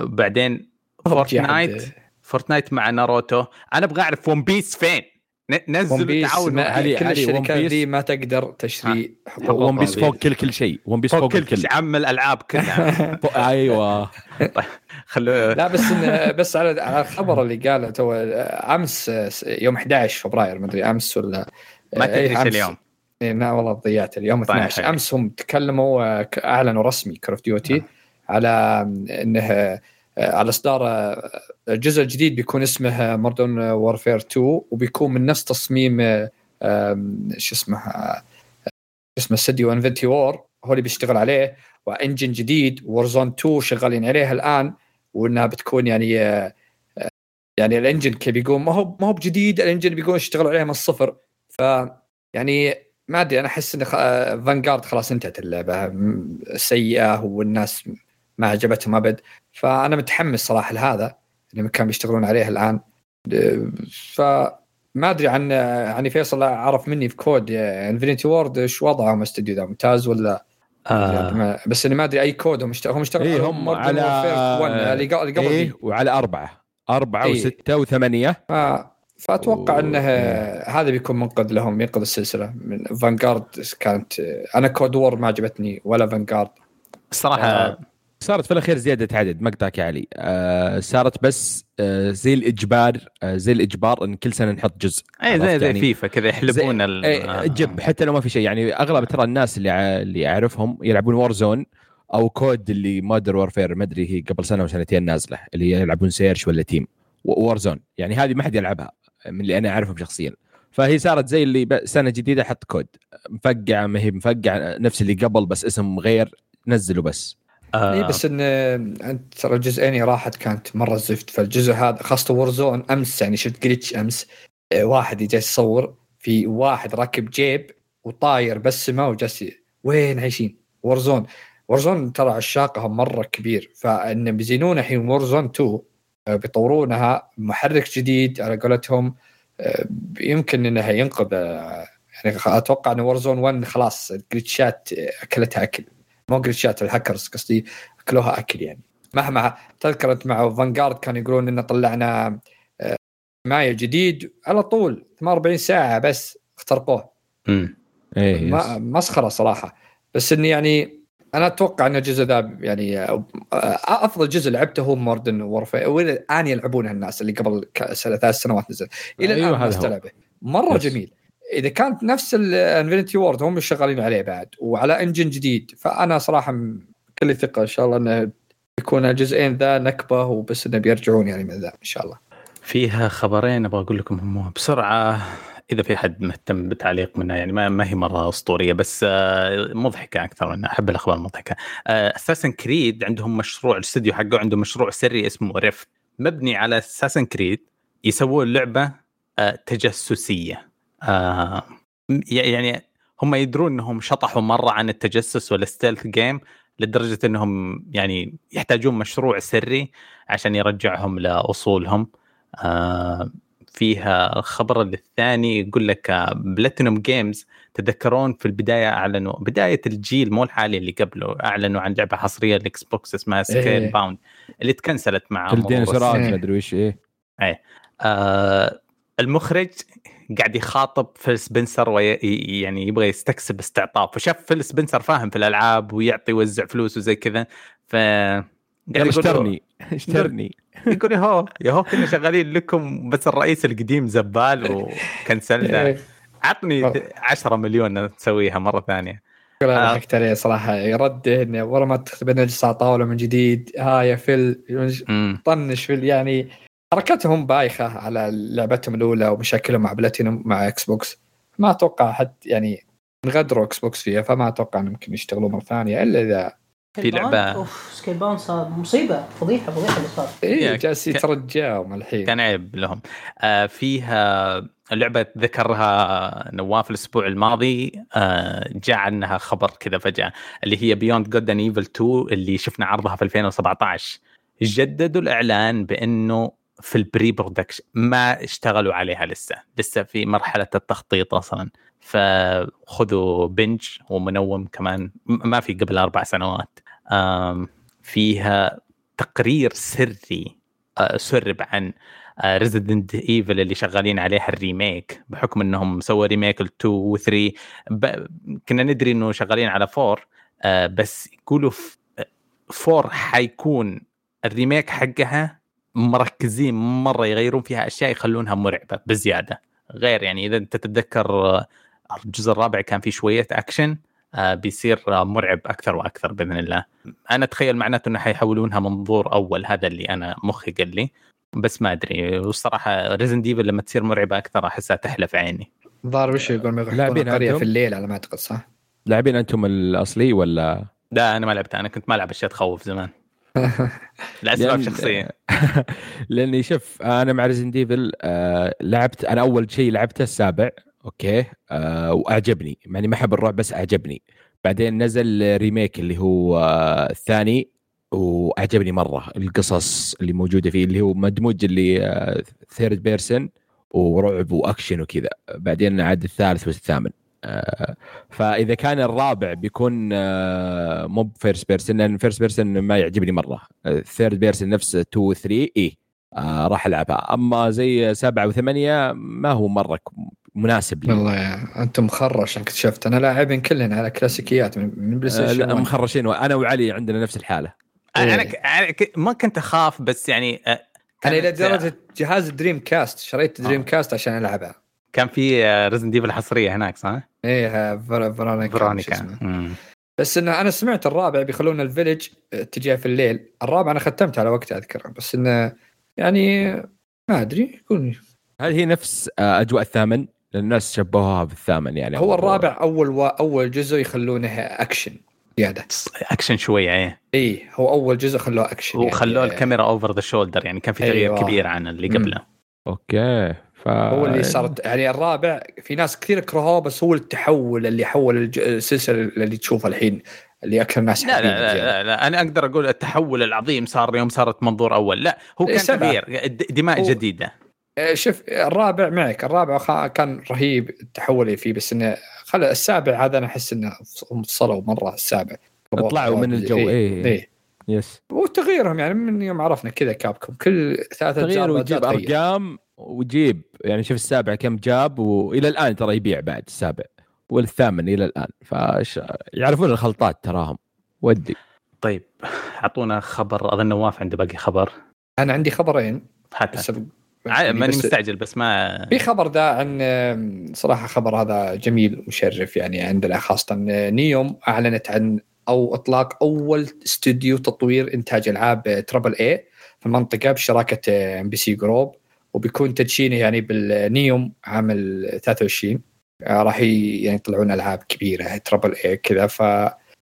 وبعدين Fortnite Fortnite مع ناروتو. أنا أبغى أعرف One Piece فين؟ ن- One نزلوا Piece تعاونوا ما علي- كل الشركات. ذي ما تقدر تشتري حقوق One Piece. فوق كل كل شيء. One Piece فوق فوق كل شيء عم الألعاب كلها. أيوه. خلوا لا بس إن بس على على الخبر اللي قاله تو أمس يوم 11 فبراير ما أدري أمس ولا ما تدري إيه،. اليوم. إيه، لا والله ضيعت اليوم طيب، 12 حلو. أمس هم تكلموا آه، أعلنوا رسمي Call of Duty على إنه آه، على اصدار آه، الجزء الجديد بيكون اسمه Modern Warfare 2 وبيكون من نفس تصميم آه، شو اسمه آه، اسمه استديو Infinity Ward هو اللي بيشتغل عليه و engine جديد Warzone 2 شغالين عليه الآن وإنها بتكون يعني آه، آه، يعني ال engine كيف بيقول ما هو ما هو بجديد ال engine بيقول يشتغلوا عليه من الصفر. ف يعني ما أدري أنا أحس إن Vanguard خلاص انتهت اللعبة. سيئة والناس ما عجبتهم أبد. فأنا متحمس صراحة لهذا اللي كانوا بيشتغلون عليه الآن. فما أدري عن يعني فيصل عرف مني في كود Infinity Ward إيش وضعهم الاستوديو ذا ممتاز ولا؟ آه. ما- بس اني ما أدري أي كود هم اشتغلوا هم اشتغلوا إيه، على هم على- Warfare 1 اللي قبل دي. وعلى أربعة. أربعة إيه. وستة وثمانية. ف- فأتوقع و- إنه هذا بيكون منقذ لهم ينقذ السلسلة. من Vanguard كانت أنا Cold War ما عجبتني ولا Vanguard الصراحه آه. صارت في الأخير زيادة عدد مقطعك يا علي. آه صارت بس آه زي الإجبار آه زي الإجبار إن كل سنة نحط جزء اي زي زي يعني؟ فيفا كذا يحلبون ال إيه، جب حتى لو ما في شيء يعني أغلب ترى الناس اللي ع- اللي أعرفهم يلعبون Warzone أو كود اللي Modern Warfare ما أدري هي قبل سنة وسنتين نازلة اللي يلعبون search ولا team Warzone يعني هذه ما حد يلعبها من اللي أنا أعرفهم شخصيا. فهي صارت زي اللي سنة جديدة حط كود مفقعه ما هي مفقعه نفس اللي قبل بس اسم غير نزلوا بس. آه. اي بس إن انت ترى الجزئين راحت كانت مرة زفت. فالجزء هذا خاصة Warzone أمس يعني شفت glitch أمس. آه، واحد جالس يصور في واحد راكب جيب وطاير بالسماء وجالس وين عايشين؟ Warzone Warzone ترى عشاقها مرة كبير. فإن بيزينون الحين Warzone 2 آه، بيطورونها محرك جديد على قولتهم. آه، يمكن إنها ينقذ آه، يعني أتوقع إن Warzone 1 خلاص ال glitchات آه، أكلتها أكل. مو glitchات ال hackers قصدي أكلوها أكل يعني. مهما تذكر انت مع Vanguard كانوا يقولون إن طلعنا آه، مايا جديد على طول 48 ساعة بس اخترقوه. مم. إيه ما مسخرة صراحة. بس إني يعني أنا أتوقع ان الجزء ذا يعني آه، أفضل جزء لعبته هو Modern Warfare وإلى الآن يلعبونها الناس اللي قبل ثلاث سنوات نزل. إلى أيوة، الان الناس هو. تلعبه مرة بس. جميل. إذا كانت نفس ال Infinity Ward هم شغالين عليه بعد وعلى engine جديد فأنا صراحة كل ثقة إن شاء الله إنه يكون الجزئين ذا نكبة وبس إنه بيرجعون يعني من ذا إن شاء الله. فيها خبرين أبغى أقول لكم هم بسرعة إذا في حد مهتم بتعليق منها يعني ما, ما هي مرة أسطورية بس آه، مضحكة أكثر منها أحب الأخبار المضحكة. Assassin's Creed عندهم مشروع الاستوديو حقه عنده مشروع سري اسمه Rift مبني على Assassin's Creed يسوون لعبة آه، تجسسية. آه، يعني هم يدرون إنهم شطحوا مرة عن التجسس وال stealth game لدرجة إنهم يعني يحتاجون مشروع سري عشان يرجعهم لأصولهم آه، فيها الخبر الثاني يقول لك Platinum Games تذكرون في البداية أعلنوا بداية الجيل مو الحالي اللي قبله أعلنوا عن لعبة حصرية لل Xbox اسمها Scale إيه. bound اللي تكنسلت مع الديناصورات. ما أدري وش إيه آه المخرج قاعد يخاطب Phil Spencer وي يعني يبغى يستكسب استعطاف. وشاف Phil Spencer فاهم في الألعاب ويعطي يوزع فلوس وزي كذا ف يقول له- اشترني. اشترني. يقول يهو يهو كنا شغالين لكم بس الرئيس القديم زبال وكنسلنا إيه. عطني 10 مليون نسويها مرة ثانية. أنا آه. ضحكت عليه صراحة. يرده انه ورا ما تخ- نجلس على طاولة من جديد. ها يا Phil طنش Phil يعني حركاتهم بايخة على لعبتهم الأولى ومشاكلهم مع بلاتينوم مع Xbox ما أتوقع حد يعني انغدروا Xbox فيها فما أتوقع إنهم يمكن يشتغلوا مرة ثانية إلا إذا في لعبة- أوف Scalebound صار مصيبة فضيحة فضيحة اللي صار. اي جالس يترجاهم الحين. كان عيب لهم. آه فيها لعبة ذكرها نواف الأسبوع الماضي آه جاء عنها خبر كذا فجأة اللي هي Beyond Good and Evil 2 اللي شفنا عرضها في 2017 جددوا الإعلان بأنه في ال pre-production ما اشتغلوا عليها لسه. لسه في مرحلة التخطيط أصلا. فخذوا بنج ومنوم كمان. ما في قبل أربع سنوات. فيها تقرير سري آه، سرب عن Resident Evil اللي شغالين عليها ال remake بحكم إنهم سووا remake ال 2 و 3 كنا ندري إنه شغالين على 4 آه، بس يقولوا 4 حيكون ال remake حقها مركزين مرة يغيرون فيها أشياء يخلونها مرعبة بزيادة غير يعني إذا أنت تتذكر آه، الجزء الرابع كان فيه شوية أكشن آه، بيصير مرعب أكثر وأكثر بإذن الله. أنا أتخيل معناته إنه حيحولونها منظور أول هذا اللي أنا مخي قال لي بس ما أدري والصراحة Resident Evil لما تصير مرعبة أكثر أحسها تحلى في عيني. الظاهر وش يقول لاعبين قريه في الليل على ما أعتقد صح؟ لاعبين أنتم الأصلي ولا؟ لا أنا ما لعبتها أنا كنت ما ألعب أشياء تخوف زمان. لاسباب شخصية. لأني شوف أنا مع Resident Evil آه لعبت أنا أول شيء لعبته السابع أوكي آه وأعجبني. يعني ما أحب الرعب بس أعجبني. بعدين نزل remake اللي هو آه الثاني وأعجبني مرة القصص اللي موجودة فيه اللي هو مدموج اللي third person ورعب وأكشن وكذا. بعدين عاد الثالث والثامن. آه فإذا كان الرابع بيكون آه مو first person لأن first person ما يعجبني مرة. third person نفس 2 و 3 اي آه راح ألعبها. أما زي سبعة وثمانية ما هو مرة مناسب لي. والله يا انت مخرش اكتشفت أنا لاعبين كلنا على كلاسيكيات من PlayStation لا مخرشين أنا وعلي عندنا نفس الحالة. أنا إيه. ما كنت أخاف بس يعني أنا إلى درجة جهاز Dreamcast شريت Dream آه. cast عشان ألعبها. كان في Resident Evil حصرية هناك صح؟ إيه Veronica Veronica بس إنه أنا سمعت الرابع بيخلون ال village تجي في الليل. الرابع أنا ختمته على وقت اذكر بس إنه يعني ما أدري يكون هل هي نفس آه، أجواء الثامن؟ الناس شبهوها بالثامن يعني. هو الرابع أول و... أول جزء يخلونه اكشن زيادة. اكشن شوية إيه. اي هو أول جزء خلوه اكشن وخلوه يعني الكاميرا over the shoulder يعني كان في تغيير أيوة. كبير عن اللي قبله. أوكي. ف... هو اللي صارت يعني الرابع في ناس كثير كرهوه بس هو التحول اللي حول السلسلة اللي تشوفها الحين اللي أكثر ناس لا لا, لا, لا, لا أنا أقدر أقول التحول العظيم صار يوم صارت منظور أول. لا هو كان تغيير دماء هو... جديدة. آه، شوف الرابع معك الرابع كان رهيب التحول اللي فيه بس إنه خل السابع هذا أنا أحس إنه انفصلوا مرة السابع. طلعوا من الجو اي إيه, إيه. يس وتغييرهم يعني من يوم عرفنا كذا كابكم كل ثلاثة تغيير ويجيب أرقام ويجيب يعني شوف السابع كم جاب وإلى الآن ترى يبيع بعد السابع والثامن إلى الآن. فايش يعرفون الخلطات تراهم. ودي. طيب أعطونا خبر. أظن نواف عنده باقي خبر. أنا عندي خبرين. حتى. يعني ماني مستعجل بس ما في خبر ذا عن صراحة خبر هذا جميل ومشرف يعني عندنا خاصة نيوم أعلنت عن أو إطلاق أول استوديو تطوير إنتاج ألعاب triple A في المنطقة بشراكة MBC Group وبيكون تدشينه يعني بالنيوم عام 23 راح يعني يطلعون ألعاب كبيرة triple A كذا. ف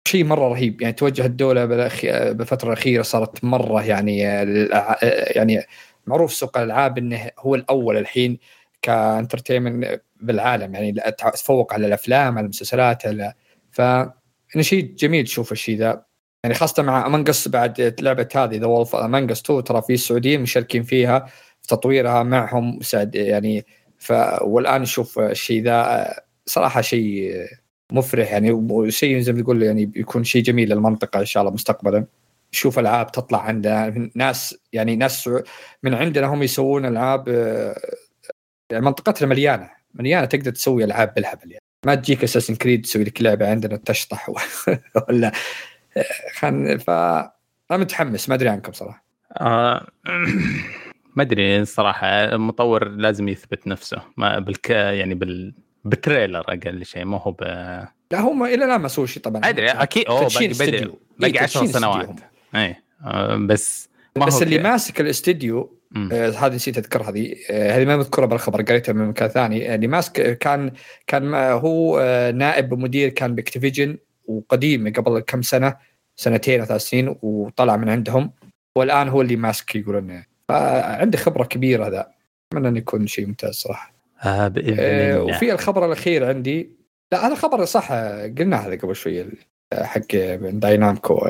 شيء مرة رهيب. يعني توجه الدولة بالفترة الأخيرة صارت مرة يعني يعني معروف سوق الألعاب إنه هو الأول الحين ك entertainment بالعالم. يعني تفوق على الأفلام على المسلسلات على ف شيء جميل تشوف الشيء ذا. يعني خاصة مع Among Us بعد لعبة هذه The Wolf Among Us 2 ترى في السعوديين مشاركين فيها. في تطويرها معهم مساعد يعني ف والآن نشوف الشيء ذا صراحة شيء مفرح يعني. وشيء زي ما تقول يعني بيكون شيء جميل للمنطقة إن شاء الله مستقبلا. نشوف ألعاب تطلع عندنا ناس يعني ناس من عندنا هم يسوون ألعاب يعني منطقتنا مليانة مليانة تقدر تسوي ألعاب بالهبل يعني. ما تجيك اساسن كريد تسوي لك لعبة عندنا تشطح ولا خان ف أنا متحمس ما أدري عنكم صراحة. آه ما أدري الصراحه المطور لازم يثبت نفسه ما بالك يعني بال بالتريلر أقل شيء ما هو ب لا هم إلى الآن ما سووا شيء طبعا أدري أكيد أوه باقي باقي 10 سنوات. اي آه بس ما بس اللي ماسك الاستديو آه هذه نسيت أذكر هذه آه هذه ما مذكورة بالخبر قريتها من مكان ثاني. اللي ماسك كان كان هو آه نائب مدير كان ب Activision وقديم قبل كم سنة سنتين أو ثلاث سنين وطلع من عندهم. والآن هو اللي ماسك يقولون عنده خبرة كبيرة ذا. أتمنى انه يكون شيء ممتاز صراحة. آه بإذن آه وفي الخبر الأخير عندي. لا هذا خبر صح قلنا هذا قبل شوية حق Bandai Namco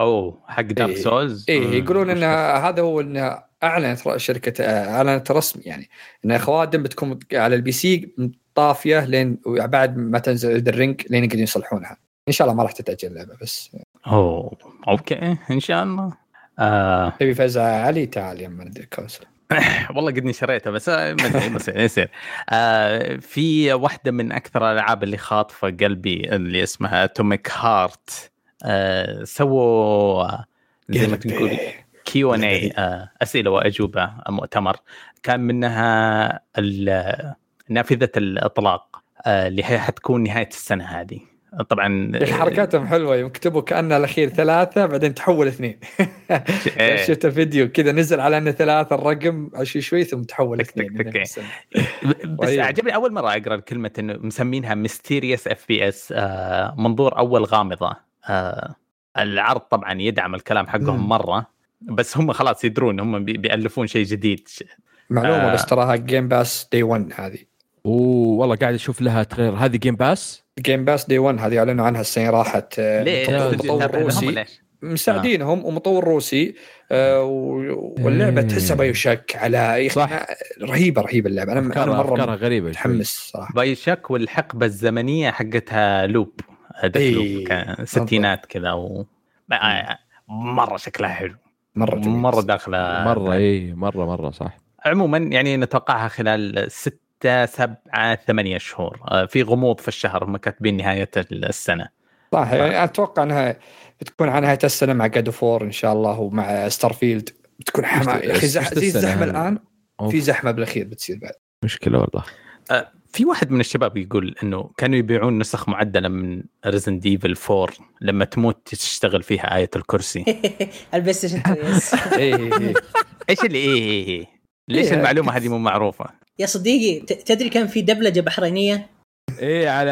أوه حق Dark Souls؟ اي إيه يقولون إن هذا هو انه أعلنت شركة أعلنت رسمي يعني إن خوادم بتكون على ال PC طافية لين بعد ما تنزل ال Ring لين يقدرون يصلحونها. إن شاء الله ما راح تتأجل اللعبة بس. أوه أوكي إن شاء الله. آه. تبي فزع علي؟ تعال يما الكوسه والله قدني شريته بس أدري بس يصير. آه في واحدة من أكثر الألعاب اللي خاطفة قلبي اللي اسمها Atomic Heart آه سووا زي ما تقول Q and A أسئلة وأجوبة مؤتمر. كان منها نافذة الإطلاق آه، اللي هي حتكون نهاية السنة هذه. طبعا حركاتهم حلوة يكتبوا كأنه الأخير ثلاثة بعدين تحول اثنين إيه. شفت فيديو كذا نزل على إنه ثلاثة الرقم شوي شوي ثم تحول تك- اثنين تك. بس رهيب. اعجبني أول مرة أقرأ الكلمة إنه مسمينها mysterious FPS منظور أول غامضة آه، العرض طبعا يدعم الكلام حقهم. مرة بس هم خلاص يدرون هم بي- بيألفون شيء جديد معلومة آه. بس تراها جيم باس دي 1 هذه والله قاعد أشوف لها trailer. هذه جيم باس Game Pass day 1 هذه أعلنوا عنها السنة راحت. آه، ليه مطور روسي؟ مساعدينهم ومطور روسي. آه، واللعبة. تحسها BioShock على صح. أنا- رهيبة رهيبة اللعبة. أنا افكارها مرة غريبة شوي. متحمس صراحة. BioShock والحقبة الزمنية حقتها لوب. إيه. لوب كان ستينات كذا و... مرة شكلها حلو. مرة جميل. مرة داخلة. مرة اي مرة مرة صح. عموما يعني نتوقعها خلال ستة سبعة ثمانية شهور. آه، في غموض في الشهر هم كاتبين نهاية السنة. صح يعني أتوقع أنها بتكون على نهاية السنة مع God of War إن شاء الله ومع Starfield. بتكون حما يا أخي زي الزحمة؟ الآن. في زحمة بالأخير بتصير بعد. مشكلة والله. آه، في واحد من الشباب يقول إنه كانوا يبيعون نسخ معدلة من Resident Evil 4 لما تموت تشتغل فيها آية الكرسي. ال PlayStation 2 yes إيه إيه. إيش اللي إيه إيه إيه. ليش إيه، المعلومة هذه مو معروفة؟ يا صديقي ت- تدري كان في دبلجة بحرينية؟ إيه على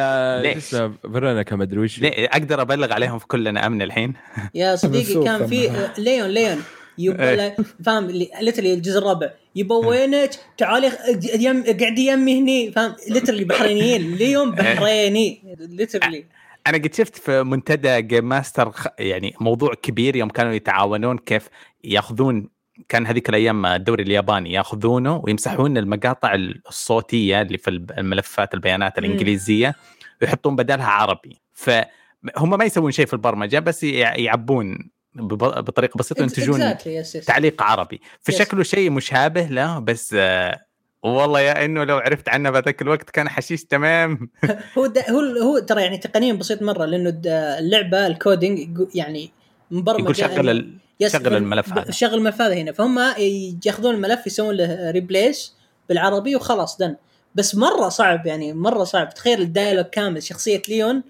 اسمه فيرونيكا ما أدري وش. أقدر أبلغ عليهم في كلنا أمن الحين؟ يا صديقي كان في معها. ليون ليون. يبا إيه. فاهم literally الجزء الرابع. يبا وينك تعالي يم قاعد يمي هني فاهم؟ literally بحرينيين. ليون بحريني. literally أنا قد شفت في منتدى Game Master خ- يعني موضوع كبير يوم كانوا يتعاونون كيف ياخذون كان هذيك الأيام الدوري الياباني يأخذونه ويمسحون المقاطع الصوتية اللي في الملفات البيانات. الإنجليزية ويحطون بدلها عربي فهم ما يسوون شيء في البرمجة بس يع- يعبون بطريقة بسيطة ينتجون. تعليق عربي. فشكله شيء مشابه له بس والله يا إنه لو عرفت عنه بذاك الوقت كان حشيش تمام هو هو هو ترى يعني تقنيا بسيط مرة لأنه اللعبة ال coding يعني مبرمجه يقول شغل ال... يس- شغل الملف هذا. شغل الملف هذا هنا. فهم ياخذون الملف يسوون له replace بالعربي وخلاص done بس مرة صعب يعني مرة صعب. تخيل ال dialogue كامل شخصية ليون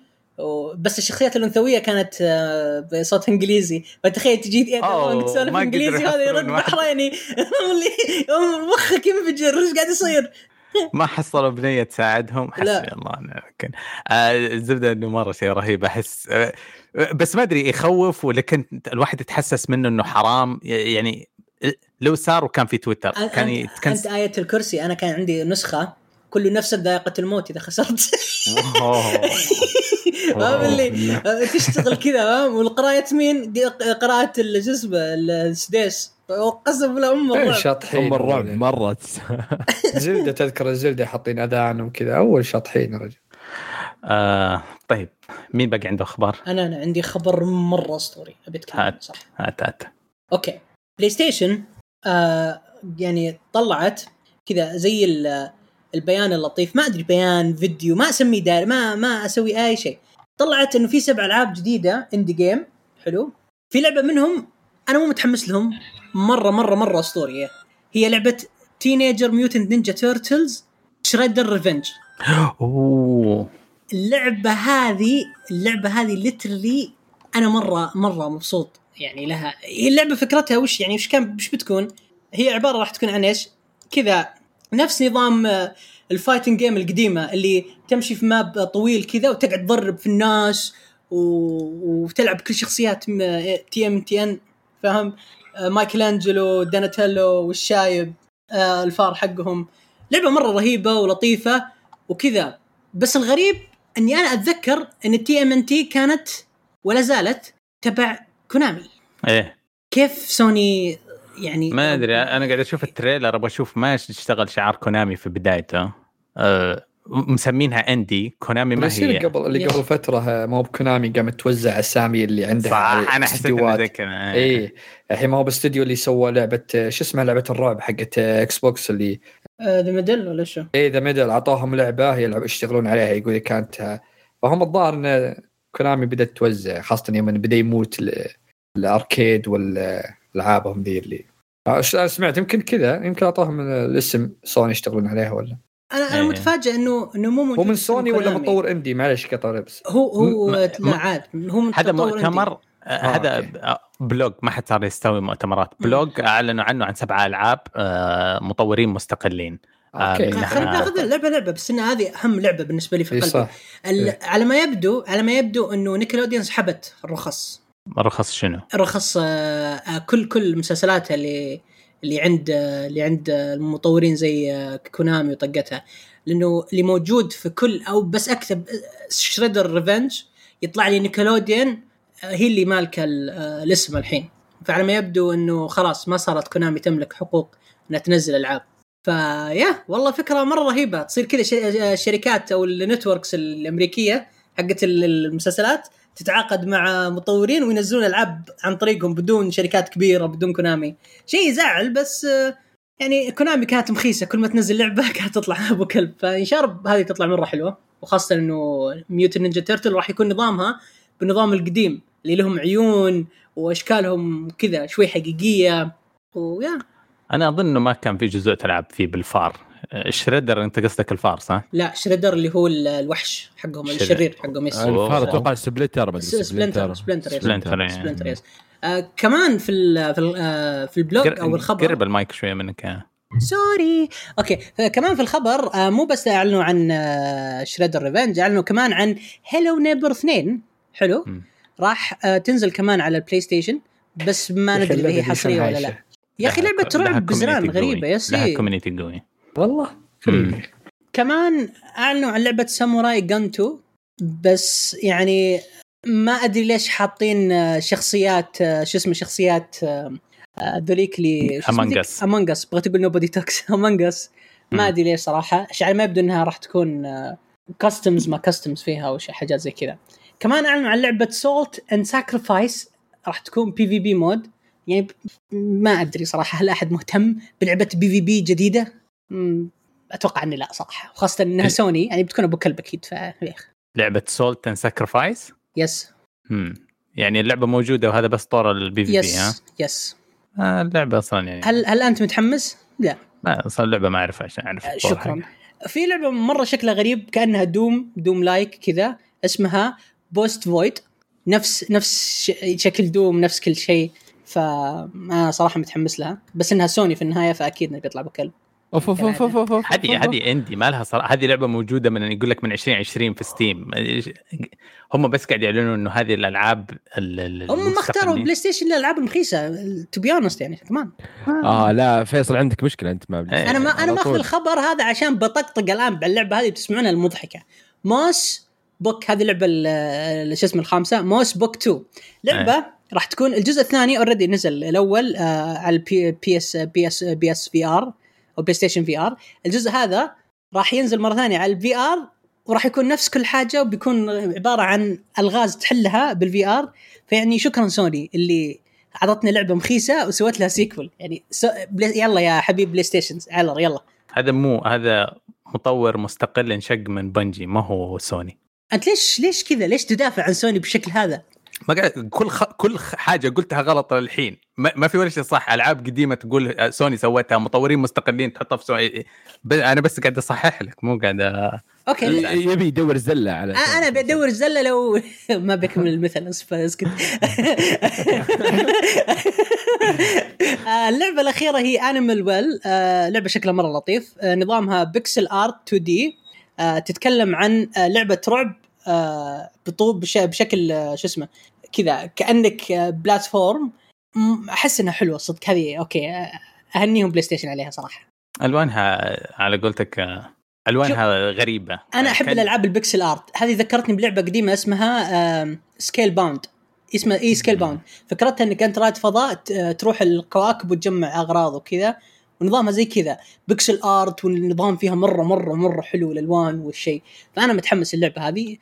بس الشخصيات الأنثوية كانت آه، بصوت إنجليزي. فتخيل تجي تسولف إنجليزي هذا يرد. بحريني. مخك ينفجر. إيش قاعد يصير؟ ما حصلوا بنية تساعدهم. حسبي الله ونعم الوكيل. آه الزبدة إنه مرة شيء رهيب. أحس آه بس ما أدري يخوف ولا كنت الواحد يتحسس منه إنه حرام؟ يعني لو صار وكان في تويتر أنت- كان أنت, يتكنس أنت آية الكرسي أنا كان عندي نسخة كل نفس ذائقة الموت إذا خسرت. فاهم اللي تشتغل كذا فاهم؟ والقراية مين؟ دي ال- شو اسمه السديس. قسم بالله أم إيه، الرعب. شاطحين أم الرعب. مره زلده تذكر الزلده حاطين أذان وكذا أول شاطحين يا رجل. آه طيب. مين باقي عنده أخبار؟ أنا أنا عندي خبر مرة أسطوري. أبي أتكلم هات. صح. هات هات. أوكي. PlayStation آه يعني طلعت كذا زي ال- البيان اللطيف. ما أدري بيان فيديو ما أسميه داير ما ما أسوي أي شيء. طلعت إنه في سبع ألعاب جديدة indie game حلو. في لعبة منهم أنا مو متحمس لهم. مرة مرة مرة أسطورية. هي لعبة Teenage Mutant Ninja Turtles Shredder's Revenge أوه. اللعبة هذه اللعبة هذه literally أنا مرة مرة مبسوط يعني لها هي اللعبة فكرتها وش يعني وش كان وش بتكون؟ هي عبارة راح تكون عن إيش؟ كذا نفس نظام آه، ال fighting game القديمة اللي تمشي في map طويل كذا وتقعد تضرب في الناس و... وتلعب كل شخصيات TMNT فاهم؟ آه، مايكل انجلو داناتيلو والشايب آه، الفار حقهم لعبة مرة رهيبة ولطيفة وكذا بس الغريب إني أنا أتذكر إن ال TMNT كانت ولا زالت تبع كونامي. إيه. كيف سوني يعني ما أدري أنا قاعد أشوف ال trailer أبغى أشوف ما اشتغل شعار كونامي في بدايته. آه مسمينها indie كونامي ما هي. قبل اللي. قبل فترة مو بكونامي قامت توزع أسامي اللي عندها صح أنا حسيت اي الحين ما هو باستديو اللي سوى لعبة شو اسمها لعبة الرعب حقت Xbox اللي ذا ميدل ولا شو؟ اي ذا ميدل اعطوهم لعبة يلعب يشتغلون عليها. يقول كانت فهم الظاهر إن كونامي بدأت توزع خاصة يوم بدأ يموت ال- الأركيد والألعابهم ذي اللي. آه، ش- أنا سمعت يمكن كذا. يمكن اعطوهم الاسم. سوني يشتغلون عليها ولا؟ أنا أنا إيه. متفاجئ إنه إنه مو موجود هو من سوني ولا. مطور إندي؟ معلش قطع لبس هو هو م- لا عاد هو من هذا مؤتمر. آه، هذا أوكي. ب- بلوج ما حد صار يستوي مؤتمرات. بلوج أعلنوا عنه عن سبعة ألعاب آه، مطورين مستقلين. آه، okay. خلينا ناخذ لعبه لعبة بس ان هذه أهم لعبة بالنسبة لي في إي قلبي. صح. ال- إيه. على ما يبدو على ما يبدو إنه Nickelodeon سحبت الرخص. رخص شنو؟ رخص آه، آه، كل كل مسلسلاتها اللي اللي عند آه، اللي عند آه، المطورين زي آه، كونامي وطقتها. لأنه اللي موجود في كل أو بس اكتب Shredder's Revenge يطلع لي Nickelodeon آه، هي اللي مالكه ال- الاسم الحين. فعلى ما يبدو إنه خلاص ما صارت كونامي تملك حقوق إنها تنزل ألعاب. فيا والله فكرة مرة رهيبة. تصير كذا الشركات أو ال networks الأمريكية حقت ال- المسلسلات تتعاقد مع مطورين وينزلون ألعاب عن طريقهم بدون شركات كبيرة بدون كونامي. شيء يزعل بس يعني كونامي كانت مخيسة. كل ما تنزل لعبة كانت تطلع أبو كلب. فان شاء الله هذه تطلع مرة حلوة. وخاصة إنه Mutant Ninja Turtle راح يكون نظامها بالنظام القديم. اللي لهم عيون وأشكالهم كذا شوي حقيقية ويا أنا أظن إنه ما كان في جزء تلعب فيه بالفار آه، Shredder أنت قصدك الفار صح؟ لا Shredder اللي هو ال- الوحش حقهم شرير. الشرير حقهم yes الفار أتوقع Splinter ما أدري Splinter Splinter yes. Splinter، إيه. سبلنتر yes آه كمان في ال في ال آه في ال blog أو الخبر قرب المايك شوية منك آه. sorry okay كمان في الخبر آه مو بس أعلنوا عن آه Shredder's Revenge أعلنوا كمان عن Hello Neighbor 2 حلو مم. راح آه تنزل كمان على البلاي ستيشن بس ما ندري إذا هي حصرية ولا لا. يا أخي لعبة رعب بزران غريبه لها إيه. community قوي. والله. كمان أعلنوا عن لعبة Samurai Gunn 2 بس يعني ما أدري ليش حاطين آه، شخصيات آه، شو اسمه شخصيات ذوليك اللي Among Us. Among Us بغيت أقول nobody talks Among Us. ما أدري ليش صراحة. على ما يبدو إنها راح تكون costumes ما costumes فيها أو شيء حاجات زي كذا. كمان أعلنوا عن لعبة Salt and Sacrifice راح تكون PvP mode. يعني ما أدري صراحة هل أحد مهتم بلعبة PvP جديدة؟ أتوقع إني لا صراحة. وخاصة إنها سوني. يعني بتكون أبو كلب أكيد ف لعبة Salt and Sacrifice yes يعني اللعبة موجودة وهذا بس طور ال PvP ها؟ yes آه، اللعبة أصلا يعني هل هل أنت متحمس؟ لا. ما أصلا اللعبة ما اعرفها عشان أعرف الطور شكرا. في لعبة مرة شكلها غريب كأنها Doom Doom like كذا اسمها Post Void نفس نفس شكل Doom نفس كل شيء. فانا صراحة متحمس لها. بس إنها سوني في النهاية فأكيد إنه بيطلع بكلب. أوف أوف أوف أوف أوف هذه هذه indie ما لها صراحة. هذه لعبة موجودة من يقول لك من 2020 في Steam هم بس قاعد يعلنوا إنه هذه الألعاب ال- ال- هم ما اختاروا. بلاي ستيشن الالعاب المخيسه to be honest يعني كمان آه لا فيصل عندك مشكلة أنت ما إيه. أنا ما أنا ماخذ. الخبر هذا عشان بطقطق الآن باللعبة هذه تسمعونها المضحكة. Moss Book هذه اللعبه ال- ال- شو اسمه الخامسة Moss Book 2 لعبة راح تكون الجزء الثاني already نزل الأول آه على البي بي اس بي اس بي اس في ار أو بلاي ستيشن VR الجزء هذا راح ينزل مرة ثانية على ال VR وراح يكون نفس كل حاجة وبيكون عبارة عن ألغاز تحلها بال VR. فيعني شكرا سوني اللي اعطتنا لعبة مخيسة وسوت لها sequel يعني سو... بلاي... يلا يا حبيب بلاي ستيشن يلا يلا. هذا مو هذا مطور مستقل انشق من Bungie ما هو سوني. أنت ليش ليش كذا؟ ليش تدافع عن سوني بالشكل هذا؟ ما قاعد كل خ... كل حاجة قلتها غلط للحين. ما, ما في ولا شيء صح. ألعاب قديمة تقول آه، سوني سوتها مطورين مستقلين تحطها في سوني. ب... أنا بس قاعد أصحح لك مو قاعد أ... okay. يبي يدور زلة على آه، أنا بدور الزله لو ما بكمل المثل اسف أسكت. آه، اللعبة الأخيرة هي Animal Well لعبة شكلها مرة لطيف. آه، نظامها pixel art 2D تتكلم عن آه، لعبة رعب آه، بطول بش- بشكل آه، شو اسمه كذا كأنك آه، platform. أحس إنها حلوة صدق. هذه okay آه، أهنيهم بلاي ستيشن عليها صراحة. ألوانها على قولتك آه، ألوانها غريبة. أنا أحب كان- الألعاب ال pixel art. هذه ذكرتني بلعبة قديمة اسمها Scalebound. اسمها إي Scalebound. فكرتها إنك أنت رائد فضاء تروح الكواكب وتجمع أغراض وكذا. ونظامها زي كذا. pixel art والنظام فيها مرة مرة مرة حلو الالوان والشيء. فأنا متحمس اللعبه هذه.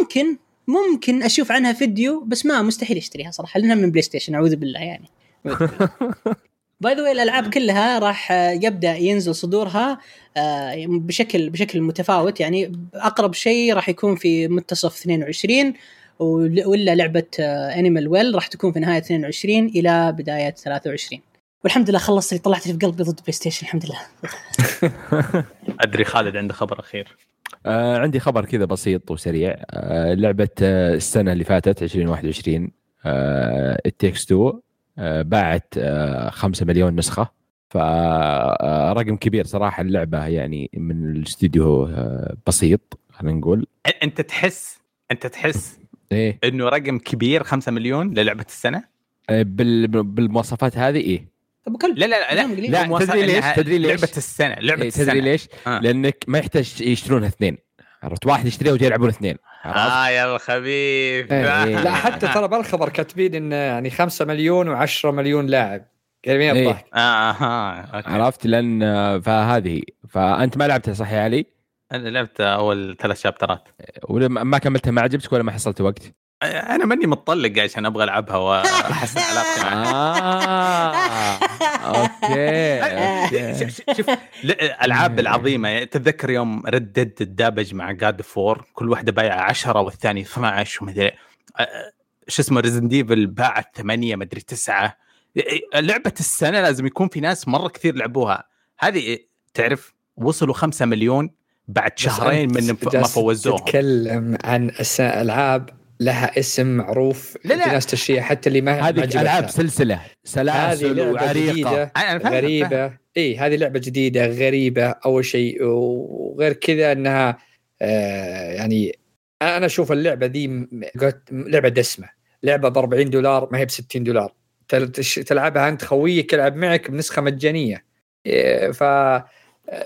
ممكن ممكن أشوف عنها فيديو بس ما مستحيل أشتريها صراحة لأنها من بلاي ستيشن أعوذ بالله يعني. by the الألعاب كلها راح آه، يبدأ ينزل صدورها آه، بشكل بشكل متفاوت. يعني أقرب شيء راح يكون في منتصف 22 ول- ولا لعبة Animal Well راح تكون في نهاية 22 إلى بداية 23 والحمد لله خلصت اللي طلعت اللي في قلبي ضد بلاي ستيشن الحمد لله. أدري خالد عنده خبر أخير. آه عندي خبر كذا بسيط وسريع. آه لعبة آه السنة اللي فاتت 2021 آه التكس 2 آه باعت آه 5 مليون نسخة. فرقم كبير صراحة اللعبة يعني من الاستديو آه بسيط خلينا نقول. أنت تحس أنت تحس إيه. إنه رقم كبير 5 مليون للعبة السنة؟ آه، بال بالمواصفات هذه إيه. ابو كلب لا لا لا. لا، مواصفات تدري ليش؟ تدري ليش؟ لعبة السنة لعبة إيه السنة تدري ليش؟ آه. لأنك ما يحتاج يشترونها اثنين عرفت واحد يشتريها وجاي يلعبون اثنين عرفت؟ آه يا الخبيث إيه، إيه. لا حتى ترى بالخبر كاتبين انه يعني 5 مليون و10 مليون لاعب قريبين إيه. الضحك آه آه أوكي عرفت لأن آه، فهذه فأنت ما لعبتها صح يا علي؟ أنا لعبت أول ثلاث شابترات ولا ما ما كملتها ما عجبتك ولا ما حصلت وقت؟ أنا ماني مطلق عشان أبغى ألعبها واحسن علاقتي معها okay okay. شوف شوف لا، الألعاب العظيمة تتذكر يوم Red Dead تذابح مع God of War كل واحدة بايعة 10 والثاني 12 ومدري شو اسمه Resident Evil باعت 8 مدري 9 لعبة السنة لازم يكون في ناس مرة كثير لعبوها. هذه تعرف وصلوا 5 مليون بعد شهرين من ما فوزوهم. تتكلم عن ألعاب لها اسم معروف لا، لا. في ناس تشتريها حتى اللي ما هذه. ألعاب سلسلة هذه سلاسل وعريقة. غريبة. اي هذه لعبة جديدة غريبة أول شيء. وغير كذا إنها آه يعني أنا أشوف اللعبة دي قلت لعبة دسمة. لعبة ب 40 دولار ما هي ب 60 دولار. تل- تش- تلعبها أنت خويك يلعب معك بنسخة مجانية. إيه، ف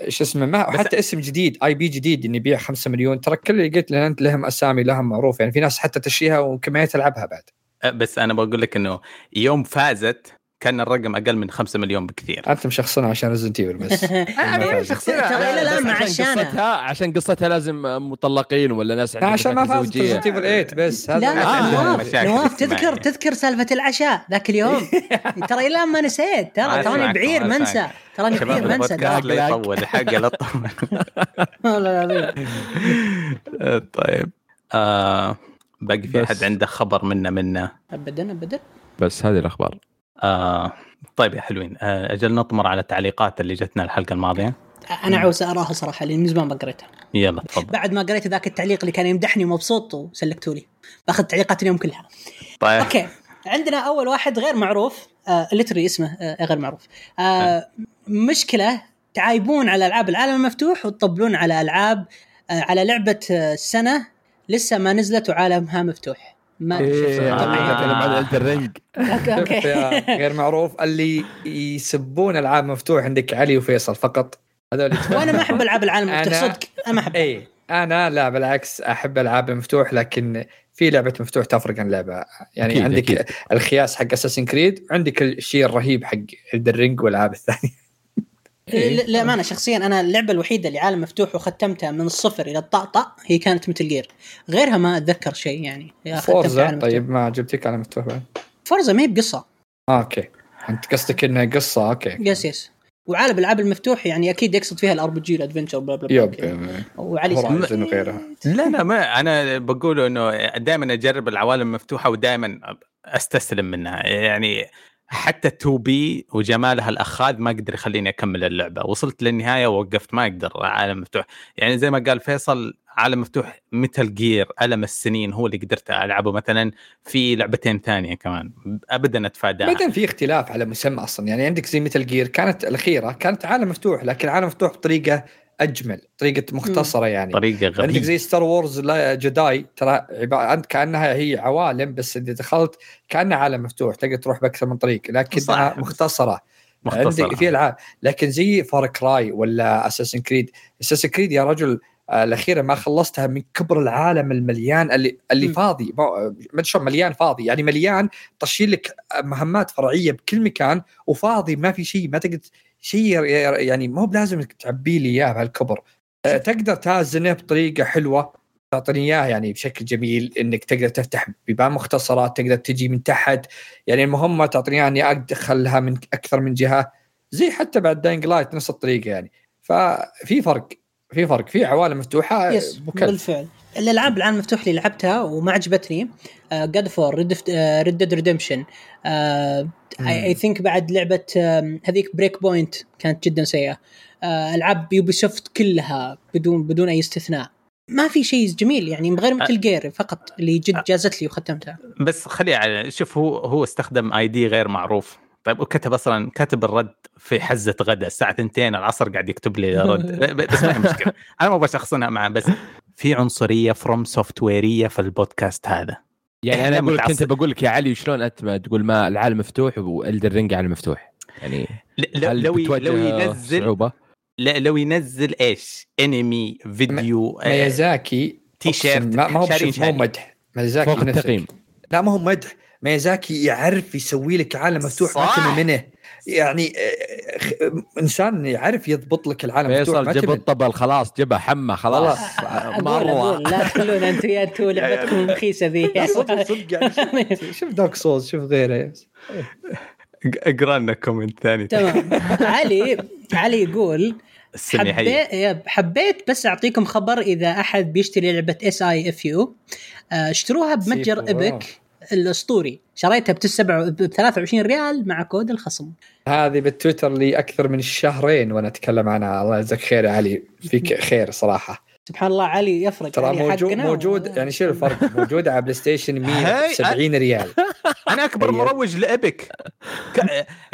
شو اسمه ما بس- حتى اسم جديد اي بي جديد انه يبيع 5 مليون ترى كل اللي قلت أنت لهم أسامي لهم معروف يعني في ناس حتى تشيها وكمان تلعبها بعد. أه، بس أنا بقول لك إنه يوم فازت كان الرقم أقل من 5 مليون بكثير. أنت مشخصنها عشان Resident Evil بس. شخصيا ترى إلى الآن بس مع عشان عشانها. قصتها عشان قصتها لازم مطلقين ولا ناس عندهم عشان ما زوجية. Resident Evil 8 بس. هذا لا لا آه، نواف نواف تذكر. تذكر سالفة العشاء ذاك اليوم. ترى إلى الآن ما نسيت. ترى تراني بعير ما. انسى تراني بعير ما انسى لا. يطول الحلقة لا تطول والله العظيم. طيب. آه باقي في. أحد عنده خبر منا منا ابدا ابدا. بس هذه الأخبار. آه طيب يا حلوين آه أجل نطمر على التعليقات اللي جتنا الحلقة الماضية. أنا عاوز أراها صراحة لأن من زمان ما قريتها. يلا تفضل. بعد ما قريت ذاك التعليق اللي كان يمدحني ومبسوط وسلكتوا لي. باخذ تعليقات اليوم كلها. طيب. okay. عندنا أول واحد غير معروف آه literally اسمه آه غير معروف. آه. مشكلة تعايبون على ألعاب العالم المفتوح وتطبلون على ألعاب آه على لعبة آه السنة لسه ما نزلت وعالمها مفتوح. ما آه. اتكلم عن شوف يا okay غير معروف اللي يسبون العاب مفتوح عندك علي وفيصل فقط. هذول وأنا ما أحب ألعاب العالم المفتوح أنا- صدق أنا ما أحب. اي أنا لا بالعكس أحب ألعاب المفتوح لكن في لعبة مفتوح تفرق عن لعبة. يعني أكيد، عندك أكيد. الخياس حق Assassin's Creed وعندك الشيء الرهيب حق Elden Ring والألعاب الثانية. ل- للامانه شخصيا أنا اللعبة الوحيدة اللي عالم مفتوح وختمتها من الصفر إلى الطقطق هي كانت Metal Gear. غيرها ما أتذكر شيء يعني. Forza؟ عالم. طيب ما عجبتك على مفتوح بعد؟ Forza ما هي بقصة. آه okay. أنت قصدك إنها قصة؟ okay. yes yes وعالم الألعاب المفتوح يعني أكيد يقصد فيها ال RPG ال adventure blah blah blah yep. وعلي Horizon وغيرها. لا لا ما أنا بقول إنه دائما أجرب العوالم المفتوحة ودائما أستسلم منها. يعني حتى 2 بي وجمالها الاخاذ ما قدر يخليني أكمل اللعبة. وصلت للنهاية ووقفت ما أقدر عالم مفتوح. يعني زي ما قال فيصل عالم مفتوح مثل جير ألم السنين هو اللي قدرت ألعبه. مثلا في لعبتين ثانية كمان. ابدا أتفاداها. بعدين في اختلاف على مسمى أصلا. يعني عندك زي مثل جير كانت الأخيرة كانت عالم مفتوح لكن عالم مفتوح بطريقة أجمل طريقة مختصرة يعني. طريقة عندك غريبة. زي Star Wars ال Jedi ترى عباره عن كأنها هي عوالم بس إذا دخلت كأنها عالم مفتوح تقدر تروح بأكثر من طريق لكنها. مختصرة. مختصرة. عندك في العاب لكن زي Far Cry ولا Assassin's Creed Assassin's Creed يا رجل الأخيرة ما خلصتها من كبر العالم المليان اللي اللي م. فاضي. ما شلون مليان فاضي. يعني مليان تشيل لك مهمات فرعية بكل مكان وفاضي ما في شيء ما تقدر شيء يعني مو بلازم تعبي لي اياه بهالكبر آه، تقدر توازنه بطريقة حلوة تعطيني اياه يعني بشكل جميل إنك تقدر تفتح بيبان مختصرات تقدر تجي من تحت. يعني المهمه تعطيني إياها إني أدخلها من أكثر من جهة. زي حتى بعد Dying Light نفس الطريقة يعني. ففي فرق. في فرق في عوالم مفتوحة yes بالفعل. الألعاب العالم المفتوح اللي لعبتها وما عجبتني God of War Red Dead Redemption I think بعد لعبة هذيك Breakpoint كانت جدا سيئة. آه، ألعاب Ubisoft كلها بدون بدون أي استثناء. ما في شيء جميل يعني غير Metal Gear فقط اللي جد جازت لي وختمتها. بس خلي على شوف هو هو استخدم ID غير معروف. طيب وكتب أصلا كاتب الرد في حزة غدا الساعة 2 العصر قاعد يكتب لي رد. بس ما هي مشكلة. أنا ما أبغى أشخصنها معه بس في عنصرية FromSoftware يه في البودكاست هذا. يعني أنا أقول كنت بقول لك يا علي شلون أنت ما تقول ما العالم مفتوح وإلدر رينج عالم مفتوح؟ يعني لو لو ينزل صعوبة؟ لا لو ينزل إيش؟ انمي فيديو ميازاكي تي شيرت ما, ما هو مدح. ميازاكي فوق التقييم. لا ما هو مدح. ميازاكي يعرف يسوي لك عالم مفتوح ما منه. يعني آه، إنسان يعرف يضبط لك العالم مفتوح فيصل جاب الطبل خلاص جبه حمى خلاص. مرة. لا خلونا أنتم يا أنتم لعبتكم المخيسه ذي. صدق صدق يعني شوف Dark Souls شوف غيره. اقرأ لنا comment ثاني. تمام. علي علي يقول حبيت حبيت بس أعطيكم خبر إذا أحد بيشتري لعبة S I F U اشتروها بمتجر Epic. الاسطوري. شريتها ب 23 ريال مع كود الخصم. هذه بالتويتر لي أكثر من شهرين وأنا أتكلم عنها. الله يجزاك خير يا علي. فيك خير صراحة. سبحان الله علي يفرق ترى موجود موجود يعني شو الفرق. موجوده على PlayStation 170 ريال. أنا أكبر مروج ل Epic.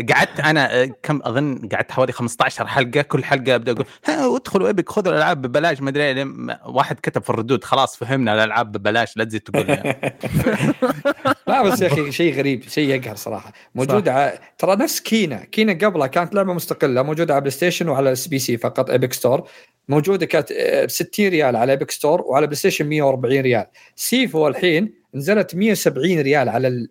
قعدت أنا كم أظن قعدت حوالي 15 حلقة كل حلقة أبدأ أقول ها ادخلوا Epic خذوا الألعاب ببلاش. ما أدري واحد كتب في الردود خلاص فهمنا الألعاب ببلاش لا تزيد تقول لا بس يا أخي شيء غريب شيء يقهر صراحة. موجوده ترى نفس Kena. Kena قبلها كانت لعبة مستقلة موجودة على PlayStation وعلى PC فقط Epic Store. موجودة كانت ب 60 ريال على Epic Store وعلى PlayStation 140 ريال. Sifu الحين نزلت 170 ريال على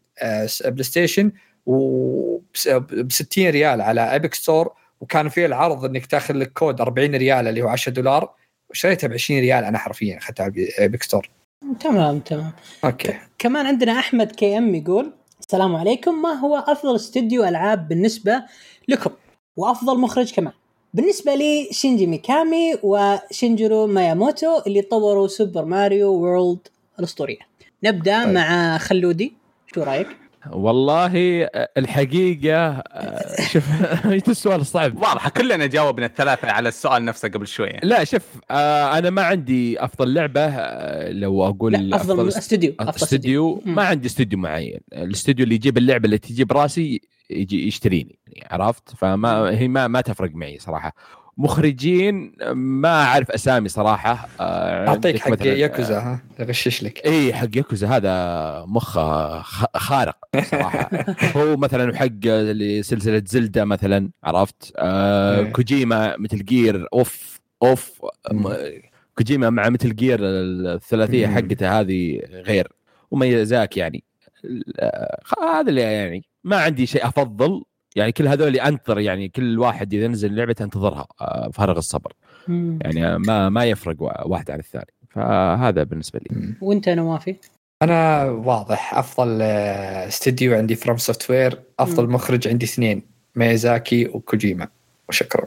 ال PlayStation و ب 60 ريال على Epic Store وكان في العرض إنك تاخذ لك كود 40 ريال اللي هو 10 دولار. وشريتها ب 20 ريال أنا حرفيا أخذتها على Epic Store تمام تمام. okay. كمان عندنا أحمد KM يقول السلام عليكم ما هو أفضل استوديو ألعاب بالنسبة لكم؟ وأفضل مخرج كمان. بالنسبة لي شينجي ميكامي وشيجيرو مياموتو اللي طوروا Super Mario World الأسطورية. نبدأ طيب. مع خلودي. شو رأيك؟ والله الحقيقة شوف السؤال الصعب؟ واضحه كلنا جاوبنا الثلاثة على السؤال نفسه قبل شوية. لا شوف آه، أنا ما عندي أفضل لعبة آه، لو أقول لا أفضل استوديو أفضل استوديو ما عندي استوديو معين. الأستوديو اللي يجيب اللعبة اللي تجيب راسي يجي يشتريني يعني عرفت؟ فما هي ما ما تفرق معي صراحة. مخرجين ما أعرف أسامي صراحة آه، أعطيك حق ياكوزا ها؟ أغشش لك. إي حق ياكوزا هذا مخ خارق صراحة. هو مثلا حق سلسله زلدة مثلا عرفت؟ آه إيه. كوجيما مثل جير أوف أوف كوجيما مع مثل جير الثلاثية حقته هذه غير. وميزاك يعني هذا اللي يعني ما عندي شيء أفضل. يعني كل هذول أنتظر يعني كل واحد إذا نزل لعبة أنتظرها آه، فارغ الصبر. مم. يعني ما ما يفرق واحد عن الثاني. فهذا بالنسبة لي. وأنت نوافي؟ أنا واضح. أفضل آه، استديو عندي FromSoftware أفضل مم. مخرج عندي اثنين ميزاكي وكوجيما. وشكرا.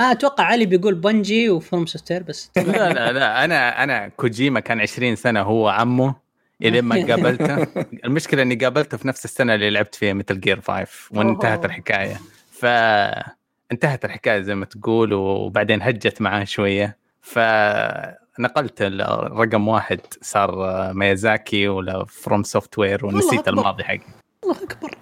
آه أتوقع علي بيقول Bungie و FromSoftware بس. لا لا لا. أنا اانا كوجيما كان 20 سنة هو عمه. الين ما قابلته. المشكلة إني قابلته في نفس السنة اللي لعبت فيها Metal Gear 5 وانتهت الحكاية. ف انتهت الحكاية زي ما تقول وبعدين هجت معاه شوية. فنقلت الرقم واحد صار ميازاكي ولا FromSoftware ونسيت الماضي حقي. الله أكبر.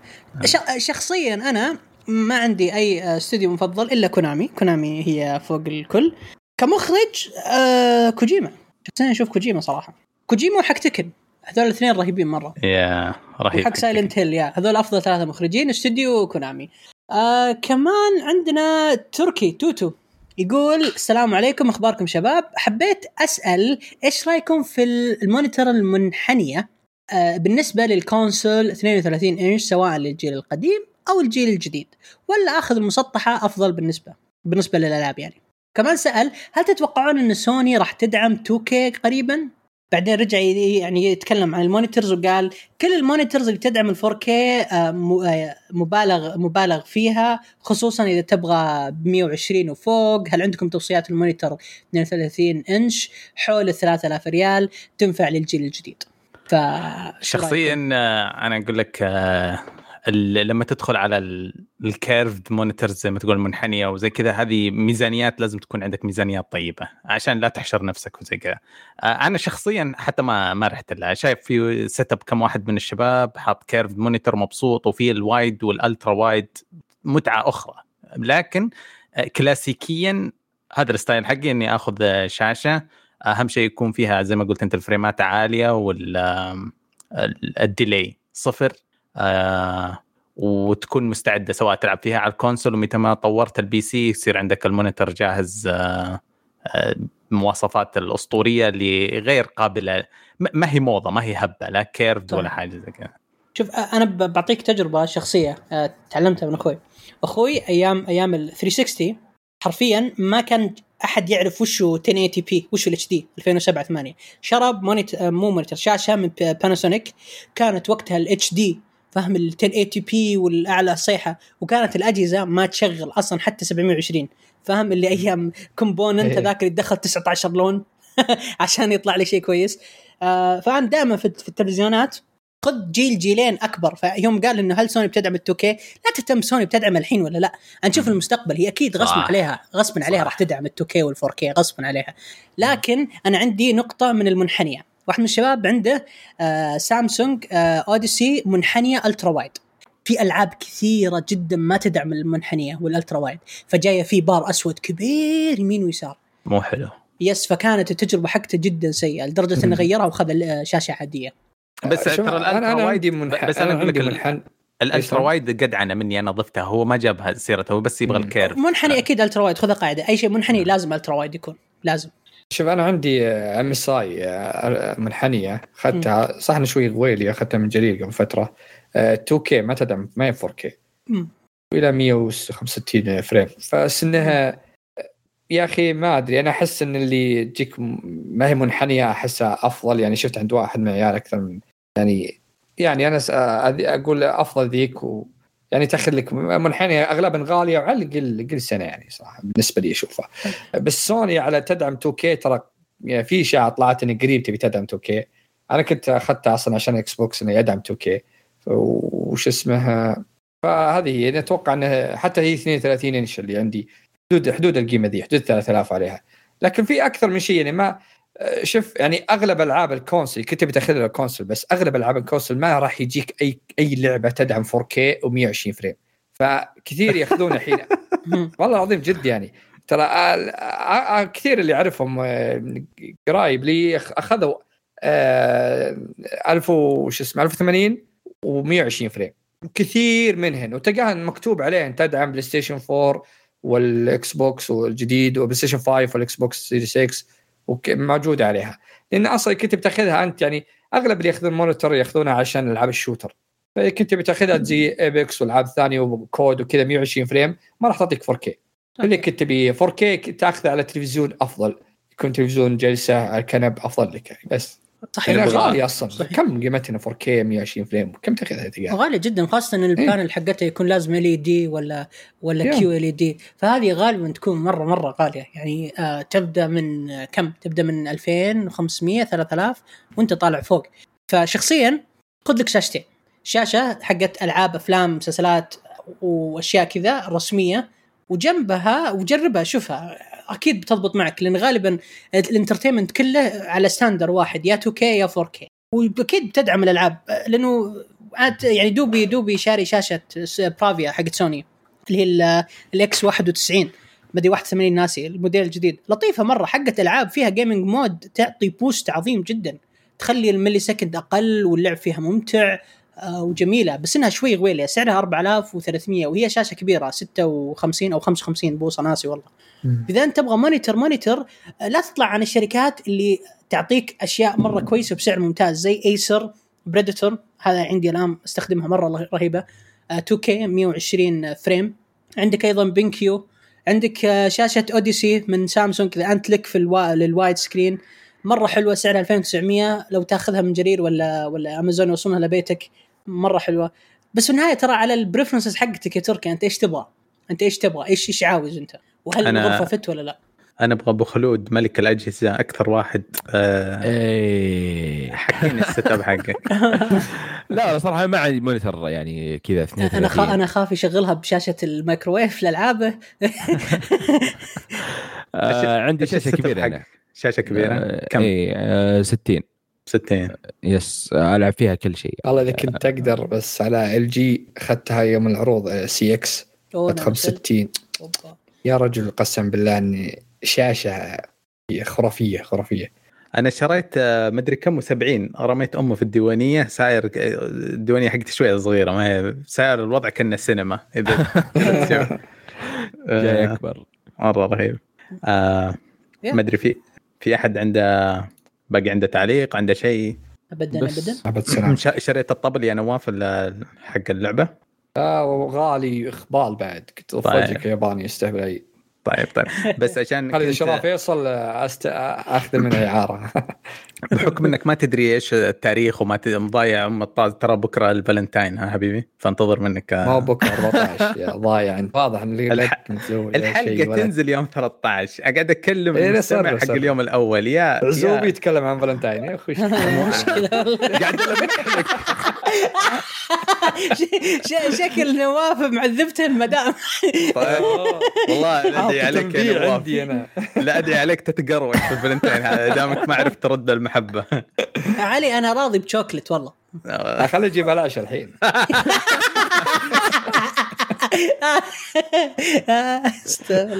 شخصيا أنا ما عندي أي استوديو مفضل إلا كونامي. كونامي هي فوق الكل. كمخرج آه كوجيما. شخصيا أشوف كوجيما صراحة. كوجيما وحق Tekken. هذول الاثنين رهيبين مرة. يا رهيب. حق Silent Hill يا. هذول أفضل ثلاثة مخرجين استوديو كونامي. آه كمان عندنا تركي توتو. يقول السلام عليكم أخباركم شباب؟ حبيت أسأل إيش رأيكم في ال monitor المنحنية؟ آه بالنسبة لل console 32 إنش سواء للجيل القديم أو الجيل الجديد. ولا أخذ المسطحة أفضل بالنسبة بالنسبة للألعاب يعني. كمان سأل هل تتوقعون إن سوني راح تدعم 2K قريبا؟ بعدين رجع يعني يتكلم عن ال monitors وقال كل ال monitors اللي تدعم ال 4K آه، آه، مبالغ مبالغ فيها خصوصا إذا تبغى ب 120 وفوق هل عندكم توصيات ال monitor 32 إنش حول ال 3000 ريال تنفع للجيل الجديد. ف شخصيا آه، أنا أقول لك لما تدخل على ال curved monitors زي ما تقول منحنيه وزي كذا هذه ميزانيات لازم تكون عندك ميزانيات طيبة عشان لا تحشر نفسك وزي كذا. آه، أنا شخصيا حتى ما ما رحت لها. شايف في setup كم واحد من الشباب حاط curved monitor مبسوط وفي ال wide وال ultra wide متعة أخرى. لكن آه، كلاسيكيا هذا الستايل حقي إني آخذ شاشة. أهم شيء يكون فيها زي ما قلت أنت الفريمات عالية وال delay صفر. آه وتكون مستعدة سواء تلعب فيها على ال console ومتى ما طورت ال PC يصير عندك ال monitor جاهز آه آه المواصفات الأسطورية اللي غير قابلة. ما هي موضة ما هي هبة لا curved ولا حاجة زي كذا. شوف أنا بعطيك تجربة شخصية تعلمتها من أخوي. أخوي أيام أيام ال 360 حرفيا ما كان أحد يعرف وشو 1080 p وشو ال HD 2007 8 شرى monitor مو monitor شاشة من باناسونيك كانت وقتها ال HD فاهم ال 1080 p والأعلى صيحه وكانت الأجهزة ما تشغل أصلا حتى 720 فاهم اللي أيام component إيه. هذاك اللي دخل 19 لون عشان يطلع لي شيء كويس. آه فأنا دائما في, في التلفزيونات خذ جيل جيلين أكبر. فيوم قال إنه هل سوني بتدعم ال 2K لا تهتم سوني بتدعم الحين ولا لا. نشوف المستقبل هي أكيد غصبا عليها غصبا عليها راح تدعم ال 2K وال 4K غصبا عليها. لكن أنا عندي نقطة من المنحنية. واحد من الشباب عنده آه سامسونج آه Odyssey منحنية ultra wide في ألعاب كثيرة جدا ما تدعم المنحنية وال ultra wide فجاية في بار أسود كبير يمين ويسار. مو حلو. yes فكانت التجربة حقته جدا سيئة لدرجة إنه غيرها وخذ شاشة عادية. بس ترى ال ultra أنا wide منح... بس أنا أقول لك عندي ال- منحن ال ultra wide قدعنه مني أنا ضفتها. هو ما جابها سيرته هو بس يبغى. ال curve. منحني أكيد ultra wide خذها قاعدة أي شيء منحني لازم ultra wide يكون لازم. شوف أنا عندي MSI منحنية. أخذتها صح شوي غويلي أخذتها من جرير قبل فترة. آه، 2 K ما تدعم ما هي 4 K. إلى 165 frame. بس إنها يا أخي ما أدري. أنا أحس إن اللي تجيك ما هي منحنية أحسها أفضل. يعني شفت عند واحد من عيال أكثر من يعني يعني أنا س- أقول أفضل ذيك و يعني تاخذ لك منحنيه اغلبا غالية وعلى الأقل قل سنة يعني صراحة بالنسبة لي أشوفها. بس سوني على تدعم 2 K ترى يعني في اشاعه طلعت ان قريب تبي تدعم 2 K أنا كنت أخذتها أصلا عشان Xbox انه يدعم 2 K وش اسمه؟ فهذه هي. أنا أتوقع إنها حتى هي 32 إنش اللي عندي. حدود حدود القيمة ذي حدود 3000 عليها. لكن في أكثر من شيء يعني ما شوف يعني أغلب ألعاب ال console كنت بتاخذها ال console بس أغلب ألعاب ال console ما راح يجيك أي أي لعبة تدعم 4K و120 frame فكثير يأخذون الحين. والله العظيم جد يعني. ترى آه، آه، آه، كثير اللي اعرفهم آه، قرايب لي أخذوا آه، 1000 وش اسمه 1080 و120 frame كثير منهن وتلقاها مكتوب عليهن تدعم PlayStation 4 وال Xbox والجديد و PlayStation 5 وال Xbox Series X وك- موجودة عليها. لأن أصلا كنت بتأخذها أنت يعني أغلب اللي يأخذون monitor يأخذونها عشان ألعاب ال shooter. فكنت بتأخذها زي Apex وألعاب ثانية و COD وكذا 120 frame ما راح تعطيك 4K اللي كنت تبي 4K تاخذه على التلفزيون أفضل يكون تلفزيون جلسة على الكنب أفضل لك يعني بس. صحيح لأنها صحيح. غاليه أصلا. صحيح. كم قيمتنا 4K 120 frame؟ كم تاخذها تلقاها غالي جدا خاصة إن ال panel حقتها يكون لازم LED ولا ولا. QLED فهذه غالبا تكون مره مرة غالية. يعني آه تبدأ من كم؟ تبدأ من 2500 3000 وأنت طالع فوق. فشخصيا خذ لك شاشتين. شاشة حقت ألعاب أفلام مسلسلات وأشياء كذا رسمية وجيبها وجربها شوفها. أكيد بتضبط معك لأن غالبا ال entertainment كله على standard واحد يا 2K يا 4K وأكيد بتدعم الألعاب لأنه يعني دوبي دوبي شاري شاشة برافيا حقت سوني اللي هي ال- ال X 91 مدري 81 ناسي الموديل الجديد. لطيفة مرة حقت ألعاب فيها gaming mode تعطي boost عظيم جدا تخلي ال millisecond أقل واللعب فيها ممتع وجميلة بس إنها شوي غويلة. سعرها 4300 وهي شاشة كبيرة 56 أو 55 بوصة ناسي والله. إذا أنت تبغى monitor monitor آه، لا تطلع عن الشركات اللي تعطيك أشياء مرة كويسة بسعر ممتاز زي Acer Predator هذا عندي الآن أستخدمها مرة رهيبة. آه، 2K 120 frame. عندك أيضا BenQ عندك آه، شاشة Odyssey من سامسونج إذا أنت لك في الوا... لل wide screen مرة حلوة سعرها 2900 لو تاخذها من جرير ولا ولا امازون يوصلونها لبيتك. مرة حلوة بس في النهاية ترى على ال preferences حقتك يا تركي أنت إيش تبغى؟ أنت إيش تبغى؟ إيش إيش عاوز أنت؟ وهل أنا- الغرفة فت ولا لا؟ أنا أبغى أبو خلود ملك الأجهزة أكثر واحد آه إيه حكيني السيت اب حقك لا صراحة ما عندي مونيتر يعني كذا 32 أنا خا... أنا خاف يشغلها بشاشة الميكروويف لألعابه آه عندي شاشة كبيرة؟ أنا شاشة كبيرة آه كم؟ اي آه 60 60 يس ألعب فيها كل شيء. والله إذا كنت تقدر بس على إل جي أخذتها يوم العروض سي إكس أوه، أدخل نعم، 60 أوبا. يا رجل قسم بالله إني شاشة خرافية خرافية. أنا شريت آه، مدري كم و70 رميت أمه في الديوانية ساير الديوانية حقتي شوية صغيرة ما هي ساير الوضع كأنه سينما. إذا جاي آه، أكبر. مرة رهيب. آه. ما أدري في في أحد عنده باقي عنده تعليق عنده شيء ابدا. ابدا شريت الطبل يا نواف ال- حق اللعبة آه وغالي اخبال بعد كنت طيب. ياباني يستهبل طيب طيب. بس عشان هذا شراه فيصل آه، أست... اخذ منه إعارة. بحكم إنك ما تدري إيش التاريخ وما ت- مضايع ام الطاز ترى بكرة الفالنتاين ها حبيبي؟ فانتظر منك ما هو بكرة 14 يا ضايع. انت واضح إن الح- الحلقة تنزل يوم 13 أقعد أكلم إيه، المستمع صرف- حق. اليوم الأول. يا عزوبي يا- يتكلم عن فالنتاين يا أخوي. مشكلة قاعد شكل نواف معذبته المدام. طيب. والله لا أدعي عليك يا نواف عندي أنا. لا أدعي عليك تتقروش في الفالنتين هذا دامك ما عرفت ترد المحبة. علي أنا راضي بشوكلت والله. خليه يجيب بلاش الحين.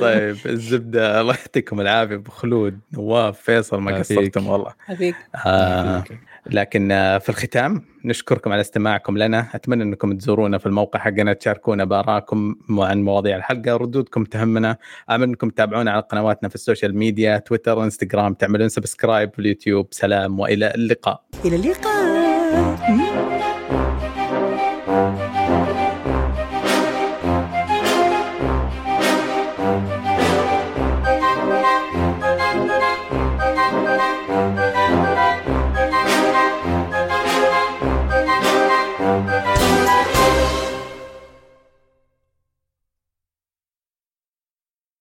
طيب الزبدة الله يعطيكم العافية. أبو خلود نواف فيصل ما. قصرتم والله. حبيبي آه. لكن آه، في الختام نشكركم على استماعكم لنا. أتمنى أنكم تزورونا في الموقع حقنا تشاركونا بآرائكم عن مواضيع الحلقة ردودكم تهمنا. امل أنكم تتابعونا على قنواتنا في ال social media تويتر إنستغرام تعملون subscribe في اليوتيوب. سلام وإلى اللقاء. إلى اللقاء.